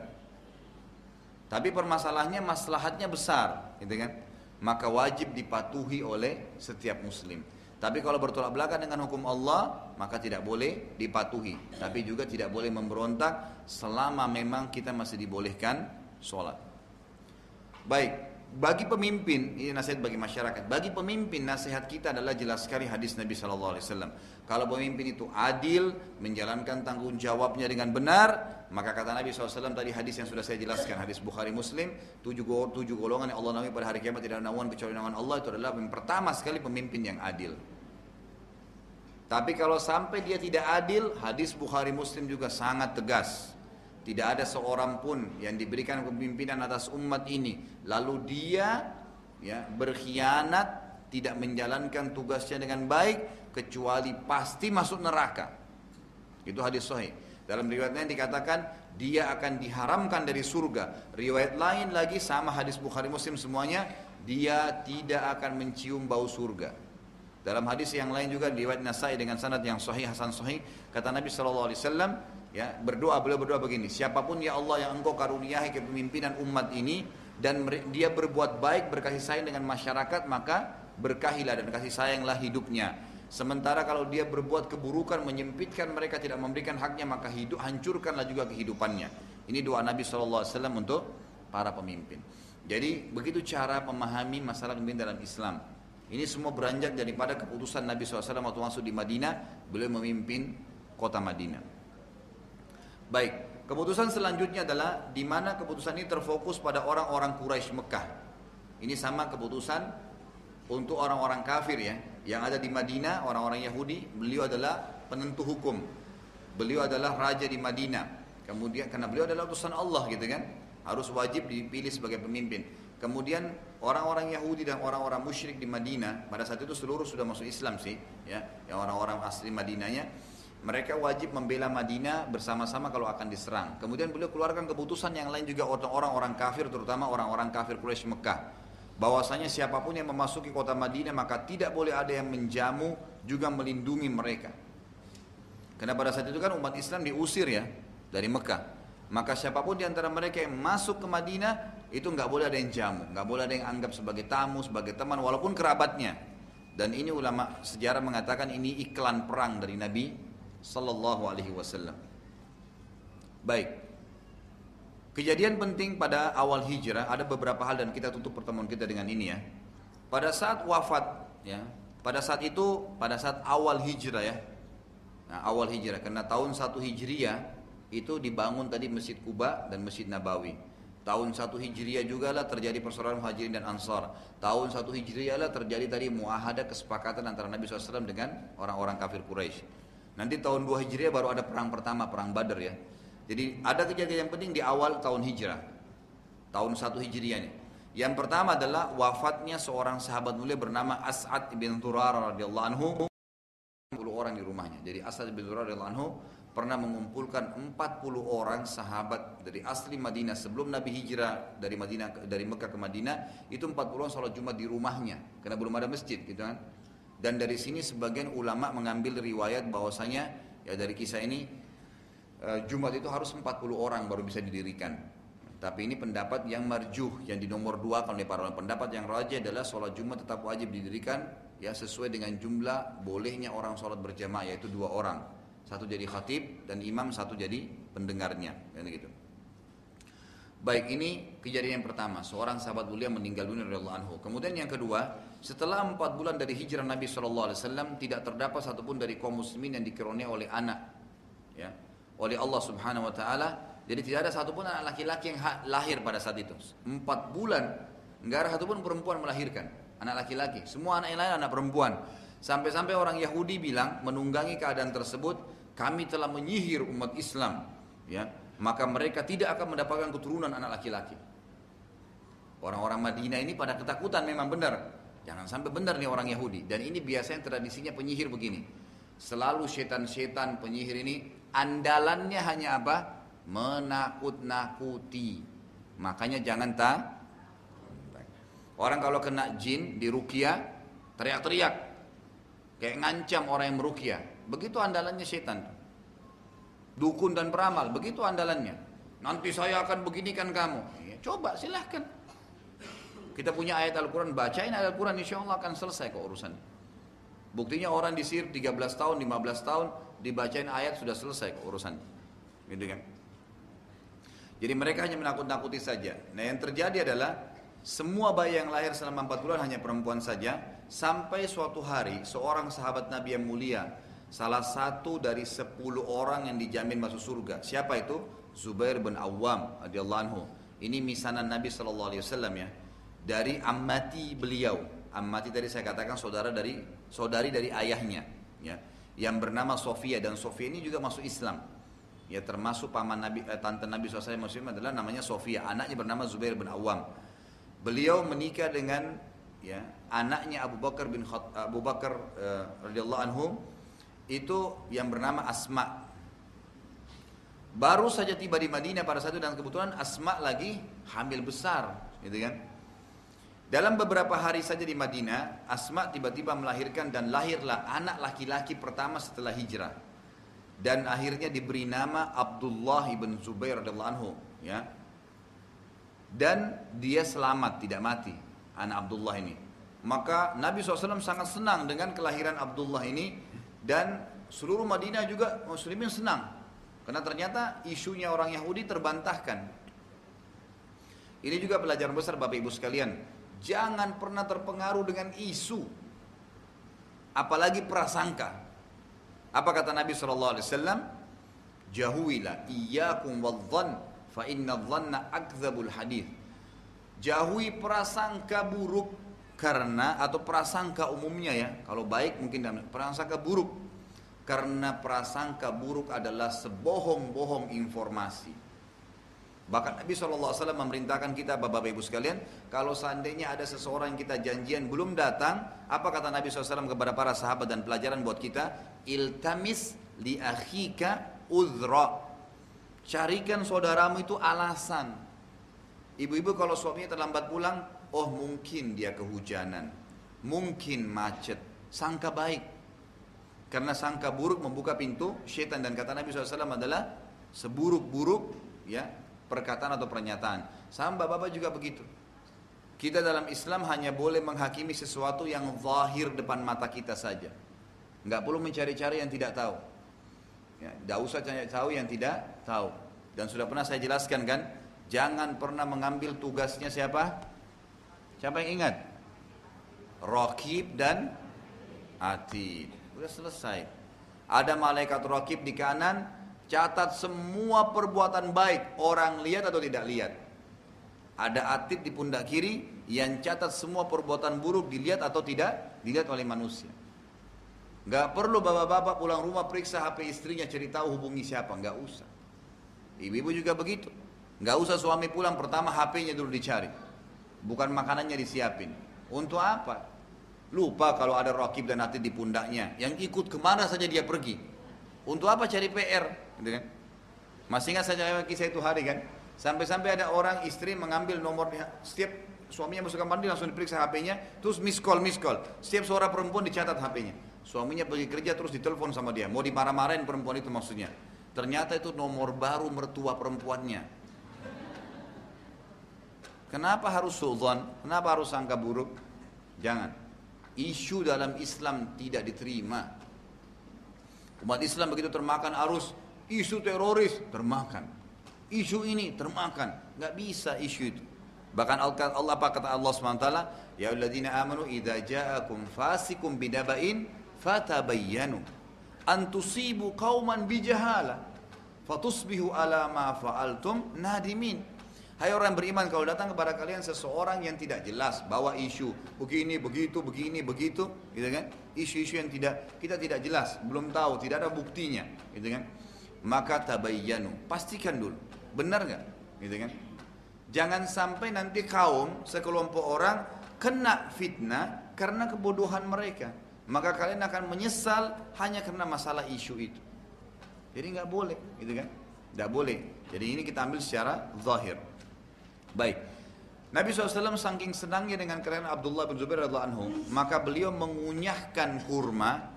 Tapi permasalahannya maslahatnya besar, gitu kan? Maka wajib dipatuhi oleh setiap muslim. Tapi kalau bertolak belakang dengan hukum Allah, maka tidak boleh dipatuhi. Tapi juga tidak boleh memberontak selama memang kita masih dibolehkan sholat. Baik, bagi pemimpin, ini nasihat bagi masyarakat. Bagi pemimpin nasihat kita adalah jelas sekali hadis Nabi Shallallahu Alaihi Wasallam. Kalau pemimpin itu adil, menjalankan tanggung jawabnya dengan benar, maka kata Nabi SAW tadi hadis yang sudah saya jelaskan, hadis Bukhari Muslim, tujuh, tujuh golongan yang Allah namai pada hari kiamat tidak ada naungan kecuali naungan Allah itu adalah yang pertama sekali pemimpin yang adil. Tapi kalau sampai dia tidak adil, hadis Bukhari Muslim juga sangat tegas. Tidak ada seorang pun yang diberikan kepemimpinan atas umat ini lalu dia ya berkhianat tidak menjalankan tugasnya dengan baik kecuali pasti masuk neraka. Itu hadis sahih. Dalam riwayat lain dikatakan dia akan diharamkan dari surga. Riwayat lain lagi sama hadis Bukhari Muslim semuanya dia tidak akan mencium bau surga. Dalam hadis yang lain juga riwayat Nasai dengan sanad yang sahih Hasan sahih. Kata Nabi sallallahu alaihi wasallam ya berdoa beliau berdoa begini siapa pun ya Allah yang engkau karuniai kepemimpinan umat ini dan dia berbuat baik berkasih sayang dengan masyarakat maka berkahilah dan kasih sayanglah hidupnya. Sementara kalau dia berbuat keburukan menyempitkan mereka tidak memberikan haknya maka hidup hancurkanlah juga kehidupannya. Ini doa Nabi SAW untuk para pemimpin. Jadi begitu cara memahami masalah pemimpin dalam Islam ini semua beranjak daripada keputusan Nabi SAW waktu masuk di Madinah beliau memimpin kota Madinah Baik, keputusan selanjutnya adalah di mana keputusan ini terfokus pada orang-orang Quraisy Mekah. Ini sama keputusan untuk orang-orang kafir ya, yang ada di Madinah, orang-orang Yahudi, beliau adalah penentu hukum. Beliau adalah raja di Madinah. Kemudian karena beliau adalah utusan Allah gitu kan, harus wajib dipilih sebagai pemimpin. Kemudian orang-orang Yahudi dan orang-orang musyrik di Madinah pada saat itu seluruh sudah masuk Islam sih, ya, yang orang-orang asli Madinahnya mereka wajib membela Madinah bersama-sama kalau akan diserang. Kemudian beliau keluarkan keputusan yang lain juga orang-orang kafir, terutama orang-orang kafir Quraisy Mekah. Bahwasanya siapa pun yang memasuki kota Madinah maka tidak boleh ada yang menjamu juga melindungi mereka. Karena pada saat itu kan umat Islam diusir ya dari Mekah. Maka siapa pun di antara mereka yang masuk ke Madinah itu nggak boleh ada yang jamu, nggak boleh ada yang anggap sebagai tamu, sebagai teman, walaupun kerabatnya. Dan ini ulama sejarah mengatakan ini iklan perang dari Nabi sallallahu alaihi wasallam. Baik. Kejadian penting pada awal hijrah ada beberapa hal dan kita tutup pertemuan kita dengan ini ya. Pada saat wafat ya, pada saat itu pada saat awal hijrah ya. Nah, awal hijrah karena tahun 1 Hijriah itu dibangun tadi Masjid Kuba dan Masjid Nabawi. Tahun 1 Hijriah juga lah terjadi persaudaraan Muhajirin dan Ansar. Tahun 1 Hijriah lah terjadi tadi muahada kesepakatan antara Nabi SAW dengan orang-orang kafir Quraisy. Nanti tahun 2 Hijriah baru ada perang pertama, perang Badar ya. Jadi ada kejadian yang penting di awal tahun Hijrah. Tahun 1 Hijriah ini. Yang pertama adalah wafatnya seorang sahabat mulia bernama As'ad bin Turara radhiyallahu anhu. 40 orang di rumahnya. Jadi As'ad bin Turara radhiyallahu anhu pernah mengumpulkan 40 orang sahabat dari asli Madinah sebelum Nabi hijrah dari Madinah dari Mekah ke Madinah. Itu 40 orang sholat Jumat di rumahnya karena belum ada masjid gitu kan? Dan dari sini sebagian ulama mengambil riwayat bahwasanya ya dari kisah ini e, Jumat itu harus 40 orang baru bisa didirikan. Tapi ini pendapat yang marjuh yang di nomor dua kalau di para pendapat yang raja adalah sholat Jumat tetap wajib didirikan ya sesuai dengan jumlah bolehnya orang sholat berjamaah yaitu dua orang satu jadi khatib dan imam satu jadi pendengarnya kan gitu. Baik ini kejadian yang pertama seorang sahabat mulia meninggal dunia radhiyallahu anhu. Kemudian yang kedua setelah empat bulan dari hijrah Nabi SAW tidak terdapat satupun dari kaum muslimin yang dikeroniai oleh anak, ya, oleh Allah Subhanahu Wa Taala. Jadi tidak ada satupun anak laki-laki yang lahir pada saat itu. Empat bulan nggak ada satupun perempuan melahirkan anak laki-laki. Semua anak yang lain anak perempuan. Sampai-sampai orang Yahudi bilang menunggangi keadaan tersebut, kami telah menyihir umat Islam, ya, maka mereka tidak akan mendapatkan keturunan anak laki-laki. Orang-orang Madinah ini pada ketakutan memang benar. Jangan sampai benar nih orang Yahudi. Dan ini biasanya tradisinya penyihir begini. Selalu setan-setan penyihir ini andalannya hanya apa? Menakut-nakuti. Makanya jangan tak. Orang kalau kena jin di rukia teriak-teriak kayak ngancam orang yang merukia. Begitu andalannya setan. Dukun dan peramal, begitu andalannya. Nanti saya akan beginikan kamu. Ya, coba silahkan. Kita punya ayat Al-Quran, bacain ayat Al-Quran, insya Allah akan selesai kok urusan. Buktinya orang disir 13 tahun, 15 tahun, dibacain ayat sudah selesai kok urusan. Gitu kan? Jadi mereka hanya menakut-nakuti saja. Nah yang terjadi adalah semua bayi yang lahir selama 4 bulan hanya perempuan saja. Sampai suatu hari seorang sahabat Nabi yang mulia. Salah satu dari 10 orang yang dijamin masuk surga. Siapa itu? Zubair bin Awam radhiyallahu anhu. Ini misanan Nabi SAW ya. Dari ammati beliau. Ammati tadi saya katakan saudara dari saudari dari ayahnya. Ya. Yang bernama Sofia dan Sofia ini juga masuk Islam ya termasuk paman Nabi eh, tante Nabi SAW Muslim adalah namanya Sofia anaknya bernama Zubair bin Awam beliau menikah dengan ya anaknya Abu Bakar bin Khat, Abu Bakar uh, radhiyallahu anhu itu yang bernama Asma. Baru saja tiba di Madinah pada saat itu dan kebetulan Asma lagi hamil besar gitu kan? Dalam beberapa hari saja di Madinah Asma tiba-tiba melahirkan dan lahirlah anak laki-laki pertama setelah hijrah. Dan akhirnya diberi nama Abdullah ibn Zubair radhiyallahu anhu ya. Dan dia selamat tidak mati anak Abdullah ini. Maka Nabi SAW sangat senang dengan kelahiran Abdullah ini dan seluruh Madinah juga muslimin senang. Karena ternyata isunya orang Yahudi terbantahkan. Ini juga pelajaran besar Bapak Ibu sekalian. Jangan pernah terpengaruh dengan isu. Apalagi prasangka. Apa kata Nabi SAW? Jahuilah iyyakum wadhan fa inna dhanna akdzabul. Jauhi prasangka buruk karena atau prasangka umumnya ya. Kalau baik mungkin prasangka buruk karena prasangka buruk adalah sebohong-bohong informasi. Bahkan Nabi SAW memerintahkan kita bapak-bapak ibu sekalian, kalau seandainya ada seseorang yang kita janjian belum datang, apa kata Nabi SAW kepada para sahabat dan pelajaran buat kita? iltamis li akhika carikan saudaramu itu alasan ibu-ibu kalau suaminya terlambat pulang oh mungkin dia kehujanan. Mungkin macet. Sangka baik. Karena sangka buruk membuka pintu syaitan dan kata Nabi SAW adalah seburuk-buruk ya perkataan atau pernyataan. Sama bapak-bapak juga begitu. Kita dalam Islam hanya boleh menghakimi sesuatu yang zahir depan mata kita saja. Nggak perlu mencari-cari yang tidak tahu. Ya, tidak usah cari tahu yang tidak tahu. Dan sudah pernah saya jelaskan kan jangan pernah mengambil tugasnya siapa siapa yang ingat Rokib dan Atid sudah selesai ada malaikat Rokib di kanan catat semua perbuatan baik orang lihat atau tidak lihat ada atid di pundak kiri yang catat semua perbuatan buruk dilihat atau tidak dilihat oleh manusia Gak perlu bapak-bapak pulang rumah periksa HP istrinya cari tahu hubungi siapa, nggak usah. Ibu-ibu juga begitu. Nggak usah suami pulang pertama HP-nya dulu dicari. Bukan makanannya disiapin. Untuk apa? Lupa kalau ada rokib dan hati di pundaknya. Yang ikut ke mana saja dia pergi. Untuk apa cari PR? Gitu kan? Masih ingat saja kisah itu hari kan? Sampai-sampai ada orang istri mengambil nomornya setiap suaminya masuk kamar mandi langsung diperiksa HP-nya, terus miss call, miss call. Setiap suara perempuan dicatat HP-nya. Suaminya pergi kerja terus ditelepon sama dia. Mau dimarah-marahin perempuan itu maksudnya. Ternyata itu nomor baru mertua perempuannya. Kenapa harus sultan? Kenapa harus sangka buruk? Jangan. Isu dalam Islam tidak diterima. Umat Islam begitu termakan arus isu teroris termakan. Isu ini termakan. Nggak bisa isu itu. Bahkan Allah apa kata Allah SWT? Ya alladzina amanu idza ja'akum fasikum bidaba'in fatabayyanu an tusibu qauman bijahala fatusbihu ala ma fa'altum nadimin Hai orang beriman kalau datang kepada kalian seseorang yang tidak jelas bawa isu begini begitu begini begitu gitu kan isu-isu yang tidak kita tidak jelas belum tahu tidak ada buktinya gitu kan maka tabayyanu pastikan dulu benar nggak gitu kan jangan sampai nanti kaum sekelompok orang kena fitnah karena kebodohan mereka maka kalian akan menyesal hanya karena masalah isu itu. Jadi nggak boleh, gitu kan? Nggak boleh. Jadi ini kita ambil secara zahir. Baik. Nabi SAW saking senangnya dengan keren Abdullah bin Zubair radhiallahu anhu, maka beliau mengunyahkan kurma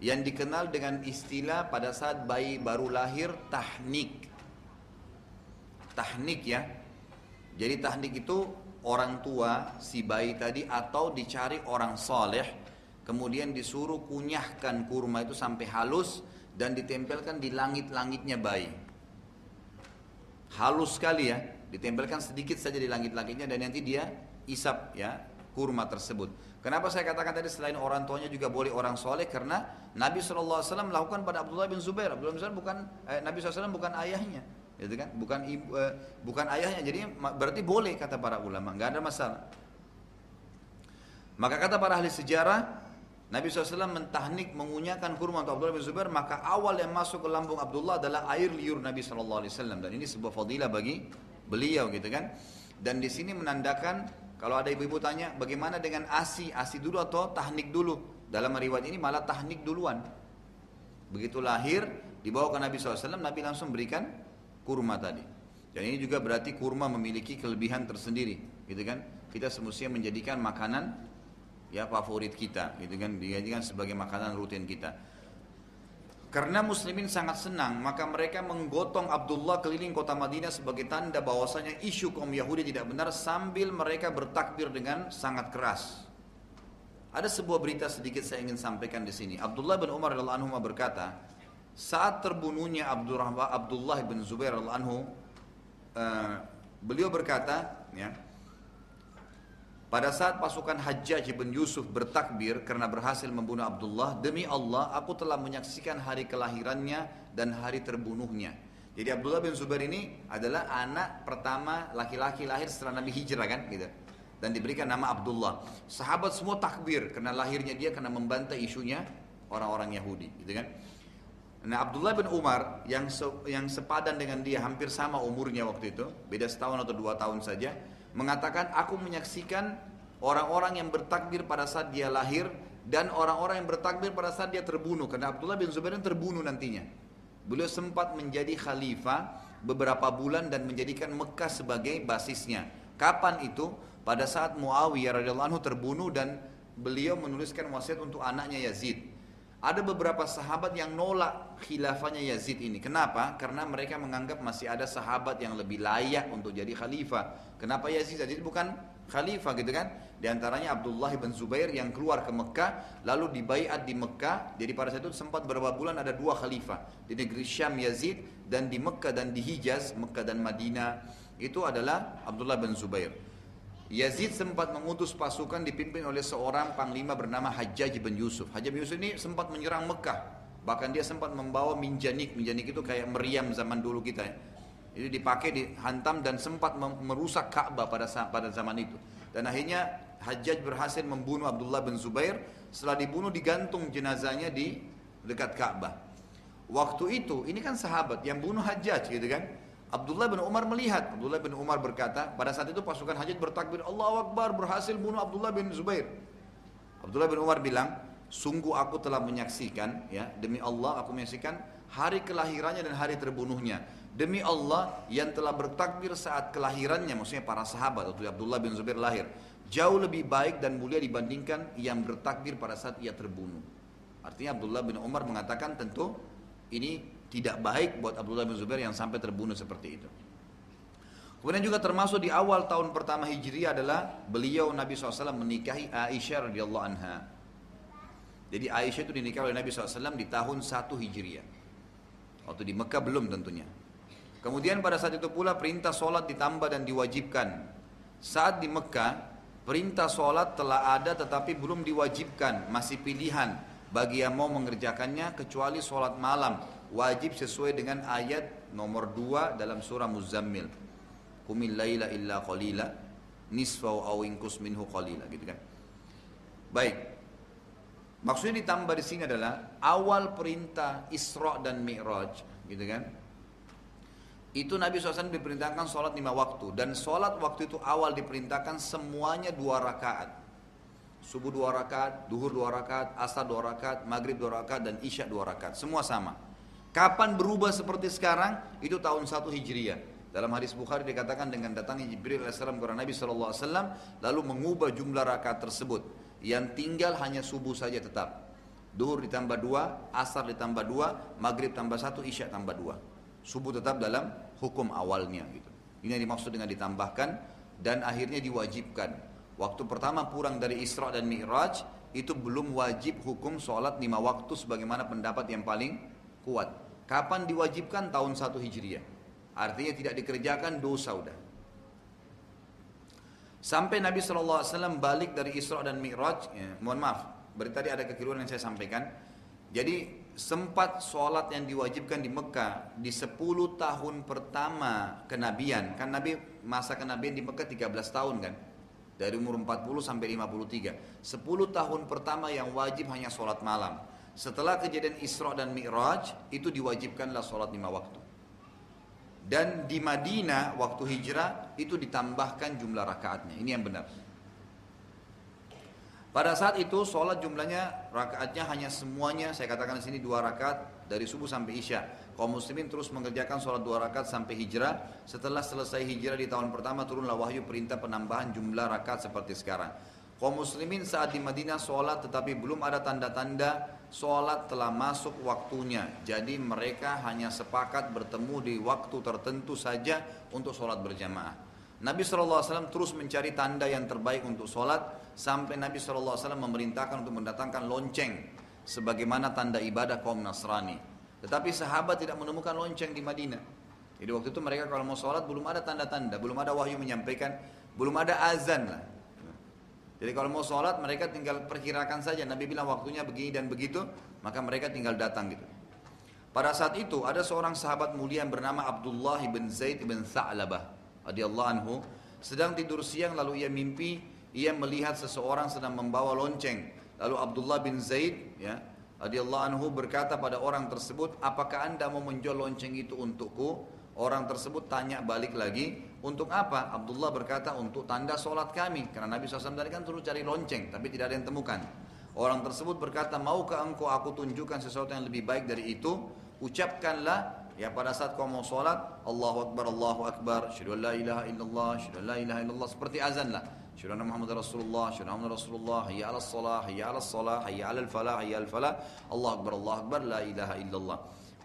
yang dikenal dengan istilah pada saat bayi baru lahir tahnik. Tahnik ya. Jadi tahnik itu orang tua si bayi tadi atau dicari orang soleh kemudian disuruh kunyahkan kurma itu sampai halus dan ditempelkan di langit-langitnya bayi. Halus sekali ya, ditempelkan sedikit saja di langit-langitnya dan nanti dia isap ya kurma tersebut. Kenapa saya katakan tadi selain orang tuanya juga boleh orang soleh karena Nabi SAW melakukan pada Abdullah bin Zubair. Abdullah bin Zubair bukan eh, Nabi SAW bukan ayahnya, gitu kan? Bukan ibu, eh, bukan ayahnya. Jadi berarti boleh kata para ulama, nggak ada masalah. Maka kata para ahli sejarah, Nabi SAW mentahnik mengunyahkan kurma untuk Abdullah bin Zubair maka awal yang masuk ke lambung Abdullah adalah air liur Nabi SAW dan ini sebuah fadilah bagi beliau gitu kan. Dan di sini menandakan kalau ada ibu-ibu tanya bagaimana dengan asi, asi dulu atau tahnik dulu. Dalam riwayat ini malah tahnik duluan. Begitu lahir dibawa ke Nabi SAW, Nabi langsung berikan kurma tadi. Dan ini juga berarti kurma memiliki kelebihan tersendiri, gitu kan? Kita semestinya menjadikan makanan ya favorit kita, gitu kan? Dijadikan sebagai makanan rutin kita. Karena muslimin sangat senang, maka mereka menggotong Abdullah keliling kota Madinah sebagai tanda bahwasanya isu kaum Yahudi tidak benar sambil mereka bertakbir dengan sangat keras. Ada sebuah berita sedikit saya ingin sampaikan di sini. Abdullah bin Umar radhiyallahu anhu berkata, saat terbunuhnya Abdullah bin Zubair radhiyallahu anhu, uh, beliau berkata, ya, pada saat pasukan Hajjaj bin Yusuf bertakbir karena berhasil membunuh Abdullah, demi Allah aku telah menyaksikan hari kelahirannya dan hari terbunuhnya. Jadi Abdullah bin Zubair ini adalah anak pertama laki-laki lahir setelah Nabi hijrah kan gitu. Dan diberikan nama Abdullah. Sahabat semua takbir karena lahirnya dia karena membantai isunya orang-orang Yahudi gitu kan. Nah Abdullah bin Umar yang yang sepadan dengan dia hampir sama umurnya waktu itu, beda setahun atau dua tahun saja, mengatakan aku menyaksikan orang-orang yang bertakbir pada saat dia lahir dan orang-orang yang bertakbir pada saat dia terbunuh karena Abdullah bin Zubair terbunuh nantinya. Beliau sempat menjadi khalifah beberapa bulan dan menjadikan Mekah sebagai basisnya. Kapan itu? Pada saat Muawiyah radhiyallahu anhu terbunuh dan beliau menuliskan wasiat untuk anaknya Yazid. Ada beberapa sahabat yang nolak khilafahnya Yazid ini. Kenapa? Karena mereka menganggap masih ada sahabat yang lebih layak untuk jadi khalifah. Kenapa Yazid? Yazid bukan khalifah gitu kan? Di antaranya Abdullah bin Zubair yang keluar ke Mekah, lalu dibaiat di Mekah. Jadi pada saat itu sempat beberapa bulan ada dua khalifah. Di negeri Syam Yazid dan di Mekah dan di Hijaz, Mekah dan Madinah. Itu adalah Abdullah bin Zubair. Yazid sempat mengutus pasukan dipimpin oleh seorang panglima bernama Hajjaj bin Yusuf. Hajjaj bin Yusuf ini sempat menyerang Mekah. Bahkan dia sempat membawa minjanik. Minjanik itu kayak meriam zaman dulu kita ya itu dipakai dihantam dan sempat merusak Ka'bah pada pada zaman itu. Dan akhirnya Hajjaj berhasil membunuh Abdullah bin Zubair. Setelah dibunuh digantung jenazahnya di dekat Ka'bah. Waktu itu ini kan sahabat yang bunuh Hajjaj gitu kan. Abdullah bin Umar melihat, Abdullah bin Umar berkata, pada saat itu pasukan Hajjaj bertakbir, Allah Akbar berhasil bunuh Abdullah bin Zubair. Abdullah bin Umar bilang, sungguh aku telah menyaksikan, ya demi Allah aku menyaksikan hari kelahirannya dan hari terbunuhnya. Demi Allah yang telah bertakbir saat kelahirannya, maksudnya para sahabat atau Abdullah bin Zubair lahir, jauh lebih baik dan mulia dibandingkan yang bertakbir pada saat ia terbunuh. Artinya Abdullah bin Umar mengatakan tentu ini tidak baik buat Abdullah bin Zubair yang sampai terbunuh seperti itu. Kemudian juga termasuk di awal tahun pertama Hijriah adalah beliau Nabi SAW menikahi Aisyah radhiyallahu anha. Jadi Aisyah itu dinikahi oleh Nabi SAW di tahun 1 Hijriah. Waktu di Mekah belum tentunya. Kemudian pada saat itu pula perintah sholat ditambah dan diwajibkan. Saat di Mekah, perintah sholat telah ada tetapi belum diwajibkan, masih pilihan bagi yang mau mengerjakannya kecuali sholat malam. Wajib sesuai dengan ayat nomor 2 dalam surah Muzammil. Kumil laila illa qalila, nisfau aw inkus minhu qalila gitu kan. Baik. Maksudnya ditambah di sini adalah awal perintah Isra dan Mi'raj, gitu kan? itu Nabi SAW diperintahkan sholat lima waktu dan sholat waktu itu awal diperintahkan semuanya dua rakaat subuh dua rakaat, duhur dua rakaat, asar dua rakaat, maghrib dua rakaat dan isya dua rakaat semua sama kapan berubah seperti sekarang itu tahun satu hijriyah Dalam hadis Bukhari dikatakan dengan datangnya Jibril AS kepada Nabi SAW lalu mengubah jumlah rakaat tersebut. Yang tinggal hanya subuh saja tetap. Duhur ditambah dua, asar ditambah dua, maghrib tambah satu, isya tambah dua. Subuh tetap dalam hukum awalnya gitu. Ini yang dimaksud dengan ditambahkan dan akhirnya diwajibkan. Waktu pertama pulang dari Isra dan Mi'raj itu belum wajib hukum sholat lima waktu sebagaimana pendapat yang paling kuat. Kapan diwajibkan? Tahun 1 Hijriah. Artinya tidak dikerjakan dosa udah. Sampai Nabi SAW balik dari Isra dan Mi'raj, ya, mohon maaf, berarti tadi ada kekeliruan yang saya sampaikan. Jadi sempat sholat yang diwajibkan di Mekah di 10 tahun pertama kenabian, kan Nabi masa kenabian di Mekah 13 tahun kan, dari umur 40 sampai 53. 10 tahun pertama yang wajib hanya sholat malam. Setelah kejadian Isra dan Mi'raj, itu diwajibkanlah sholat lima waktu. Dan di Madinah, waktu hijrah, itu ditambahkan jumlah rakaatnya. Ini yang benar. Pada saat itu sholat jumlahnya rakaatnya hanya semuanya saya katakan di sini dua rakaat dari subuh sampai isya. Kaum muslimin terus mengerjakan sholat dua rakaat sampai hijrah. Setelah selesai hijrah di tahun pertama turunlah wahyu perintah penambahan jumlah rakaat seperti sekarang. Kaum muslimin saat di Madinah sholat tetapi belum ada tanda-tanda sholat telah masuk waktunya. Jadi mereka hanya sepakat bertemu di waktu tertentu saja untuk sholat berjamaah. Nabi SAW terus mencari tanda yang terbaik untuk sholat sampai Nabi SAW memerintahkan untuk mendatangkan lonceng sebagaimana tanda ibadah kaum Nasrani. Tetapi sahabat tidak menemukan lonceng di Madinah. Jadi waktu itu mereka kalau mau sholat belum ada tanda-tanda, belum ada wahyu menyampaikan, belum ada azan lah. Jadi kalau mau sholat mereka tinggal perkirakan saja. Nabi bilang waktunya begini dan begitu, maka mereka tinggal datang gitu. Pada saat itu ada seorang sahabat mulia yang bernama Abdullah bin Zaid bin Tha'labah radhiyallahu anhu sedang tidur siang lalu ia mimpi ia melihat seseorang sedang membawa lonceng. Lalu Abdullah bin Zaid ya radhiyallahu anhu berkata pada orang tersebut, "Apakah Anda mau menjual lonceng itu untukku?" Orang tersebut tanya balik lagi, untuk apa? Abdullah berkata, untuk tanda sholat kami. Karena Nabi SAW tadi kan terus cari lonceng, tapi tidak ada yang temukan. Orang tersebut berkata, maukah engkau aku tunjukkan sesuatu yang lebih baik dari itu? Ucapkanlah, ya pada saat kau mau sholat, Allahu Akbar, Allahu Akbar, syudu la ilaha illallah, syudu la ilaha illallah, seperti azan lah. Syudu Muhammad Rasulullah, syudu Muhammad Rasulullah, hayya ala salah, hayya ala salah, hayya ala falah, hayya al falah, Allah Akbar, Allah Akbar, la ilaha illallah.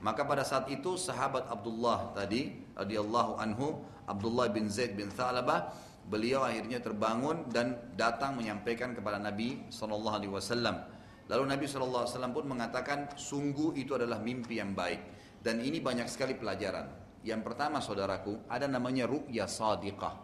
Maka pada saat itu sahabat Abdullah tadi radhiyallahu anhu Abdullah bin Zaid bin Thalabah beliau akhirnya terbangun dan datang menyampaikan kepada Nabi sallallahu alaihi wasallam. Lalu Nabi sallallahu alaihi wasallam pun mengatakan sungguh itu adalah mimpi yang baik dan ini banyak sekali pelajaran. Yang pertama saudaraku ada namanya ru'ya sadiqah.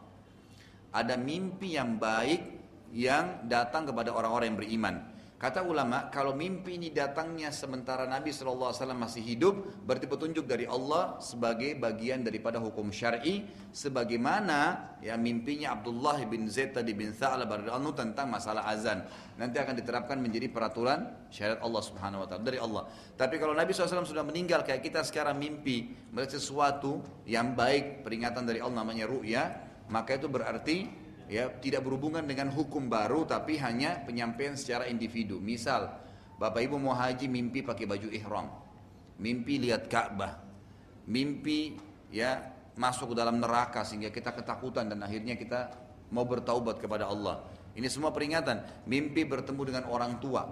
Ada mimpi yang baik yang datang kepada orang-orang yang beriman. Kata ulama, kalau mimpi ini datangnya sementara Nabi SAW masih hidup, berarti petunjuk dari Allah sebagai bagian daripada hukum syar'i, sebagaimana ya mimpinya Abdullah bin Zaid tadi bin Tha'lab tentang masalah azan. Nanti akan diterapkan menjadi peraturan syariat Allah Subhanahu wa taala dari Allah. Tapi kalau Nabi SAW sudah meninggal kayak kita sekarang mimpi melihat sesuatu yang baik, peringatan dari Allah namanya ru'ya, maka itu berarti ya tidak berhubungan dengan hukum baru tapi hanya penyampaian secara individu. Misal, Bapak Ibu mau haji mimpi pakai baju ihram. Mimpi lihat Ka'bah. Mimpi ya masuk ke dalam neraka sehingga kita ketakutan dan akhirnya kita mau bertaubat kepada Allah. Ini semua peringatan. Mimpi bertemu dengan orang tua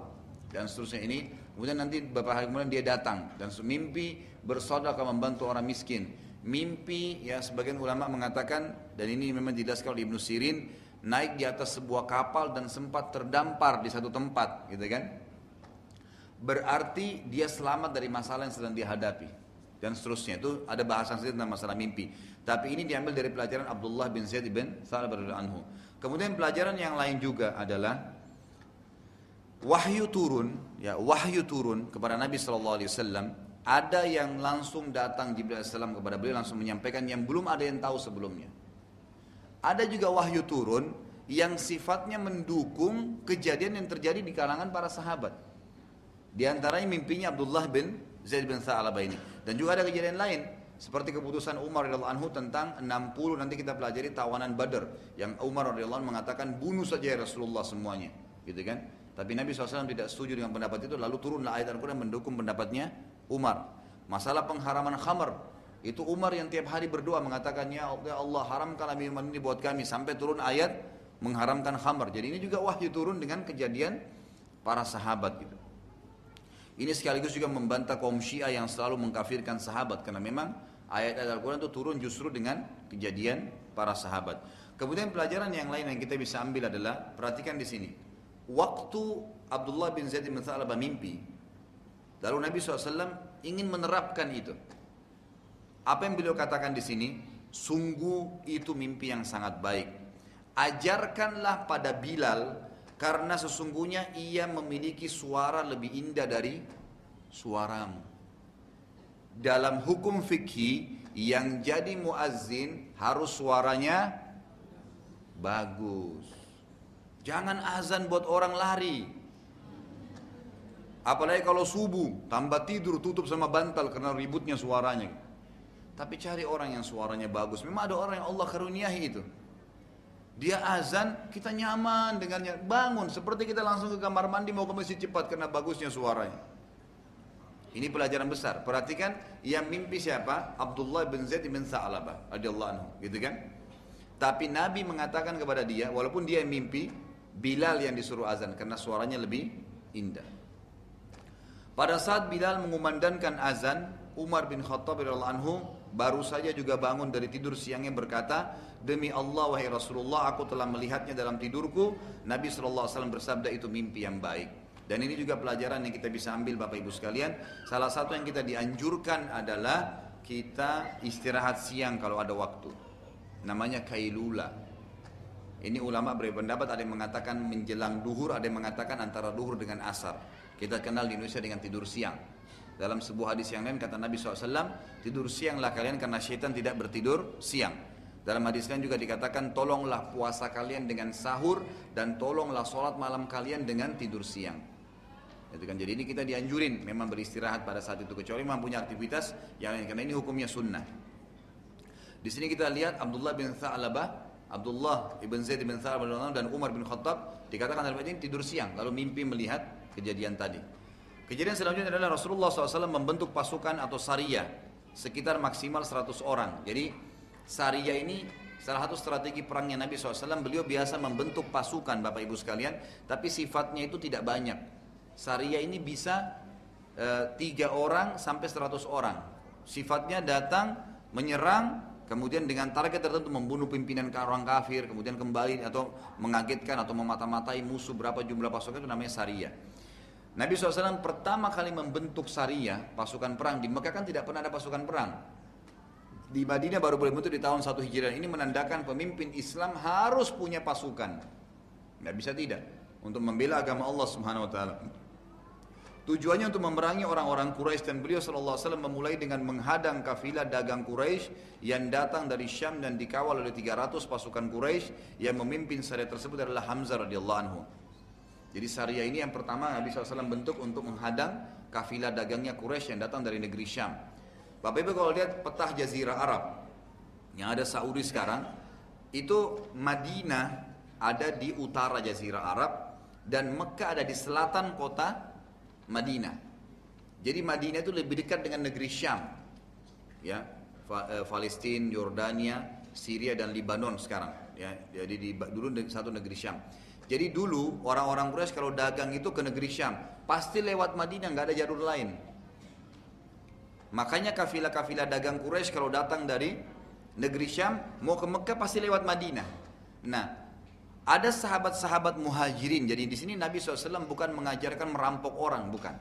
dan seterusnya ini. Kemudian nanti beberapa hari kemudian dia datang dan mimpi bersaudara membantu orang miskin mimpi ya sebagian ulama mengatakan dan ini memang dijelaskan oleh Ibnu Sirin naik di atas sebuah kapal dan sempat terdampar di satu tempat gitu kan? Berarti dia selamat dari masalah yang sedang dihadapi dan seterusnya. Itu ada bahasan sedikit tentang masalah mimpi. Tapi ini diambil dari pelajaran Abdullah bin Zaid bin Salah anhu. Kemudian pelajaran yang lain juga adalah wahyu turun ya wahyu turun kepada Nabi Wasallam ada yang langsung datang Jibril AS kepada beliau langsung menyampaikan yang belum ada yang tahu sebelumnya. Ada juga wahyu turun yang sifatnya mendukung kejadian yang terjadi di kalangan para sahabat. Di antaranya mimpinya Abdullah bin Zaid bin Tha'labah ini. Dan juga ada kejadian lain. Seperti keputusan Umar radhiyallahu anhu tentang 60 nanti kita pelajari tawanan Badar yang Umar radhiyallahu mengatakan bunuh saja ya Rasulullah semuanya, gitu kan? Tapi Nabi SAW tidak setuju dengan pendapat itu lalu turunlah ayat Al-Quran mendukung pendapatnya Umar. Masalah pengharaman khamar Itu Umar yang tiap hari berdoa mengatakan, Ya Allah haramkanlah minuman ini buat kami. Sampai turun ayat mengharamkan khamar. Jadi ini juga wahyu turun dengan kejadian para sahabat gitu. Ini sekaligus juga membantah kaum Syiah yang selalu mengkafirkan sahabat karena memang ayat-ayat Al-Quran itu turun justru dengan kejadian para sahabat. Kemudian pelajaran yang lain yang kita bisa ambil adalah perhatikan di sini. Waktu Abdullah bin Zaid bin Thalabah mimpi, lalu Nabi SAW ingin menerapkan itu. Apa yang beliau katakan di sini? Sungguh itu mimpi yang sangat baik. Ajarkanlah pada Bilal karena sesungguhnya ia memiliki suara lebih indah dari suaramu. Dalam hukum fikih yang jadi muazzin harus suaranya bagus. Jangan azan buat orang lari. Apalagi kalau subuh, tambah tidur tutup sama bantal karena ributnya suaranya. Tapi cari orang yang suaranya bagus. Memang ada orang yang Allah karuniahi itu. Dia azan, kita nyaman dengannya. Bangun, seperti kita langsung ke kamar mandi mau ke masjid cepat karena bagusnya suaranya. Ini pelajaran besar. Perhatikan yang mimpi siapa? Abdullah bin Zaid bin Sa'labah radhiyallahu anhu, gitu kan? Tapi Nabi mengatakan kepada dia, walaupun dia mimpi, Bilal yang disuruh azan karena suaranya lebih indah. Pada saat Bilal mengumandangkan azan, Umar bin Khattab radhiyallahu anhu baru saja juga bangun dari tidur siangnya berkata, Demi Allah wahai Rasulullah aku telah melihatnya dalam tidurku. Nabi SAW bersabda itu mimpi yang baik. Dan ini juga pelajaran yang kita bisa ambil Bapak Ibu sekalian. Salah satu yang kita dianjurkan adalah kita istirahat siang kalau ada waktu. Namanya kailula. Ini ulama berpendapat ada yang mengatakan menjelang duhur, ada yang mengatakan antara duhur dengan asar. Kita kenal di Indonesia dengan tidur siang. Dalam sebuah hadis yang lain kata Nabi SAW, tidur sianglah kalian karena syaitan tidak bertidur siang. Dalam hadis lain juga dikatakan, tolonglah puasa kalian dengan sahur dan tolonglah sholat malam kalian dengan tidur siang. Kan jadi ini kita dianjurin memang beristirahat pada saat itu kecuali memang punya aktivitas yang lain karena ini hukumnya sunnah. Di sini kita lihat Abdullah bin Tha'labah, Abdullah ibn Zaid bin Tha'labah dan Umar bin Khattab dikatakan dalam ini tidur siang lalu mimpi melihat kejadian tadi. Kejadian selanjutnya adalah Rasulullah SAW membentuk pasukan atau saria sekitar maksimal 100 orang. Jadi saria ini salah satu strategi perangnya Nabi SAW. Beliau biasa membentuk pasukan Bapak Ibu sekalian, tapi sifatnya itu tidak banyak. Saria ini bisa e, tiga orang sampai 100 orang. Sifatnya datang menyerang kemudian dengan target tertentu membunuh pimpinan orang kafir, kemudian kembali atau mengagetkan atau memata-matai musuh berapa jumlah pasukan itu namanya saria. Nabi SAW pertama kali membentuk syariah, pasukan perang. Di Mekah kan tidak pernah ada pasukan perang. Di Madinah baru boleh bentuk di tahun 1 Hijriah. Ini menandakan pemimpin Islam harus punya pasukan. Tidak bisa tidak. Untuk membela agama Allah Subhanahu Wa Taala. Tujuannya untuk memerangi orang-orang Quraisy dan beliau sallallahu alaihi wasallam memulai dengan menghadang kafilah dagang Quraisy yang datang dari Syam dan dikawal oleh 300 pasukan Quraisy yang memimpin syariat tersebut adalah Hamzah radhiyallahu anhu. Jadi syariah ini yang pertama Nabi SAW bentuk untuk menghadang kafilah dagangnya Quraisy yang datang dari negeri Syam. Bapak Ibu kalau lihat petah Jazirah Arab yang ada Saudi sekarang, itu Madinah ada di utara Jazirah Arab dan Mekah ada di selatan kota Madinah. Jadi Madinah itu lebih dekat dengan negeri Syam. Ya, eh, Palestina, Yordania, Syria dan Lebanon sekarang. Ya, jadi di, dulu satu negeri Syam. Jadi dulu orang-orang Quraisy kalau dagang itu ke negeri Syam, pasti lewat Madinah nggak ada jalur lain. Makanya kafilah-kafilah dagang Quraisy kalau datang dari negeri Syam mau ke Mekah pasti lewat Madinah. Nah, ada sahabat-sahabat muhajirin. Jadi di sini Nabi SAW bukan mengajarkan merampok orang, bukan.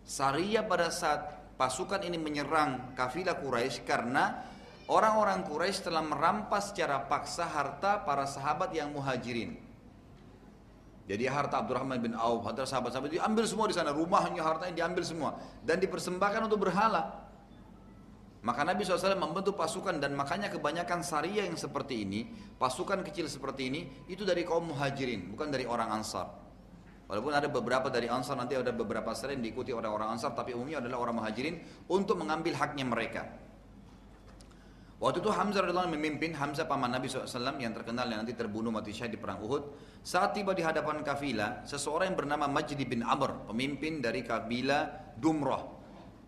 Saria pada saat pasukan ini menyerang kafilah Quraisy karena orang-orang Quraisy telah merampas secara paksa harta para sahabat yang muhajirin. Jadi harta Abdurrahman bin Auf, harta sahabat-sahabat diambil semua di sana, rumahnya, hartanya diambil semua dan dipersembahkan untuk berhala. Maka Nabi SAW membentuk pasukan dan makanya kebanyakan syariah yang seperti ini, pasukan kecil seperti ini, itu dari kaum muhajirin, bukan dari orang ansar. Walaupun ada beberapa dari ansar, nanti ada beberapa syariah yang diikuti oleh orang ansar, tapi umumnya adalah orang muhajirin untuk mengambil haknya mereka. Waktu itu Hamzah radhiyallahu memimpin Hamzah paman Nabi SAW yang terkenal yang nanti terbunuh mati syahid di perang Uhud. Saat tiba di hadapan kafilah, seseorang yang bernama Majdi bin Amr, pemimpin dari kabilah Dumrah,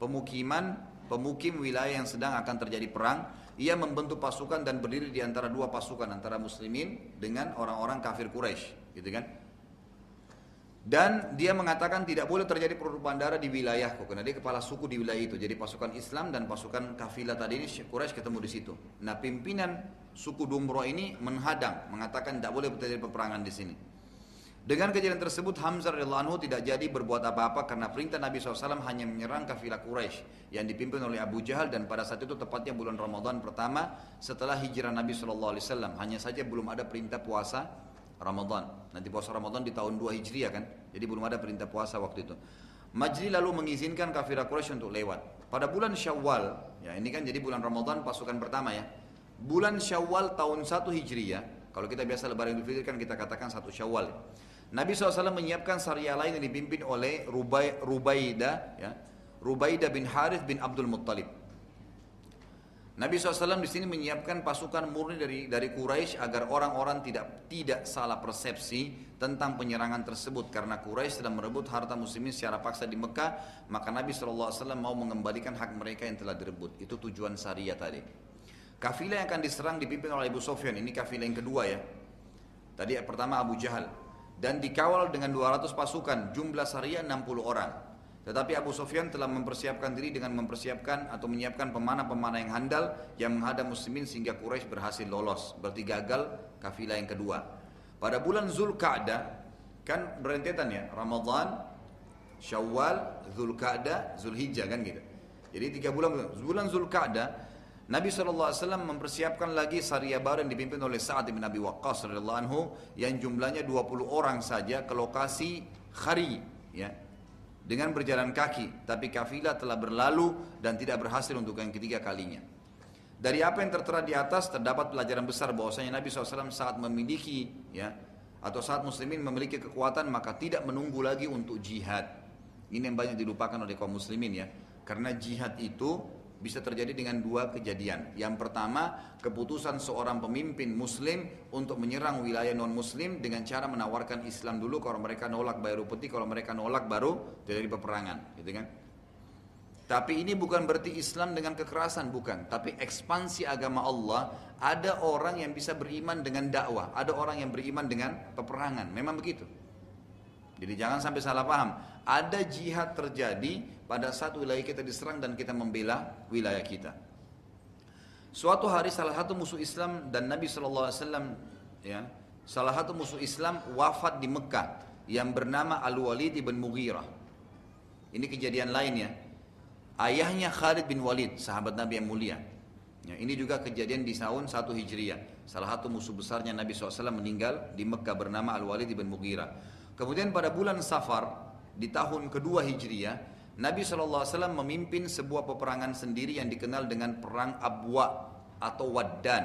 pemukiman pemukim wilayah yang sedang akan terjadi perang. Ia membentuk pasukan dan berdiri di antara dua pasukan antara muslimin dengan orang-orang kafir Quraisy, gitu kan? Dan dia mengatakan tidak boleh terjadi pertumpahan darah di wilayahku karena dia kepala suku di wilayah itu. Jadi pasukan Islam dan pasukan kafilah tadi ini Quraisy ketemu di situ. Nah, pimpinan suku Dumro ini menghadang, mengatakan tidak boleh terjadi peperangan di sini. Dengan kejadian tersebut Hamzah radhiyallahu anhu tidak jadi berbuat apa-apa karena perintah Nabi SAW hanya menyerang kafilah Quraisy yang dipimpin oleh Abu Jahal dan pada saat itu tepatnya bulan Ramadan pertama setelah hijrah Nabi SAW. Hanya saja belum ada perintah puasa Ramadan. Nanti puasa Ramadan di tahun 2 Hijriah kan. Jadi belum ada perintah puasa waktu itu. Majli lalu mengizinkan kafirah Quraisy untuk lewat. Pada bulan Syawal, ya ini kan jadi bulan Ramadan pasukan pertama ya. Bulan Syawal tahun 1 Hijriah, kalau kita biasa lebaran Idul Fitri kan kita katakan satu Syawal. Ya. Nabi SAW menyiapkan syariah lain yang dipimpin oleh Rubai, Rubaida, ya. Rubaida bin Harith bin Abdul Muttalib. Nabi SAW di sini menyiapkan pasukan murni dari dari Quraisy agar orang-orang tidak tidak salah persepsi tentang penyerangan tersebut. Karena Quraisy sedang merebut harta muslimin secara paksa di Mekah maka Nabi SAW mau mengembalikan hak mereka yang telah direbut. Itu tujuan syariah tadi. Kafilah yang akan diserang dipimpin oleh Abu Sofyan. Ini kafilah yang kedua ya. Tadi pertama Abu Jahal. Dan dikawal dengan 200 pasukan. Jumlah syariah 60 orang tetapi Abu Sufyan telah mempersiapkan diri dengan mempersiapkan atau menyiapkan pemana-pemana yang handal yang menghadap muslimin sehingga Quraisy berhasil lolos. Berarti gagal kafilah yang kedua. Pada bulan Zulkaadah kan berentetan ya, Ramadan, Syawal, Zulkaadah, Zulhijjah kan gitu. Jadi tiga bulan bulan Zulkaadah Nabi SAW mempersiapkan lagi syariah baru yang dipimpin oleh Sa'ad bin Abi Waqqas anhu yang jumlahnya 20 orang saja ke lokasi Khari ya dengan berjalan kaki, tapi kafilah telah berlalu dan tidak berhasil untuk yang ketiga kalinya. Dari apa yang tertera di atas terdapat pelajaran besar bahwasanya Nabi SAW saat memiliki ya atau saat muslimin memiliki kekuatan maka tidak menunggu lagi untuk jihad. Ini yang banyak dilupakan oleh kaum muslimin ya. Karena jihad itu bisa terjadi dengan dua kejadian. Yang pertama, keputusan seorang pemimpin muslim untuk menyerang wilayah non muslim dengan cara menawarkan Islam dulu kalau mereka nolak baru putih, kalau mereka nolak baru terjadi peperangan, gitu kan? Tapi ini bukan berarti Islam dengan kekerasan, bukan. Tapi ekspansi agama Allah, ada orang yang bisa beriman dengan dakwah, ada orang yang beriman dengan peperangan. Memang begitu. Jadi jangan sampai salah paham. Ada jihad terjadi pada saat wilayah kita diserang dan kita membela wilayah kita. Suatu hari salah satu musuh Islam dan Nabi SAW ya, salah satu musuh Islam wafat di Mekah yang bernama Al-Walid bin Mughirah. Ini kejadian lainnya. Ayahnya Khalid bin Walid, sahabat Nabi yang mulia. Ya, ini juga kejadian di tahun 1 Hijriah. Salah satu musuh besarnya Nabi SAW meninggal di Mekah bernama Al-Walid bin Mughirah. Kemudian pada bulan Safar di tahun kedua Hijriah, Nabi SAW memimpin sebuah peperangan sendiri yang dikenal dengan perang Abwa atau Waddan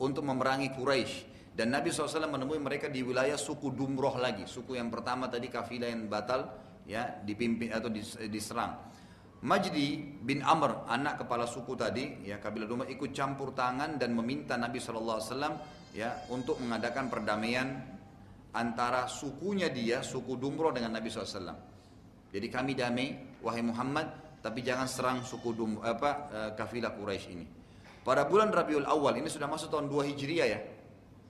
untuk memerangi Quraisy. Dan Nabi SAW menemui mereka di wilayah suku Dumroh lagi. Suku yang pertama tadi kafilah yang batal ya dipimpin atau diserang. Majdi bin Amr anak kepala suku tadi ya kabilah Dumroh ikut campur tangan dan meminta Nabi SAW ya untuk mengadakan perdamaian antara sukunya dia suku Dumroh dengan Nabi SAW jadi kami damai wahai Muhammad, tapi jangan serang suku dum, apa eh, kafilah Quraisy ini. Pada bulan Rabiul Awal ini sudah masuk tahun 2 Hijriah ya.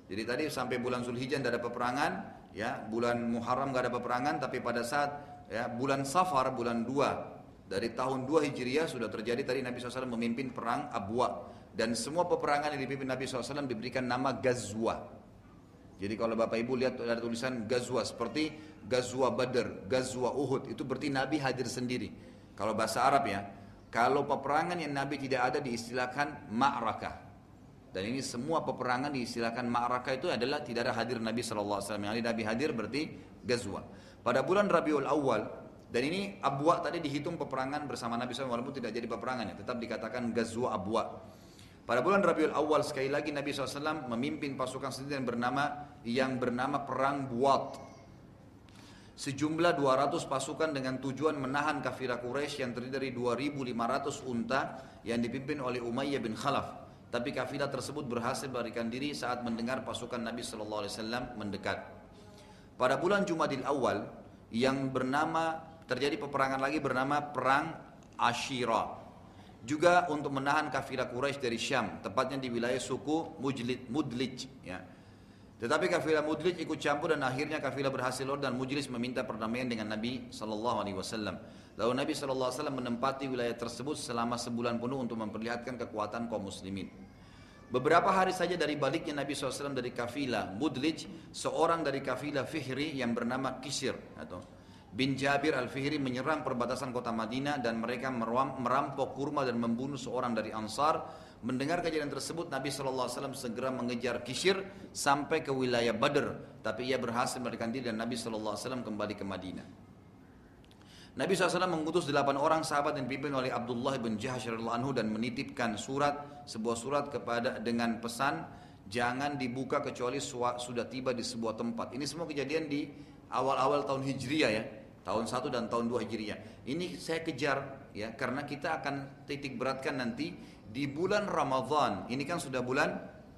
Jadi tadi sampai bulan Zulhijjah tidak ada peperangan, ya, bulan Muharram nggak ada peperangan, tapi pada saat ya bulan Safar bulan 2 dari tahun 2 Hijriah sudah terjadi tadi Nabi SAW memimpin perang Abwa dan semua peperangan yang dipimpin Nabi SAW diberikan nama Gazwa. Jadi kalau Bapak Ibu lihat ada tulisan Gazwa seperti Gazwa Badr, Gazwa Uhud itu berarti Nabi hadir sendiri. Kalau bahasa Arab ya, kalau peperangan yang Nabi tidak ada diistilahkan ma'rakah. Dan ini semua peperangan diistilahkan ma'rakah itu adalah tidak ada hadir Nabi SAW. Yang Nabi hadir berarti Gazwa. Pada bulan Rabiul Awal, dan ini Abwa tadi dihitung peperangan bersama Nabi SAW walaupun tidak jadi peperangan ya, tetap dikatakan Gazwa Abwa. Pada bulan Rabiul Awal sekali lagi Nabi SAW memimpin pasukan sendiri yang bernama yang bernama Perang Buat sejumlah 200 pasukan dengan tujuan menahan kafilah Quraisy yang terdiri dari 2.500 unta yang dipimpin oleh Umayyah bin Khalaf. Tapi kafilah tersebut berhasil melarikan diri saat mendengar pasukan Nabi Shallallahu Alaihi Wasallam mendekat. Pada bulan Jumadil Awal yang bernama terjadi peperangan lagi bernama Perang Ashira. Juga untuk menahan kafilah Quraisy dari Syam, tepatnya di wilayah suku Mujlid, Mudlij. Ya. Tetapi kafilah Mudlij ikut campur dan akhirnya kafilah berhasil lor dan Mujlij meminta perdamaian dengan Nabi Sallallahu Alaihi Wasallam. Lalu Nabi Sallallahu Alaihi Wasallam menempati wilayah tersebut selama sebulan penuh untuk memperlihatkan kekuatan kaum muslimin. Beberapa hari saja dari baliknya Nabi SAW dari kafilah Mudlij, seorang dari kafilah Fihri yang bernama Kisir atau bin Jabir al-Fihri menyerang perbatasan kota Madinah dan mereka merampok kurma dan membunuh seorang dari Ansar. Mendengar kejadian tersebut Nabi SAW segera mengejar Kishir sampai ke wilayah Badr. Tapi ia berhasil melarikan diri dan Nabi SAW kembali ke Madinah. Nabi SAW mengutus delapan orang sahabat yang dipimpin oleh Abdullah bin Jahash anhu dan menitipkan surat, sebuah surat kepada dengan pesan jangan dibuka kecuali sudah tiba di sebuah tempat. Ini semua kejadian di awal-awal tahun Hijriah ya tahun 1 dan tahun 2 Hijriah. Ini saya kejar ya karena kita akan titik beratkan nanti di bulan Ramadhan. Ini kan sudah bulan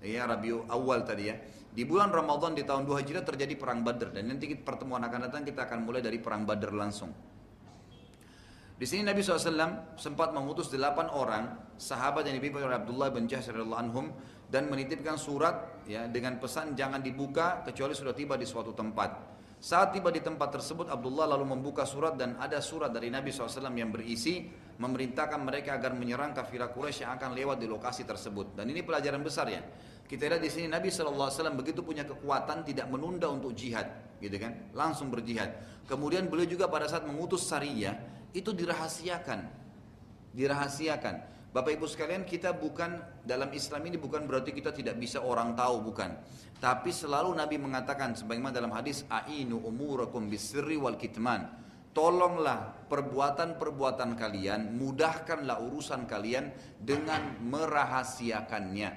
ya Rabiul Awal tadi ya. Di bulan Ramadhan di tahun 2 Hijriah terjadi perang Badr dan nanti pertemuan akan datang kita akan mulai dari perang Badr langsung. Di sini Nabi SAW sempat mengutus delapan orang sahabat yang dipimpin oleh Abdullah bin Jahsh anhum dan menitipkan surat ya dengan pesan jangan dibuka kecuali sudah tiba di suatu tempat. Saat tiba di tempat tersebut Abdullah lalu membuka surat dan ada surat dari Nabi SAW yang berisi memerintahkan mereka agar menyerang kafilah Quraisy yang akan lewat di lokasi tersebut. Dan ini pelajaran besar ya. Kita lihat di sini Nabi SAW begitu punya kekuatan tidak menunda untuk jihad, gitu kan? Langsung berjihad. Kemudian beliau juga pada saat mengutus Sariyah itu dirahasiakan, dirahasiakan. Bapak Ibu sekalian kita bukan dalam Islam ini bukan berarti kita tidak bisa orang tahu bukan. Tapi selalu Nabi mengatakan sebagaimana dalam hadis ainu umurakum bisirri wal kitman. Tolonglah perbuatan-perbuatan kalian, mudahkanlah urusan kalian dengan merahasiakannya.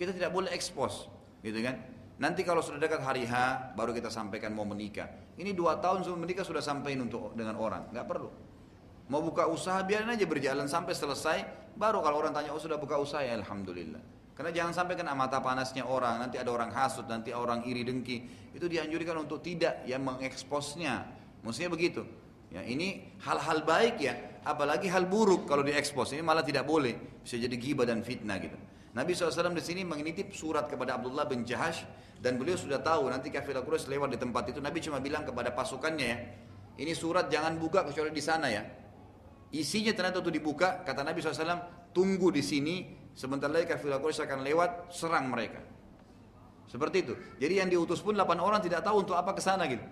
Kita tidak boleh ekspos, gitu kan? Nanti kalau sudah dekat hari H, baru kita sampaikan mau menikah. Ini dua tahun sebelum menikah sudah sampaikan untuk dengan orang, nggak perlu. Mau buka usaha biarin aja berjalan sampai selesai, baru kalau orang tanya oh sudah buka usaha ya alhamdulillah. Karena jangan sampai kena mata panasnya orang, nanti ada orang hasut, nanti orang iri dengki. Itu dianjurkan untuk tidak yang mengeksposnya. Maksudnya begitu. Ya, ini hal-hal baik ya, apalagi hal buruk kalau diekspos. Ini malah tidak boleh, bisa jadi ghibah dan fitnah gitu. Nabi SAW di sini menitip surat kepada Abdullah bin Jahash dan beliau sudah tahu nanti kafilah Quraisy lewat di tempat itu. Nabi cuma bilang kepada pasukannya ya, ini surat jangan buka kecuali di sana ya. Isinya ternyata itu dibuka, kata Nabi SAW, tunggu di sini Sebentar lagi kafilah Quraisy akan lewat serang mereka. Seperti itu. Jadi yang diutus pun 8 orang tidak tahu untuk apa ke sana gitu.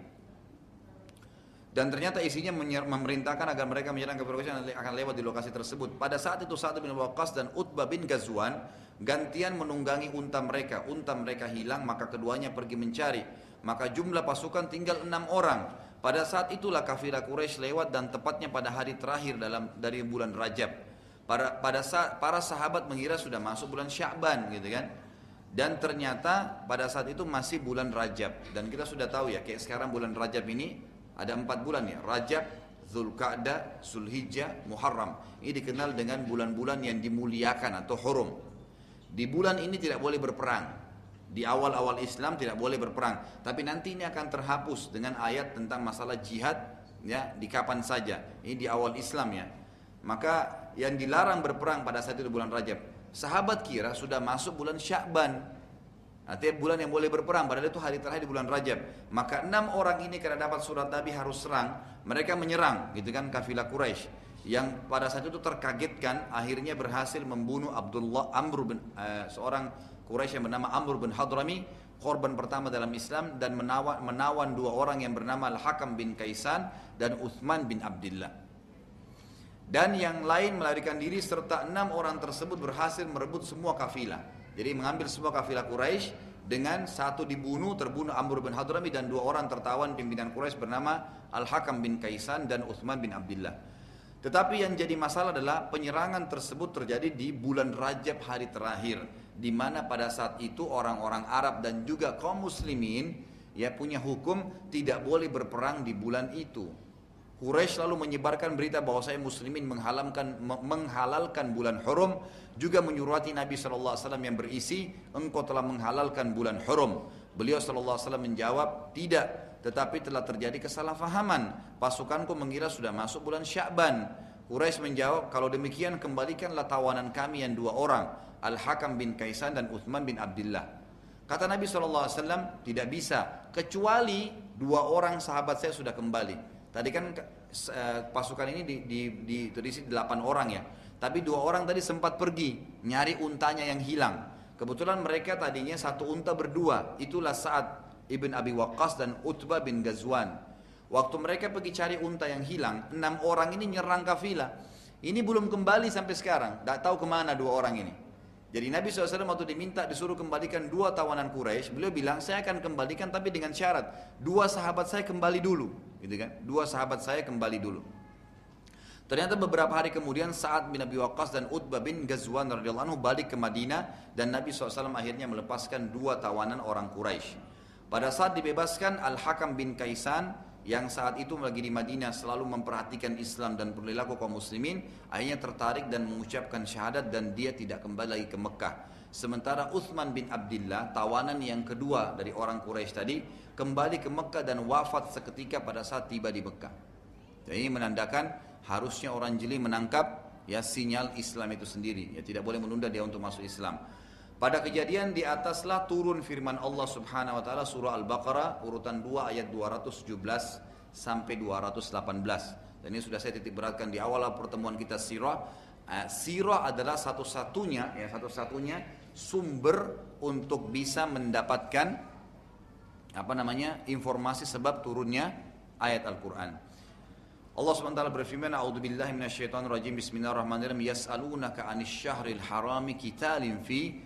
Dan ternyata isinya memerintahkan agar mereka menyerang kafilah Quraisy akan lewat di lokasi tersebut. Pada saat itu Sa'ad bin Waqqas dan Utbah bin Ghazwan gantian menunggangi unta mereka. Unta mereka hilang maka keduanya pergi mencari. Maka jumlah pasukan tinggal enam orang. Pada saat itulah kafilah Quraisy lewat dan tepatnya pada hari terakhir dalam dari bulan Rajab. Para, pada saat para sahabat mengira sudah masuk bulan Sya'ban gitu kan. Dan ternyata pada saat itu masih bulan Rajab dan kita sudah tahu ya kayak sekarang bulan Rajab ini ada empat bulan ya Rajab, Zulqa'dah, Zulhijjah, Muharram. Ini dikenal dengan bulan-bulan yang dimuliakan atau hurum. Di bulan ini tidak boleh berperang. Di awal-awal Islam tidak boleh berperang, tapi nanti ini akan terhapus dengan ayat tentang masalah jihad ya di kapan saja. Ini di awal Islam ya. Maka yang dilarang berperang pada saat itu bulan Rajab. Sahabat kira sudah masuk bulan Syakban. Artinya bulan yang boleh berperang, padahal itu hari terakhir di bulan Rajab. Maka enam orang ini karena dapat surat Nabi harus serang, mereka menyerang, gitu kan kafilah Quraisy yang pada saat itu terkagetkan akhirnya berhasil membunuh Abdullah Amr bin uh, seorang Quraisy yang bernama Amr bin Hadrami korban pertama dalam Islam dan menawan, menawan dua orang yang bernama Al-Hakam bin Kaisan dan Uthman bin Abdullah dan yang lain melarikan diri serta enam orang tersebut berhasil merebut semua kafilah. Jadi mengambil semua kafilah Quraisy dengan satu dibunuh terbunuh Amr bin Hadrami dan dua orang tertawan pimpinan Quraisy bernama Al-Hakam bin Kaisan dan Uthman bin Abdullah. Tetapi yang jadi masalah adalah penyerangan tersebut terjadi di bulan Rajab hari terakhir di mana pada saat itu orang-orang Arab dan juga kaum muslimin ya punya hukum tidak boleh berperang di bulan itu. Quraisy lalu menyebarkan berita bahwa saya muslimin menghalalkan menghalalkan bulan hurum juga menyuruhati Nabi SAW yang berisi engkau telah menghalalkan bulan hurum. Beliau SAW menjawab tidak tetapi telah terjadi kesalahpahaman. Pasukanku mengira sudah masuk bulan Sya'ban Quraisy menjawab, kalau demikian kembalikanlah tawanan kami yang dua orang, Al-Hakam bin Kaisan dan Uthman bin Abdullah. Kata Nabi SAW, tidak bisa, kecuali dua orang sahabat saya sudah kembali. Tadi kan eh, pasukan ini di, di, di, terisi delapan orang ya. Tapi dua orang tadi sempat pergi, nyari untanya yang hilang. Kebetulan mereka tadinya satu unta berdua. Itulah saat Ibn Abi Waqqas dan Utbah bin Ghazwan. Waktu mereka pergi cari unta yang hilang, enam orang ini nyerang kafilah. Ini belum kembali sampai sekarang, tidak tahu ke mana dua orang ini. Jadi Nabi SAW waktu diminta disuruh kembalikan dua tawanan Quraisy, beliau bilang saya akan kembalikan tapi dengan syarat dua sahabat saya kembali dulu, gitu kan? Dua sahabat saya kembali dulu. Ternyata beberapa hari kemudian saat bin Abi Waqqas dan Utbah bin Ghazwan radhiyallahu anhu balik ke Madinah dan Nabi SAW akhirnya melepaskan dua tawanan orang Quraisy. Pada saat dibebaskan Al-Hakam bin Kaisan yang saat itu lagi di Madinah selalu memperhatikan Islam dan perilaku kaum muslimin akhirnya tertarik dan mengucapkan syahadat dan dia tidak kembali lagi ke Mekah. Sementara Uthman bin Abdullah tawanan yang kedua dari orang Quraisy tadi kembali ke Mekah dan wafat seketika pada saat tiba di Mekah. Dan ini menandakan harusnya orang jeli menangkap ya sinyal Islam itu sendiri. Ya tidak boleh menunda dia untuk masuk Islam pada kejadian di ataslah turun firman Allah Subhanahu wa taala surah Al-Baqarah urutan 2 ayat 217 sampai 218. Dan ini sudah saya titik beratkan di awal pertemuan kita sirah. Uh, sirah adalah satu-satunya ya satu-satunya sumber untuk bisa mendapatkan apa namanya informasi sebab turunnya ayat Al-Qur'an. Allah SWT berfirman, "A'udzu billahi minasyaitonir rajim. Bismillahirrahmanirrahim. Yas'alunaka 'anil syahril harami qitalin fi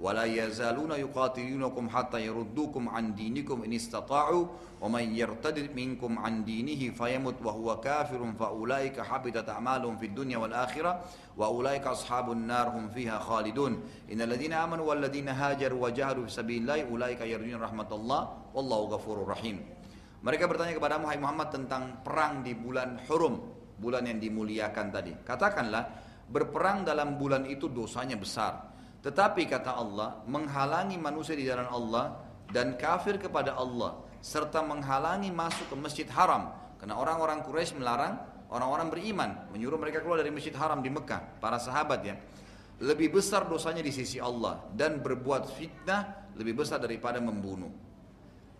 ولا يزالون يقاتلونكم حتى يردوكم عن دينكم إن استطاعوا ومن يرتد منكم عن دينه فيمت وهو كافر فأولئك حبطت أعمالهم في الدنيا والآخرة وأولئك أصحاب النار هم فيها خالدون إن الذين آمنوا والذين هاجروا وجاهدوا في سبيل الله أولئك يرجون رحمة الله والله غفور رحيم Mereka bertanya kepada Muhammad tentang perang di bulan Hurum, bulan yang dimuliakan tadi. Katakanlah, berperang dalam bulan itu dosanya besar. tetapi kata Allah, menghalangi manusia di jalan Allah dan kafir kepada Allah serta menghalangi masuk ke masjid haram. Karena orang-orang Quraisy melarang orang-orang beriman menyuruh mereka keluar dari masjid haram di Mekah para sahabat ya. Lebih besar dosanya di sisi Allah dan berbuat fitnah lebih besar daripada membunuh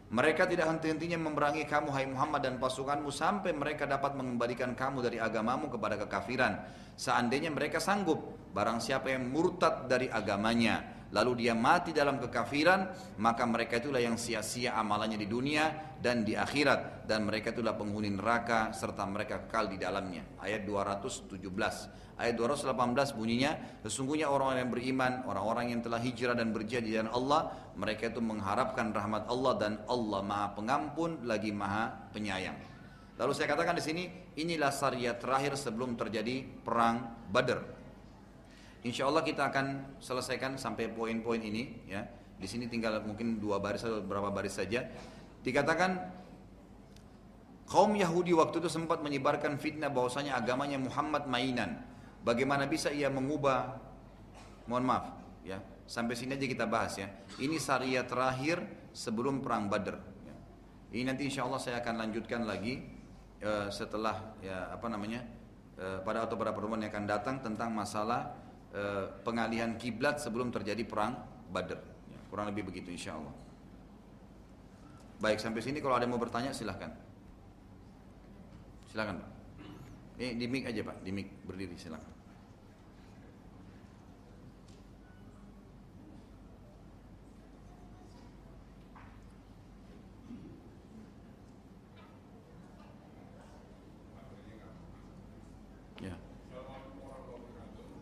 mereka tidak henti-hentinya memerangi kamu hai Muhammad dan pasukanmu sampai mereka dapat mengembalikan kamu dari agamamu kepada kekafiran. Seandainya mereka sanggup, barang siapa yang murtad dari agamanya, lalu dia mati dalam kekafiran, maka mereka itulah yang sia-sia amalannya di dunia dan di akhirat dan mereka itulah penghuni neraka serta mereka kekal di dalamnya. Ayat 217. Ayat 218 bunyinya, sesungguhnya orang-orang yang beriman, orang-orang yang telah hijrah dan berjihad di Allah, mereka itu mengharapkan rahmat Allah dan Allah Maha Pengampun lagi Maha Penyayang. Lalu saya katakan di sini, inilah syariat terakhir sebelum terjadi perang Badar. Insya Allah kita akan selesaikan sampai poin-poin ini, ya. Di sini tinggal mungkin dua baris atau beberapa baris saja. Dikatakan kaum Yahudi waktu itu sempat menyebarkan fitnah bahwasanya agamanya Muhammad mainan Bagaimana bisa ia mengubah Mohon maaf ya Sampai sini aja kita bahas ya Ini syariat terakhir sebelum perang Badr ya. Ini nanti insya Allah saya akan lanjutkan lagi uh, Setelah ya apa namanya uh, Pada atau pada pertemuan yang akan datang Tentang masalah pengalihan kiblat sebelum terjadi perang Badr. Ya, Kurang lebih begitu insya Allah Baik sampai sini kalau ada yang mau bertanya silahkan. Silahkan Pak. Ini di mic aja Pak, di mic berdiri silakan. Ya.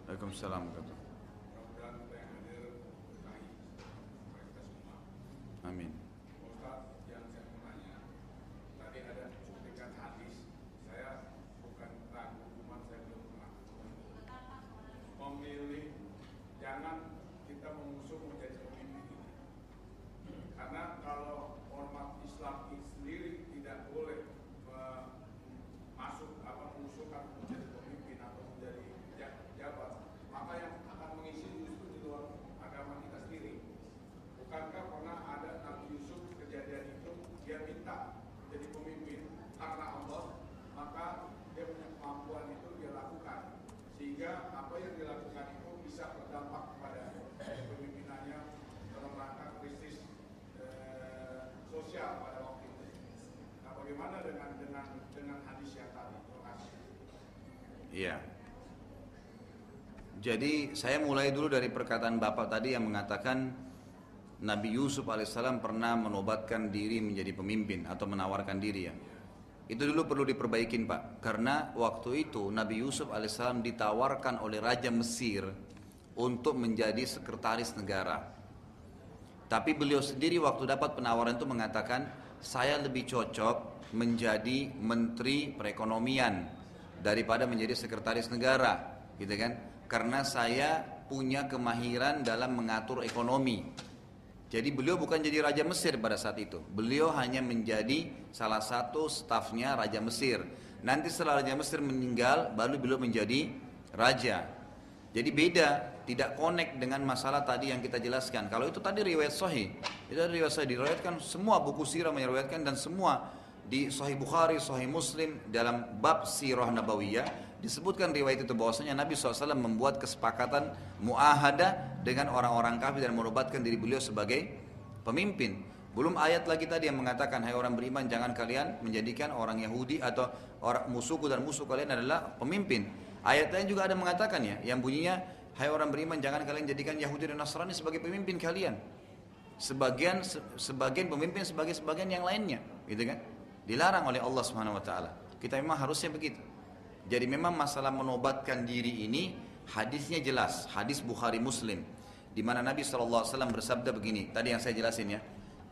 Waalaikumsalam. Warahmatullahi Amin. Jadi saya mulai dulu dari perkataan Bapak tadi yang mengatakan Nabi Yusuf alaihissalam pernah menobatkan diri menjadi pemimpin atau menawarkan diri ya. Itu dulu perlu diperbaikin Pak, karena waktu itu Nabi Yusuf alaihissalam ditawarkan oleh Raja Mesir untuk menjadi sekretaris negara. Tapi beliau sendiri waktu dapat penawaran itu mengatakan, saya lebih cocok menjadi menteri perekonomian daripada menjadi sekretaris negara, gitu kan? Karena saya punya kemahiran dalam mengatur ekonomi. Jadi beliau bukan jadi Raja Mesir pada saat itu. Beliau hanya menjadi salah satu stafnya Raja Mesir. Nanti setelah Raja Mesir meninggal, baru beliau menjadi Raja. Jadi beda, tidak connect dengan masalah tadi yang kita jelaskan. Kalau itu tadi riwayat sahih, itu riwayat sahih diriwayatkan semua buku sirah menyeriwayatkan dan semua di Sahih Bukhari, Sahih Muslim dalam bab sirah nabawiyah disebutkan riwayat itu bahwasanya Nabi SAW membuat kesepakatan muahada dengan orang-orang kafir dan menubatkan diri beliau sebagai pemimpin. Belum ayat lagi tadi yang mengatakan hai orang beriman jangan kalian menjadikan orang Yahudi atau orang musuhku dan musuh kalian adalah pemimpin. Ayat lain juga ada mengatakan ya yang bunyinya hai orang beriman jangan kalian jadikan Yahudi dan Nasrani sebagai pemimpin kalian. Sebagian sebagian pemimpin sebagai sebagian yang lainnya, gitu kan? Dilarang oleh Allah Subhanahu wa taala. Kita memang harusnya begitu. Jadi memang masalah menobatkan diri ini hadisnya jelas, hadis Bukhari Muslim di mana Nabi SAW bersabda begini, tadi yang saya jelasin ya.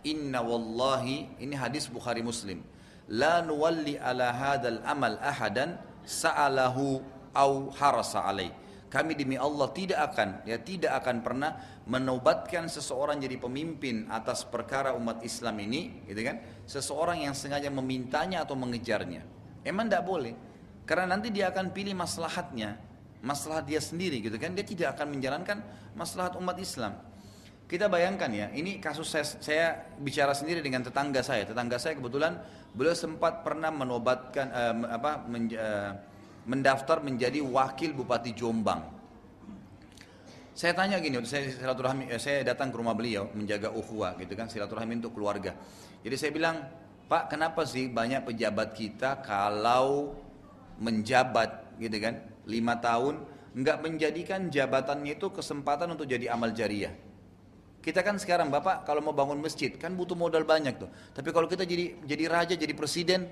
Inna wallahi, ini hadis Bukhari Muslim. La nuwalli ala hadal amal ahadan sa'alahu au harasa alaih. Kami demi Allah tidak akan ya tidak akan pernah menobatkan seseorang jadi pemimpin atas perkara umat Islam ini, gitu kan? Seseorang yang sengaja memintanya atau mengejarnya. Emang tidak boleh. Karena nanti dia akan pilih maslahatnya, maslahat dia sendiri gitu kan. Dia tidak akan menjalankan maslahat umat Islam. Kita bayangkan ya, ini kasus saya, saya bicara sendiri dengan tetangga saya. Tetangga saya kebetulan beliau sempat pernah menobatkan uh, apa men, uh, mendaftar menjadi wakil Bupati Jombang. Saya tanya gini, saya silaturahmi, eh, saya datang ke rumah beliau menjaga ukhuwah gitu kan, silaturahmi untuk keluarga. Jadi saya bilang, Pak, kenapa sih banyak pejabat kita kalau menjabat? Gitu kan. Lima tahun nggak menjadikan jabatannya itu kesempatan untuk jadi amal jariah. Kita kan sekarang bapak kalau mau bangun masjid kan butuh modal banyak tuh. Tapi kalau kita jadi jadi raja jadi presiden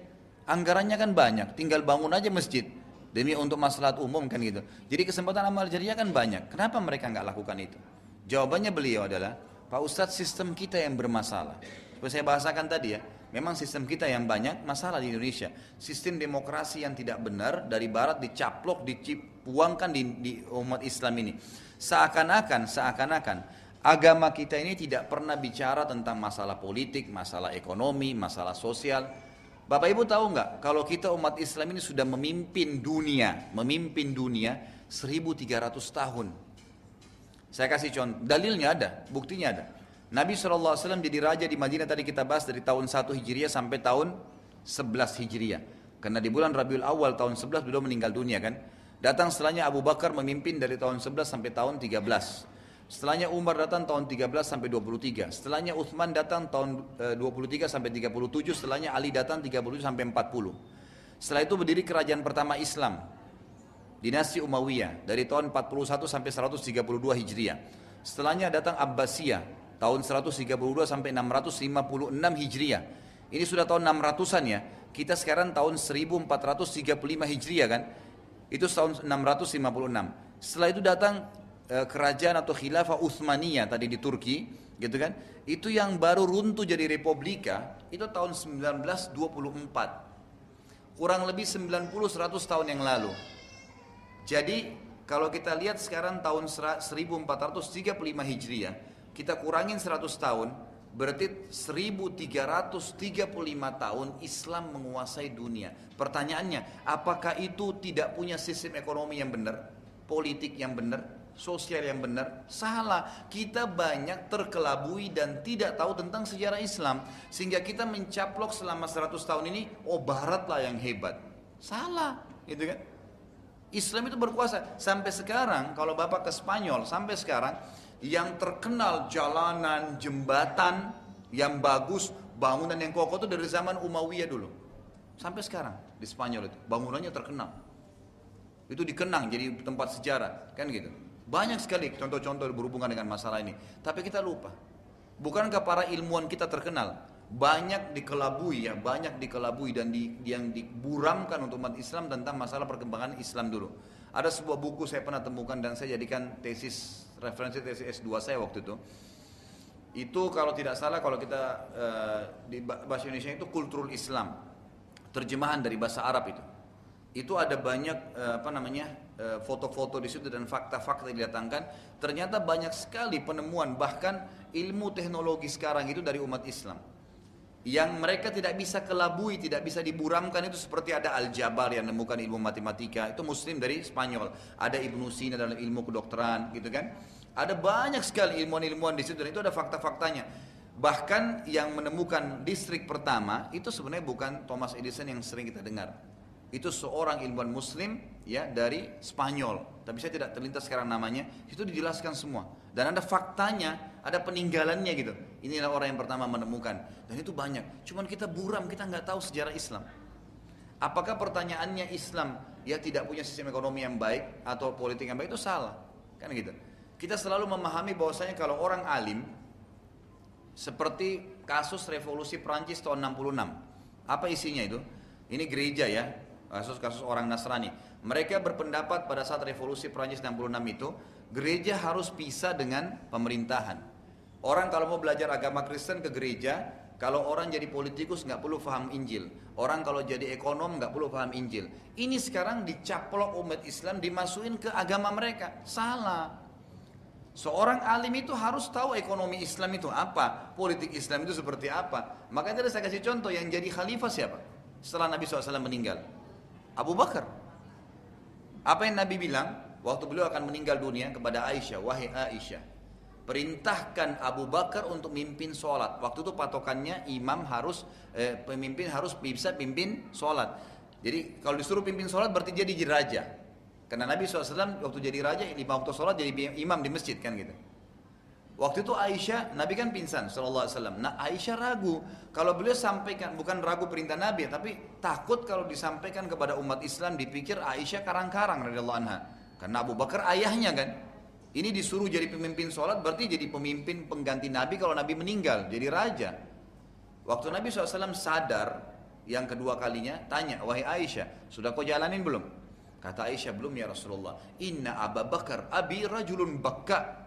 anggarannya kan banyak. Tinggal bangun aja masjid demi untuk maslahat umum kan gitu jadi kesempatan amal jariah kan banyak kenapa mereka nggak lakukan itu jawabannya beliau adalah pak ustadz sistem kita yang bermasalah seperti saya bahasakan tadi ya Memang sistem kita yang banyak masalah di Indonesia. Sistem demokrasi yang tidak benar dari barat dicaplok, dipuangkan di, di umat Islam ini. Seakan-akan, seakan-akan agama kita ini tidak pernah bicara tentang masalah politik, masalah ekonomi, masalah sosial. Bapak Ibu tahu nggak kalau kita umat Islam ini sudah memimpin dunia, memimpin dunia 1300 tahun. Saya kasih contoh, dalilnya ada, buktinya ada. Nabi SAW jadi raja di Madinah tadi kita bahas dari tahun 1 Hijriah sampai tahun 11 Hijriah. Karena di bulan Rabiul Awal tahun 11 beliau meninggal dunia kan. Datang setelahnya Abu Bakar memimpin dari tahun 11 sampai tahun 13. Setelahnya Umar datang tahun 13 sampai 23. Setelahnya Uthman datang tahun 23 eh, sampai 37. Setelahnya Ali datang 37 sampai 40. Setelah itu berdiri kerajaan pertama Islam. Dinasti Umayyah dari tahun 41 sampai 132 Hijriah. Setelahnya datang Abbasiyah tahun 132 sampai 656 Hijriah. Ini sudah tahun 600-an ya. Kita sekarang tahun 1435 Hijriah kan. Itu tahun 656. Setelah itu datang kerajaan atau khilafah Uthmaniyah tadi di Turki, gitu kan. Itu yang baru runtuh jadi republika itu tahun 1924. Kurang lebih 90 100 tahun yang lalu. Jadi kalau kita lihat sekarang tahun 1435 Hijriah, kita kurangin 100 tahun, berarti 1335 tahun Islam menguasai dunia. Pertanyaannya, apakah itu tidak punya sistem ekonomi yang benar, politik yang benar, sosial yang benar? Salah. Kita banyak terkelabui dan tidak tahu tentang sejarah Islam sehingga kita mencaplok selama 100 tahun ini, oh barat lah yang hebat. Salah, gitu kan? Islam itu berkuasa sampai sekarang kalau Bapak ke Spanyol sampai sekarang yang terkenal jalanan, jembatan yang bagus, bangunan yang kokoh itu dari zaman Umayyah dulu. Sampai sekarang di Spanyol itu, bangunannya terkenal. Itu dikenang jadi tempat sejarah, kan gitu. Banyak sekali contoh-contoh berhubungan dengan masalah ini. Tapi kita lupa. Bukankah para ilmuwan kita terkenal? Banyak dikelabui ya, banyak dikelabui dan di, yang diburamkan untuk umat Islam tentang masalah perkembangan Islam dulu. Ada sebuah buku saya pernah temukan dan saya jadikan tesis referensi tesis S2 saya waktu itu. Itu kalau tidak salah kalau kita uh, di bahasa Indonesia itu kulturul Islam. Terjemahan dari bahasa Arab itu. Itu ada banyak uh, apa namanya uh, foto-foto di situ dan fakta-fakta yang didatangkan. Ternyata banyak sekali penemuan bahkan ilmu teknologi sekarang itu dari umat Islam yang mereka tidak bisa kelabui, tidak bisa diburamkan itu seperti ada Al-Jabar yang menemukan ilmu matematika, itu muslim dari Spanyol. Ada Ibnu Sina dalam ilmu kedokteran, gitu kan. Ada banyak sekali ilmuwan-ilmuwan di situ dan itu ada fakta-faktanya. Bahkan yang menemukan distrik pertama itu sebenarnya bukan Thomas Edison yang sering kita dengar. Itu seorang ilmuwan muslim ya dari Spanyol, tapi saya tidak terlintas sekarang namanya. Itu dijelaskan semua dan ada faktanya, ada peninggalannya gitu. Inilah orang yang pertama menemukan. Dan itu banyak. Cuman kita buram, kita nggak tahu sejarah Islam. Apakah pertanyaannya Islam ya tidak punya sistem ekonomi yang baik atau politik yang baik itu salah? Kan gitu. Kita selalu memahami bahwasanya kalau orang alim seperti kasus revolusi Prancis tahun 66. Apa isinya itu? Ini gereja ya, kasus-kasus orang Nasrani. Mereka berpendapat pada saat revolusi Prancis 66 itu gereja harus pisah dengan pemerintahan. Orang kalau mau belajar agama Kristen ke gereja, kalau orang jadi politikus nggak perlu paham Injil. Orang kalau jadi ekonom nggak perlu paham Injil. Ini sekarang dicaplok umat Islam dimasukin ke agama mereka. Salah. Seorang alim itu harus tahu ekonomi Islam itu apa, politik Islam itu seperti apa. Makanya saya kasih contoh yang jadi khalifah siapa? Setelah Nabi SAW meninggal. Abu Bakar. Apa yang Nabi bilang? waktu beliau akan meninggal dunia kepada Aisyah, wahai Aisyah, perintahkan Abu Bakar untuk mimpin sholat. Waktu itu patokannya imam harus, eh, pemimpin harus bisa pimpin sholat. Jadi kalau disuruh pimpin sholat berarti jadi raja. Karena Nabi SAW waktu jadi raja, lima waktu sholat jadi imam di masjid kan gitu. Waktu itu Aisyah, Nabi kan pingsan Sallallahu Alaihi Wasallam. Nah Aisyah ragu kalau beliau sampaikan bukan ragu perintah Nabi, tapi takut kalau disampaikan kepada umat Islam dipikir Aisyah karang-karang radhiyallahu anha. Karena Abu Bakar ayahnya kan. Ini disuruh jadi pemimpin sholat berarti jadi pemimpin pengganti Nabi kalau Nabi meninggal, jadi raja. Waktu Nabi SAW sadar yang kedua kalinya, tanya, wahai Aisyah, sudah kau jalanin belum? Kata Aisyah, belum ya Rasulullah. Inna Abu Bakar abi rajulun bakka.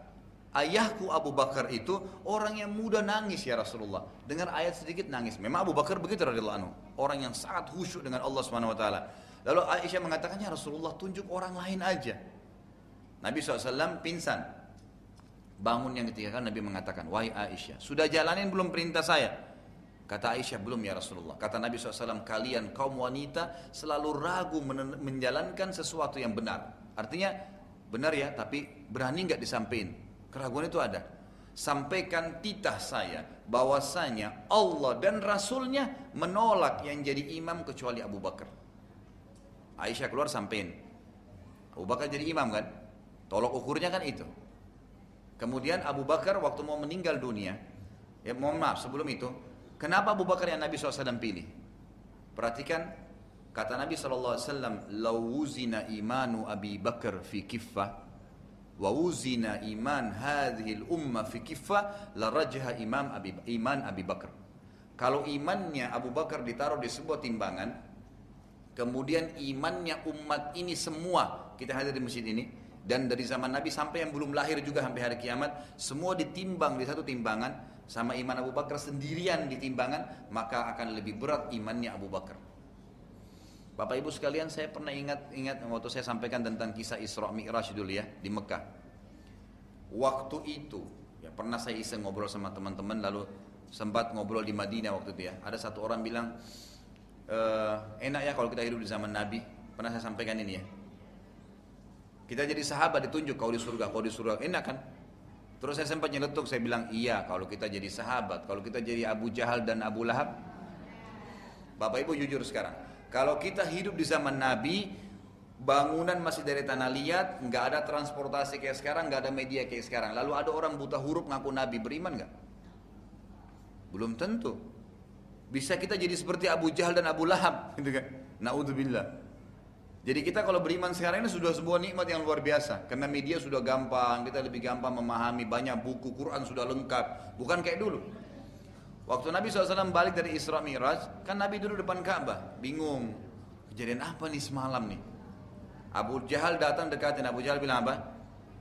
Ayahku Abu Bakar itu orang yang muda nangis ya Rasulullah. Dengar ayat sedikit nangis. Memang Abu Bakar begitu radhiyallahu anhu. Orang yang sangat khusyuk dengan Allah Subhanahu wa taala. Lalu Aisyah mengatakannya Rasulullah tunjuk orang lain aja. Nabi SAW pingsan. Bangun yang ketiga kan Nabi mengatakan, Wahai Aisyah, sudah jalanin belum perintah saya? Kata Aisyah, belum ya Rasulullah. Kata Nabi SAW, kalian kaum wanita selalu ragu menjalankan sesuatu yang benar. Artinya, benar ya, tapi berani nggak disampaikan. Keraguan itu ada. Sampaikan titah saya bahwasanya Allah dan Rasulnya menolak yang jadi imam kecuali Abu Bakar. Aisyah keluar sampein. Abu Bakar jadi imam kan? Tolok ukurnya kan itu. Kemudian Abu Bakar waktu mau meninggal dunia, ya mohon maaf sebelum itu, kenapa Abu Bakar yang Nabi SAW pilih? Perhatikan kata Nabi SAW, "Lawuzina imanu Abi Bakar fi kiffah, wa iman hadhil umma fi kiffah, la rajha imam Abi, iman Abi Bakar." Kalau imannya Abu Bakar ditaruh di sebuah timbangan, Kemudian imannya umat ini semua kita hadir di masjid ini dan dari zaman Nabi sampai yang belum lahir juga sampai hari kiamat semua ditimbang di satu timbangan sama iman Abu Bakar sendirian di timbangan maka akan lebih berat imannya Abu Bakar. Bapak Ibu sekalian saya pernah ingat ingat waktu saya sampaikan tentang kisah Isra Mi'raj dulu ya di Mekah. Waktu itu ya pernah saya iseng ngobrol sama teman-teman lalu sempat ngobrol di Madinah waktu itu ya. Ada satu orang bilang uh, enak ya kalau kita hidup di zaman Nabi. Pernah saya sampaikan ini ya. Kita jadi sahabat ditunjuk kau di surga, kau di surga. Enak kan? Terus saya sempat nyeletuk, saya bilang iya kalau kita jadi sahabat, kalau kita jadi Abu Jahal dan Abu Lahab. Bapak Ibu jujur sekarang, kalau kita hidup di zaman Nabi, bangunan masih dari tanah liat, nggak ada transportasi kayak sekarang, nggak ada media kayak sekarang. Lalu ada orang buta huruf ngaku Nabi, beriman nggak? Belum tentu. Bisa kita jadi seperti Abu Jahal dan Abu Lahab, gitu kan? Naudzubillah. Jadi kita kalau beriman sekarang ini sudah sebuah nikmat yang luar biasa. Karena media sudah gampang, kita lebih gampang memahami, banyak buku, Quran sudah lengkap. Bukan kayak dulu. Waktu Nabi SAW balik dari Isra Miraj, kan Nabi duduk depan Ka'bah, bingung. Kejadian apa nih semalam nih? Abu Jahal datang dekatin, Abu Jahal bilang apa?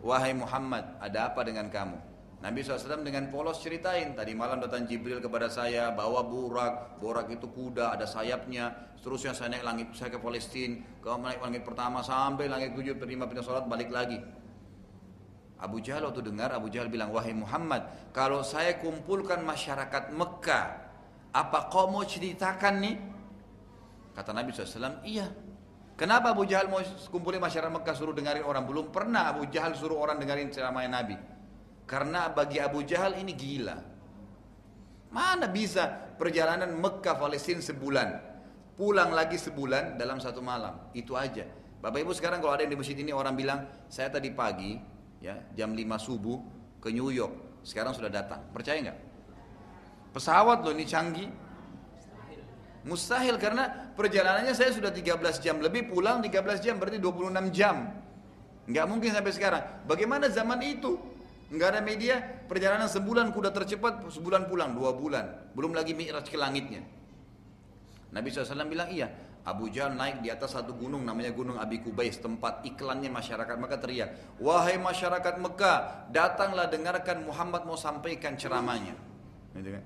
Wahai Muhammad, ada apa dengan kamu? Nabi SAW dengan polos ceritain, tadi malam datang Jibril kepada saya, bawa burak, burak itu kuda, ada sayapnya, seterusnya saya naik langit, saya ke Palestina, ke naik langit pertama sampai langit tujuh, terima pindah sholat, balik lagi. Abu Jahal waktu dengar, Abu Jahal bilang, wahai Muhammad, kalau saya kumpulkan masyarakat Mekah, apa kau mau ceritakan nih? Kata Nabi SAW, iya. Kenapa Abu Jahal mau kumpulin masyarakat Mekah suruh dengarin orang? Belum pernah Abu Jahal suruh orang dengarin ceramah Nabi. Karena bagi Abu Jahal ini gila. Mana bisa perjalanan Mekah Palestina sebulan, pulang lagi sebulan dalam satu malam. Itu aja. Bapak Ibu sekarang kalau ada yang di masjid ini orang bilang, saya tadi pagi ya jam 5 subuh ke New York, sekarang sudah datang. Percaya nggak? Pesawat loh ini canggih. Mustahil karena perjalanannya saya sudah 13 jam lebih pulang 13 jam berarti 26 jam. Nggak mungkin sampai sekarang. Bagaimana zaman itu? Enggak ada media, perjalanan sebulan kuda tercepat, sebulan pulang, dua bulan. Belum lagi mi'raj ke langitnya. Nabi SAW bilang iya, Abu Jahal naik di atas satu gunung namanya Gunung Abi Kubais tempat iklannya masyarakat maka teriak wahai masyarakat Mekah datanglah dengarkan Muhammad mau sampaikan ceramahnya gitu kan?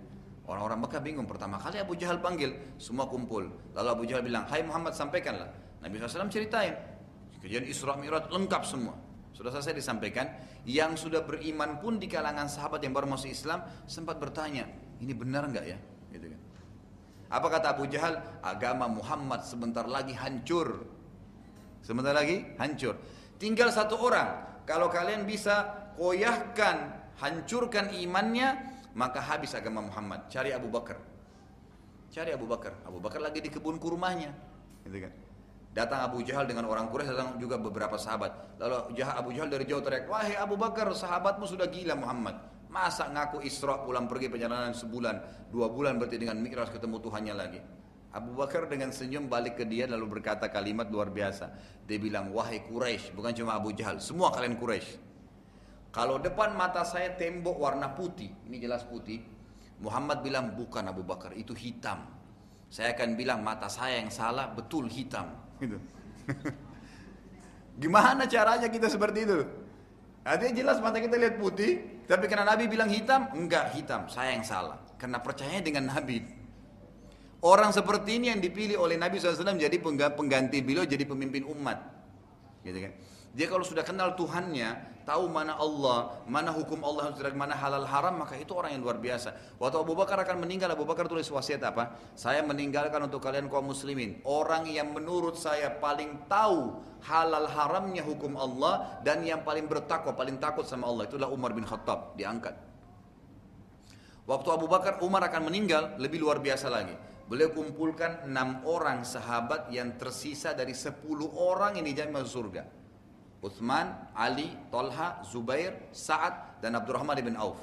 orang-orang Mekah bingung pertama kali Abu Jahal panggil semua kumpul lalu Abu Jahal bilang hai Muhammad sampaikanlah Nabi SAW ceritain kejadian Isra Mi'raj lengkap semua sudah selesai disampaikan, yang sudah beriman pun di kalangan sahabat yang baru masuk Islam sempat bertanya, ini benar nggak ya? Apa kata Abu Jahal? Agama Muhammad sebentar lagi hancur. Sebentar lagi hancur. Tinggal satu orang. Kalau kalian bisa koyahkan, hancurkan imannya, maka habis agama Muhammad. Cari Abu Bakar. Cari Abu Bakar. Abu Bakar lagi di kebun kurmanya. Gitu kan. Datang Abu Jahal dengan orang Quraisy, datang juga beberapa sahabat. Lalu Abu Jahal dari jauh teriak, wahai Abu Bakar, sahabatmu sudah gila Muhammad. Masa ngaku Isra pulang pergi perjalanan sebulan, dua bulan berarti dengan Mi'raj ketemu Tuhannya lagi. Abu Bakar dengan senyum balik ke dia lalu berkata kalimat luar biasa. Dia bilang, wahai Quraisy, bukan cuma Abu Jahal, semua kalian Quraisy. Kalau depan mata saya tembok warna putih, ini jelas putih. Muhammad bilang, bukan Abu Bakar, itu hitam. Saya akan bilang mata saya yang salah, betul hitam. Gitu. Gimana caranya kita seperti itu? Artinya jelas mata kita lihat putih, tapi karena Nabi bilang hitam, enggak hitam, saya yang salah. Karena percaya dengan Nabi. Orang seperti ini yang dipilih oleh Nabi SAW jadi pengganti beliau jadi pemimpin umat. Gitu kan? Dia kalau sudah kenal Tuhannya, tahu mana Allah, mana hukum Allah, mana halal haram, maka itu orang yang luar biasa. Waktu Abu Bakar akan meninggal, Abu Bakar tulis wasiat apa? Saya meninggalkan untuk kalian kaum muslimin. Orang yang menurut saya paling tahu halal haramnya hukum Allah dan yang paling bertakwa, paling takut sama Allah. Itulah Umar bin Khattab, diangkat. Waktu Abu Bakar, Umar akan meninggal, lebih luar biasa lagi. Beliau kumpulkan enam orang sahabat yang tersisa dari sepuluh orang yang dijamin masuk surga. Uthman, Ali, Tolha, Zubair, Sa'ad, dan Abdurrahman bin Auf.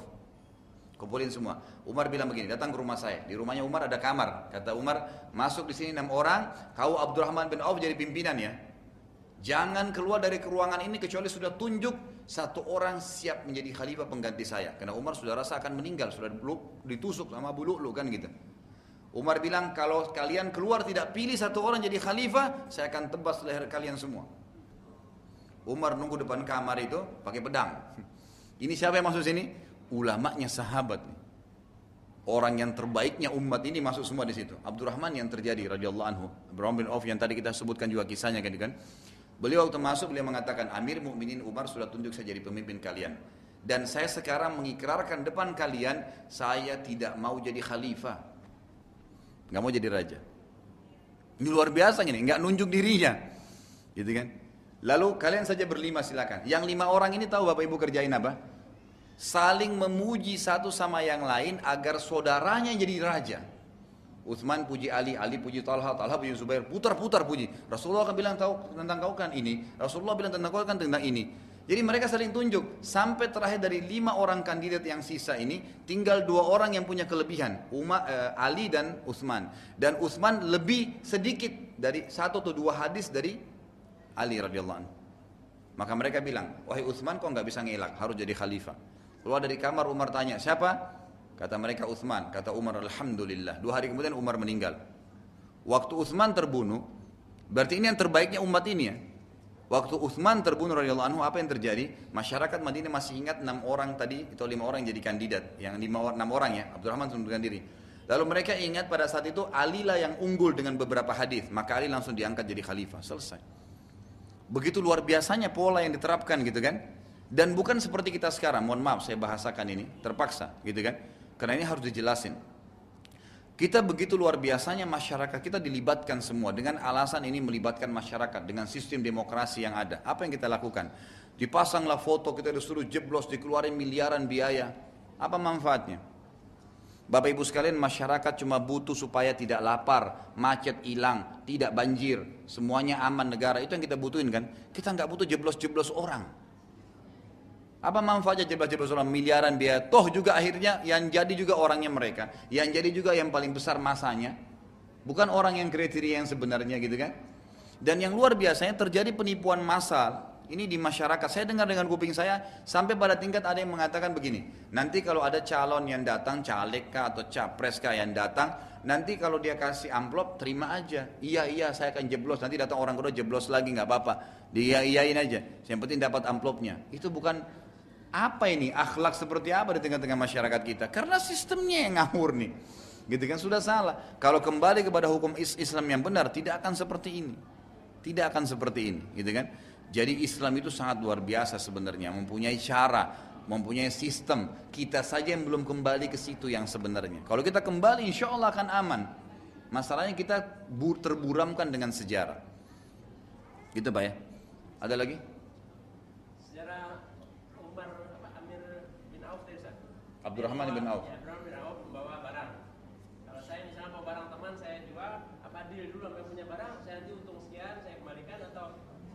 Kumpulin semua. Umar bilang begini, datang ke rumah saya. Di rumahnya Umar ada kamar. Kata Umar, masuk di sini enam orang, kau Abdurrahman bin Auf jadi pimpinan ya. Jangan keluar dari ruangan ini kecuali sudah tunjuk satu orang siap menjadi khalifah pengganti saya. Karena Umar sudah rasa akan meninggal, sudah ditusuk sama bulu lu kan gitu. Umar bilang kalau kalian keluar tidak pilih satu orang jadi khalifah, saya akan tebas leher kalian semua. Umar nunggu depan kamar itu pakai pedang. Ini siapa yang masuk sini? Ulamanya sahabat. Orang yang terbaiknya umat ini masuk semua di situ. Abdurrahman yang terjadi radhiyallahu anhu. Abdurrahman bin Auf yang tadi kita sebutkan juga kisahnya kan, kan. Beliau waktu masuk beliau mengatakan Amir Mukminin Umar sudah tunjuk saya jadi pemimpin kalian. Dan saya sekarang mengikrarkan depan kalian saya tidak mau jadi khalifah. Nggak mau jadi raja. Ini luar biasa ini, nggak nunjuk dirinya. Gitu kan? Lalu kalian saja berlima silakan. Yang lima orang ini tahu Bapak Ibu kerjain apa? Saling memuji satu sama yang lain agar saudaranya jadi raja. Utsman puji Ali, Ali puji Talha, Talha puji Zubair, putar-putar puji. Rasulullah akan bilang tahu tentang kau kan ini, Rasulullah bilang tentang kau kan tentang ini. Jadi mereka saling tunjuk sampai terakhir dari lima orang kandidat yang sisa ini tinggal dua orang yang punya kelebihan, Umar, uh, Ali dan Utsman. Dan Utsman lebih sedikit dari satu atau dua hadis dari Ali radhiyallahu anhu. Maka mereka bilang, wahai Uthman kok nggak bisa ngelak, harus jadi khalifah. Keluar dari kamar Umar tanya, siapa? Kata mereka Uthman, kata Umar Alhamdulillah. Dua hari kemudian Umar meninggal. Waktu Uthman terbunuh, berarti ini yang terbaiknya umat ini ya. Waktu Uthman terbunuh radhiyallahu anhu apa yang terjadi? Masyarakat Madinah masih ingat enam orang tadi atau lima orang yang jadi kandidat, yang lima enam orang ya. Abdurrahman mengundurkan diri. Lalu mereka ingat pada saat itu Ali lah yang unggul dengan beberapa hadis, maka Ali langsung diangkat jadi khalifah. Selesai. Begitu luar biasanya pola yang diterapkan gitu kan. Dan bukan seperti kita sekarang, mohon maaf saya bahasakan ini, terpaksa gitu kan. Karena ini harus dijelasin. Kita begitu luar biasanya masyarakat kita dilibatkan semua dengan alasan ini melibatkan masyarakat dengan sistem demokrasi yang ada. Apa yang kita lakukan? Dipasanglah foto kita disuruh jeblos dikeluarin miliaran biaya. Apa manfaatnya? Bapak Ibu sekalian masyarakat cuma butuh supaya tidak lapar, macet hilang, tidak banjir, semuanya aman negara. Itu yang kita butuhin kan? Kita nggak butuh jeblos-jeblos orang. Apa manfaatnya jeblos-jeblos orang miliaran biaya? Toh juga akhirnya yang jadi juga orangnya mereka, yang jadi juga yang paling besar masanya. Bukan orang yang kriteria yang sebenarnya gitu kan? Dan yang luar biasanya terjadi penipuan massal ini di masyarakat, saya dengar dengan kuping saya sampai pada tingkat ada yang mengatakan begini. Nanti kalau ada calon yang datang, caleg kah atau capres kah yang datang, nanti kalau dia kasih amplop terima aja. Iya iya saya akan jeblos. Nanti datang orang kedua jeblos lagi nggak apa-apa. Dia iyain aja. Yang penting dapat amplopnya. Itu bukan apa ini akhlak seperti apa di tengah-tengah masyarakat kita? Karena sistemnya yang ngawur nih. Gitu kan sudah salah. Kalau kembali kepada hukum Islam yang benar tidak akan seperti ini. Tidak akan seperti ini, gitu kan? Jadi Islam itu sangat luar biasa sebenarnya, mempunyai cara, mempunyai sistem. Kita saja yang belum kembali ke situ yang sebenarnya. Kalau kita kembali insya Allah akan aman. Masalahnya kita terburamkan dengan sejarah. Gitu Pak ya. Ada lagi? Sejarah Umar Amir bin Auf tadi Abdurrahman bin Auf. Ya, Abdurrahman bin Auf membawa barang. Kalau saya misalnya bawa barang teman saya jual, apa deal dulu sampai punya barang, saya nanti untung sekian, saya kembalikan atau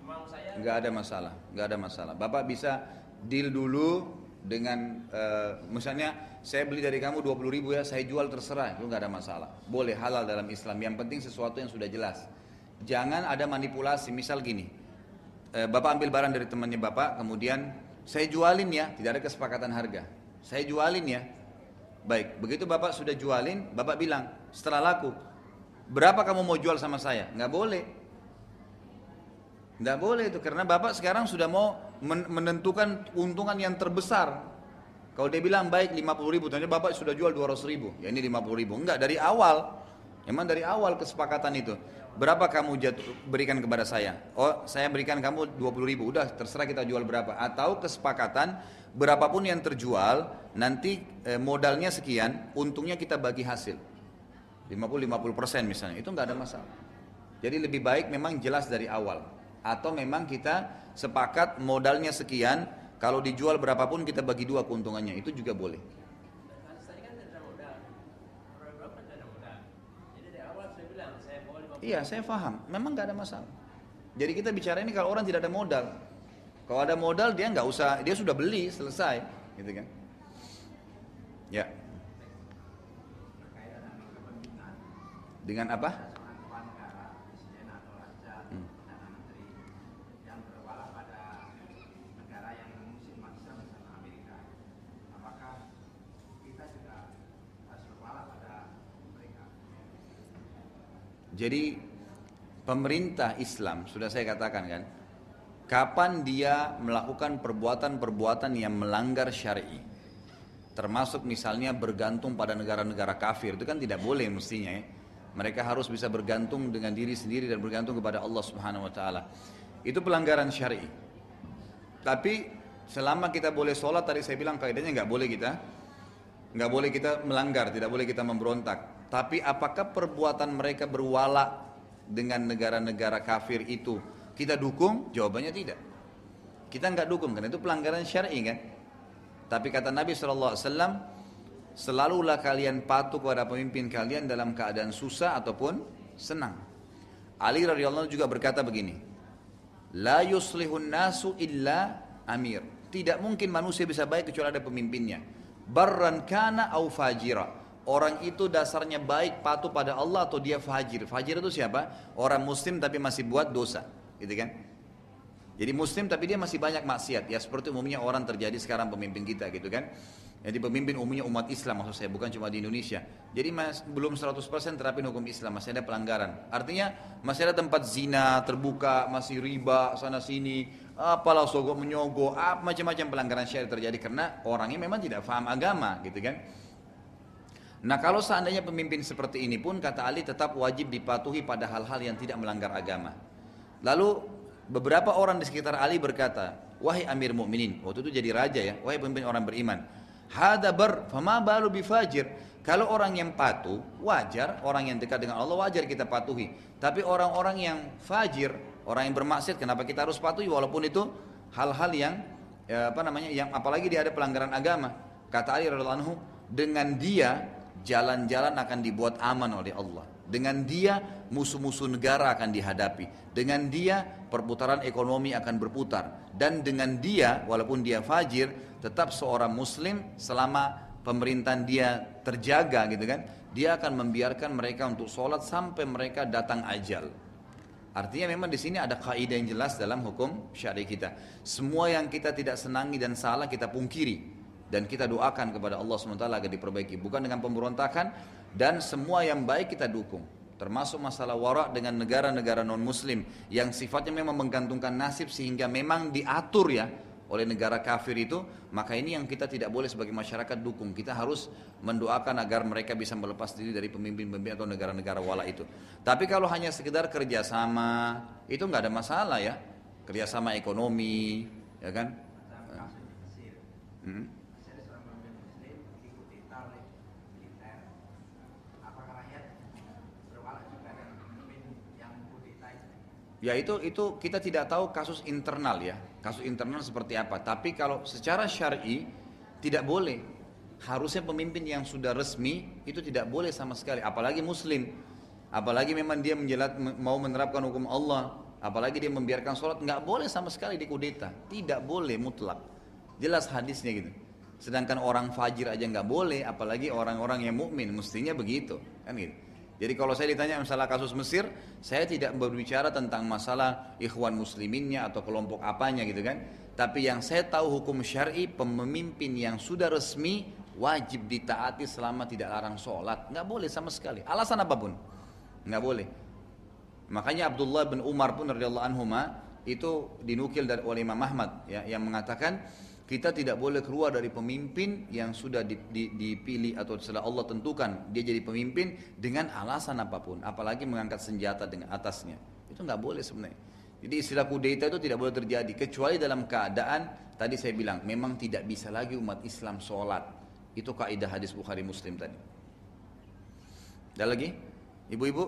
mau saya nggak ada masalah nggak ada masalah. Bapak bisa deal dulu dengan uh, misalnya saya beli dari kamu 20 ribu ya saya jual terserah itu nggak ada masalah. Boleh halal dalam Islam. Yang penting sesuatu yang sudah jelas. Jangan ada manipulasi. Misal gini uh, bapak ambil barang dari temannya bapak kemudian saya jualin ya tidak ada kesepakatan harga. Saya jualin ya. Baik begitu bapak sudah jualin bapak bilang setelah laku berapa kamu mau jual sama saya? Nggak boleh tidak boleh itu karena bapak sekarang sudah mau menentukan keuntungan yang terbesar. Kalau dia bilang baik 50 ribu, ternyata bapak sudah jual 200 ribu, ya ini 50 ribu. Enggak, dari awal. Memang dari awal kesepakatan itu. Berapa kamu jatuh, berikan kepada saya? Oh, saya berikan kamu 20 ribu. Udah, terserah kita jual berapa. Atau kesepakatan, berapapun yang terjual, nanti eh, modalnya sekian, untungnya kita bagi hasil. 50-50 persen misalnya, itu enggak ada masalah. Jadi lebih baik memang jelas dari awal atau memang kita sepakat modalnya sekian kalau dijual berapapun kita bagi dua keuntungannya itu juga boleh Iya, saya paham. Memang nggak ada masalah. Jadi kita bicara ini kalau orang tidak ada modal. Kalau ada modal dia nggak usah, dia sudah beli selesai, gitu kan? Ya. Dengan apa? Jadi pemerintah Islam sudah saya katakan kan, kapan dia melakukan perbuatan-perbuatan yang melanggar syar'i, termasuk misalnya bergantung pada negara-negara kafir itu kan tidak boleh mestinya ya. Mereka harus bisa bergantung dengan diri sendiri dan bergantung kepada Allah Subhanahu wa taala. Itu pelanggaran syar'i. Tapi selama kita boleh sholat tadi saya bilang kaidahnya nggak boleh kita nggak boleh kita melanggar, tidak boleh kita memberontak. Tapi apakah perbuatan mereka berwala dengan negara-negara kafir itu kita dukung? Jawabannya tidak. Kita nggak dukung karena itu pelanggaran syar'i kan. Tapi kata Nabi SAW, selalulah kalian patuh kepada pemimpin kalian dalam keadaan susah ataupun senang. Ali radhiyallahu juga berkata begini, La yuslihun nasu illa amir. Tidak mungkin manusia bisa baik kecuali ada pemimpinnya. Barran kana au fajira orang itu dasarnya baik patuh pada Allah atau dia fajir. Fajir itu siapa? Orang muslim tapi masih buat dosa, gitu kan? Jadi muslim tapi dia masih banyak maksiat ya seperti umumnya orang terjadi sekarang pemimpin kita gitu kan. Jadi pemimpin umumnya umat Islam maksud saya bukan cuma di Indonesia. Jadi mas, belum 100% terapin hukum Islam, masih ada pelanggaran. Artinya masih ada tempat zina terbuka, masih riba sana sini, apalah sogok menyogok, macam-macam pelanggaran syariat terjadi karena orangnya memang tidak paham agama gitu kan. Nah kalau seandainya pemimpin seperti ini pun kata Ali tetap wajib dipatuhi pada hal-hal yang tidak melanggar agama. Lalu beberapa orang di sekitar Ali berkata, wahai Amir Mukminin, waktu itu jadi raja ya, wahai pemimpin orang beriman, Hada bar, fama balu bifajir. Kalau orang yang patuh, wajar. Orang yang dekat dengan Allah, wajar kita patuhi. Tapi orang-orang yang fajir, orang yang bermaksiat, kenapa kita harus patuhi? Walaupun itu hal-hal yang ya, apa namanya, yang apalagi dia ada pelanggaran agama. Kata Ali radhiallahu anhu, dengan dia jalan-jalan akan dibuat aman oleh Allah. Dengan dia musuh-musuh negara akan dihadapi. Dengan dia perputaran ekonomi akan berputar. Dan dengan dia, walaupun dia fajir, tetap seorang muslim selama pemerintahan dia terjaga gitu kan. Dia akan membiarkan mereka untuk sholat sampai mereka datang ajal. Artinya memang di sini ada kaidah yang jelas dalam hukum syari kita. Semua yang kita tidak senangi dan salah kita pungkiri dan kita doakan kepada Allah SWT agar diperbaiki bukan dengan pemberontakan dan semua yang baik kita dukung termasuk masalah warak dengan negara-negara non muslim yang sifatnya memang menggantungkan nasib sehingga memang diatur ya oleh negara kafir itu maka ini yang kita tidak boleh sebagai masyarakat dukung. Kita harus mendoakan agar mereka bisa melepas diri dari pemimpin-pemimpin atau negara-negara wala itu. Tapi kalau hanya sekedar kerjasama itu nggak ada masalah ya. Kerjasama ekonomi ya kan? Hmm? Ya itu itu kita tidak tahu kasus internal ya, kasus internal seperti apa. Tapi kalau secara syar'i tidak boleh. Harusnya pemimpin yang sudah resmi itu tidak boleh sama sekali, apalagi muslim. Apalagi memang dia menjelat mau menerapkan hukum Allah, apalagi dia membiarkan sholat nggak boleh sama sekali dikudeta, tidak boleh mutlak. Jelas hadisnya gitu. Sedangkan orang fajir aja nggak boleh, apalagi orang-orang yang mukmin mestinya begitu, kan gitu. Jadi kalau saya ditanya masalah kasus Mesir, saya tidak berbicara tentang masalah ikhwan musliminnya atau kelompok apanya gitu kan. Tapi yang saya tahu hukum syar'i pemimpin yang sudah resmi wajib ditaati selama tidak larang sholat. Nggak boleh sama sekali. Alasan apa pun. Nggak boleh. Makanya Abdullah bin Umar pun radhiyallahu anhu itu dinukil dari oleh Imam Ahmad ya, yang mengatakan kita tidak boleh keluar dari pemimpin yang sudah dipilih atau setelah Allah tentukan dia jadi pemimpin dengan alasan apa pun, apalagi mengangkat senjata dengan atasnya. Itu nggak boleh sebenarnya. Jadi istilah kudeta itu tidak boleh terjadi kecuali dalam keadaan tadi saya bilang memang tidak bisa lagi umat Islam sholat. Itu kaidah hadis Bukhari Muslim tadi. Ada lagi? Ibu-ibu?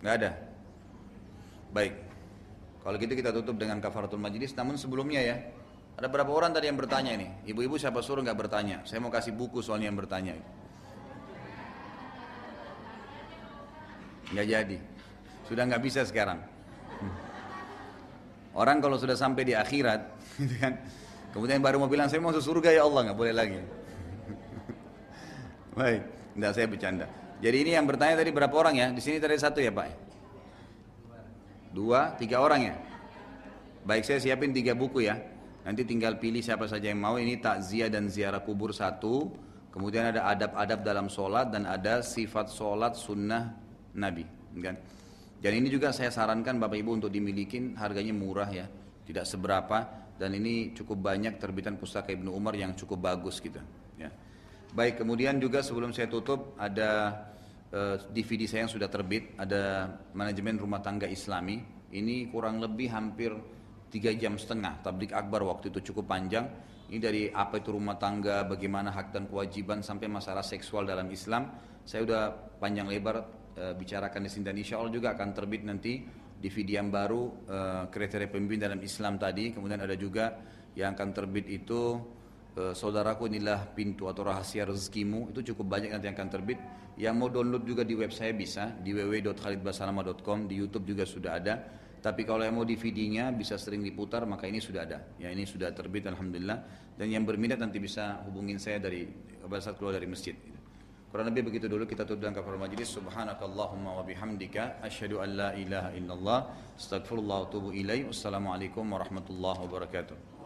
Nggak ada. Baik. Kalau gitu kita tutup dengan kafaratul majlis. Namun sebelumnya ya, ada berapa orang tadi yang bertanya ini? Ibu-ibu siapa suruh nggak bertanya? Saya mau kasih buku soalnya yang bertanya. Nggak jadi. Sudah nggak bisa sekarang. Orang kalau sudah sampai di akhirat, gitu kan, kemudian baru mau bilang saya mau surga ya Allah nggak boleh lagi. Baik, tidak saya bercanda. Jadi ini yang bertanya tadi berapa orang ya? Di sini tadi satu ya Pak. Dua, tiga orang ya? Baik saya siapin tiga buku ya. Nanti tinggal pilih siapa saja yang mau. Ini takziah dan ziarah kubur satu. Kemudian ada adab-adab dalam sholat dan ada sifat sholat sunnah Nabi. Kan? Dan ini juga saya sarankan Bapak Ibu untuk dimiliki harganya murah ya. Tidak seberapa dan ini cukup banyak terbitan pustaka Ibnu Umar yang cukup bagus gitu. Ya. Baik kemudian juga sebelum saya tutup ada DVD eh, saya yang sudah terbit ada manajemen rumah tangga Islami. Ini kurang lebih hampir tiga jam setengah tablik akbar waktu itu cukup panjang. Ini dari apa itu rumah tangga bagaimana hak dan kewajiban sampai masalah seksual dalam Islam. Saya udah panjang lebar e, bicarakan di sini dan insya Allah juga akan terbit nanti DVD yang baru e, kriteria pemimpin dalam Islam tadi. Kemudian ada juga yang akan terbit itu e, saudaraku inilah pintu atau rahasia rezekimu itu cukup banyak nanti yang akan terbit yang mau download juga di web saya bisa di www.khalidbasalama.com di YouTube juga sudah ada. Tapi kalau yang mau DVD-nya bisa sering diputar maka ini sudah ada. Ya ini sudah terbit alhamdulillah dan yang berminat nanti bisa hubungin saya dari pada saat keluar dari masjid. Kurang lebih begitu dulu kita tutup dengan kafar majlis. Subhanakallahumma wa bihamdika asyhadu an la ilaha illallah astaghfirullah wa atubu ilaih. Wassalamualaikum warahmatullahi wabarakatuh.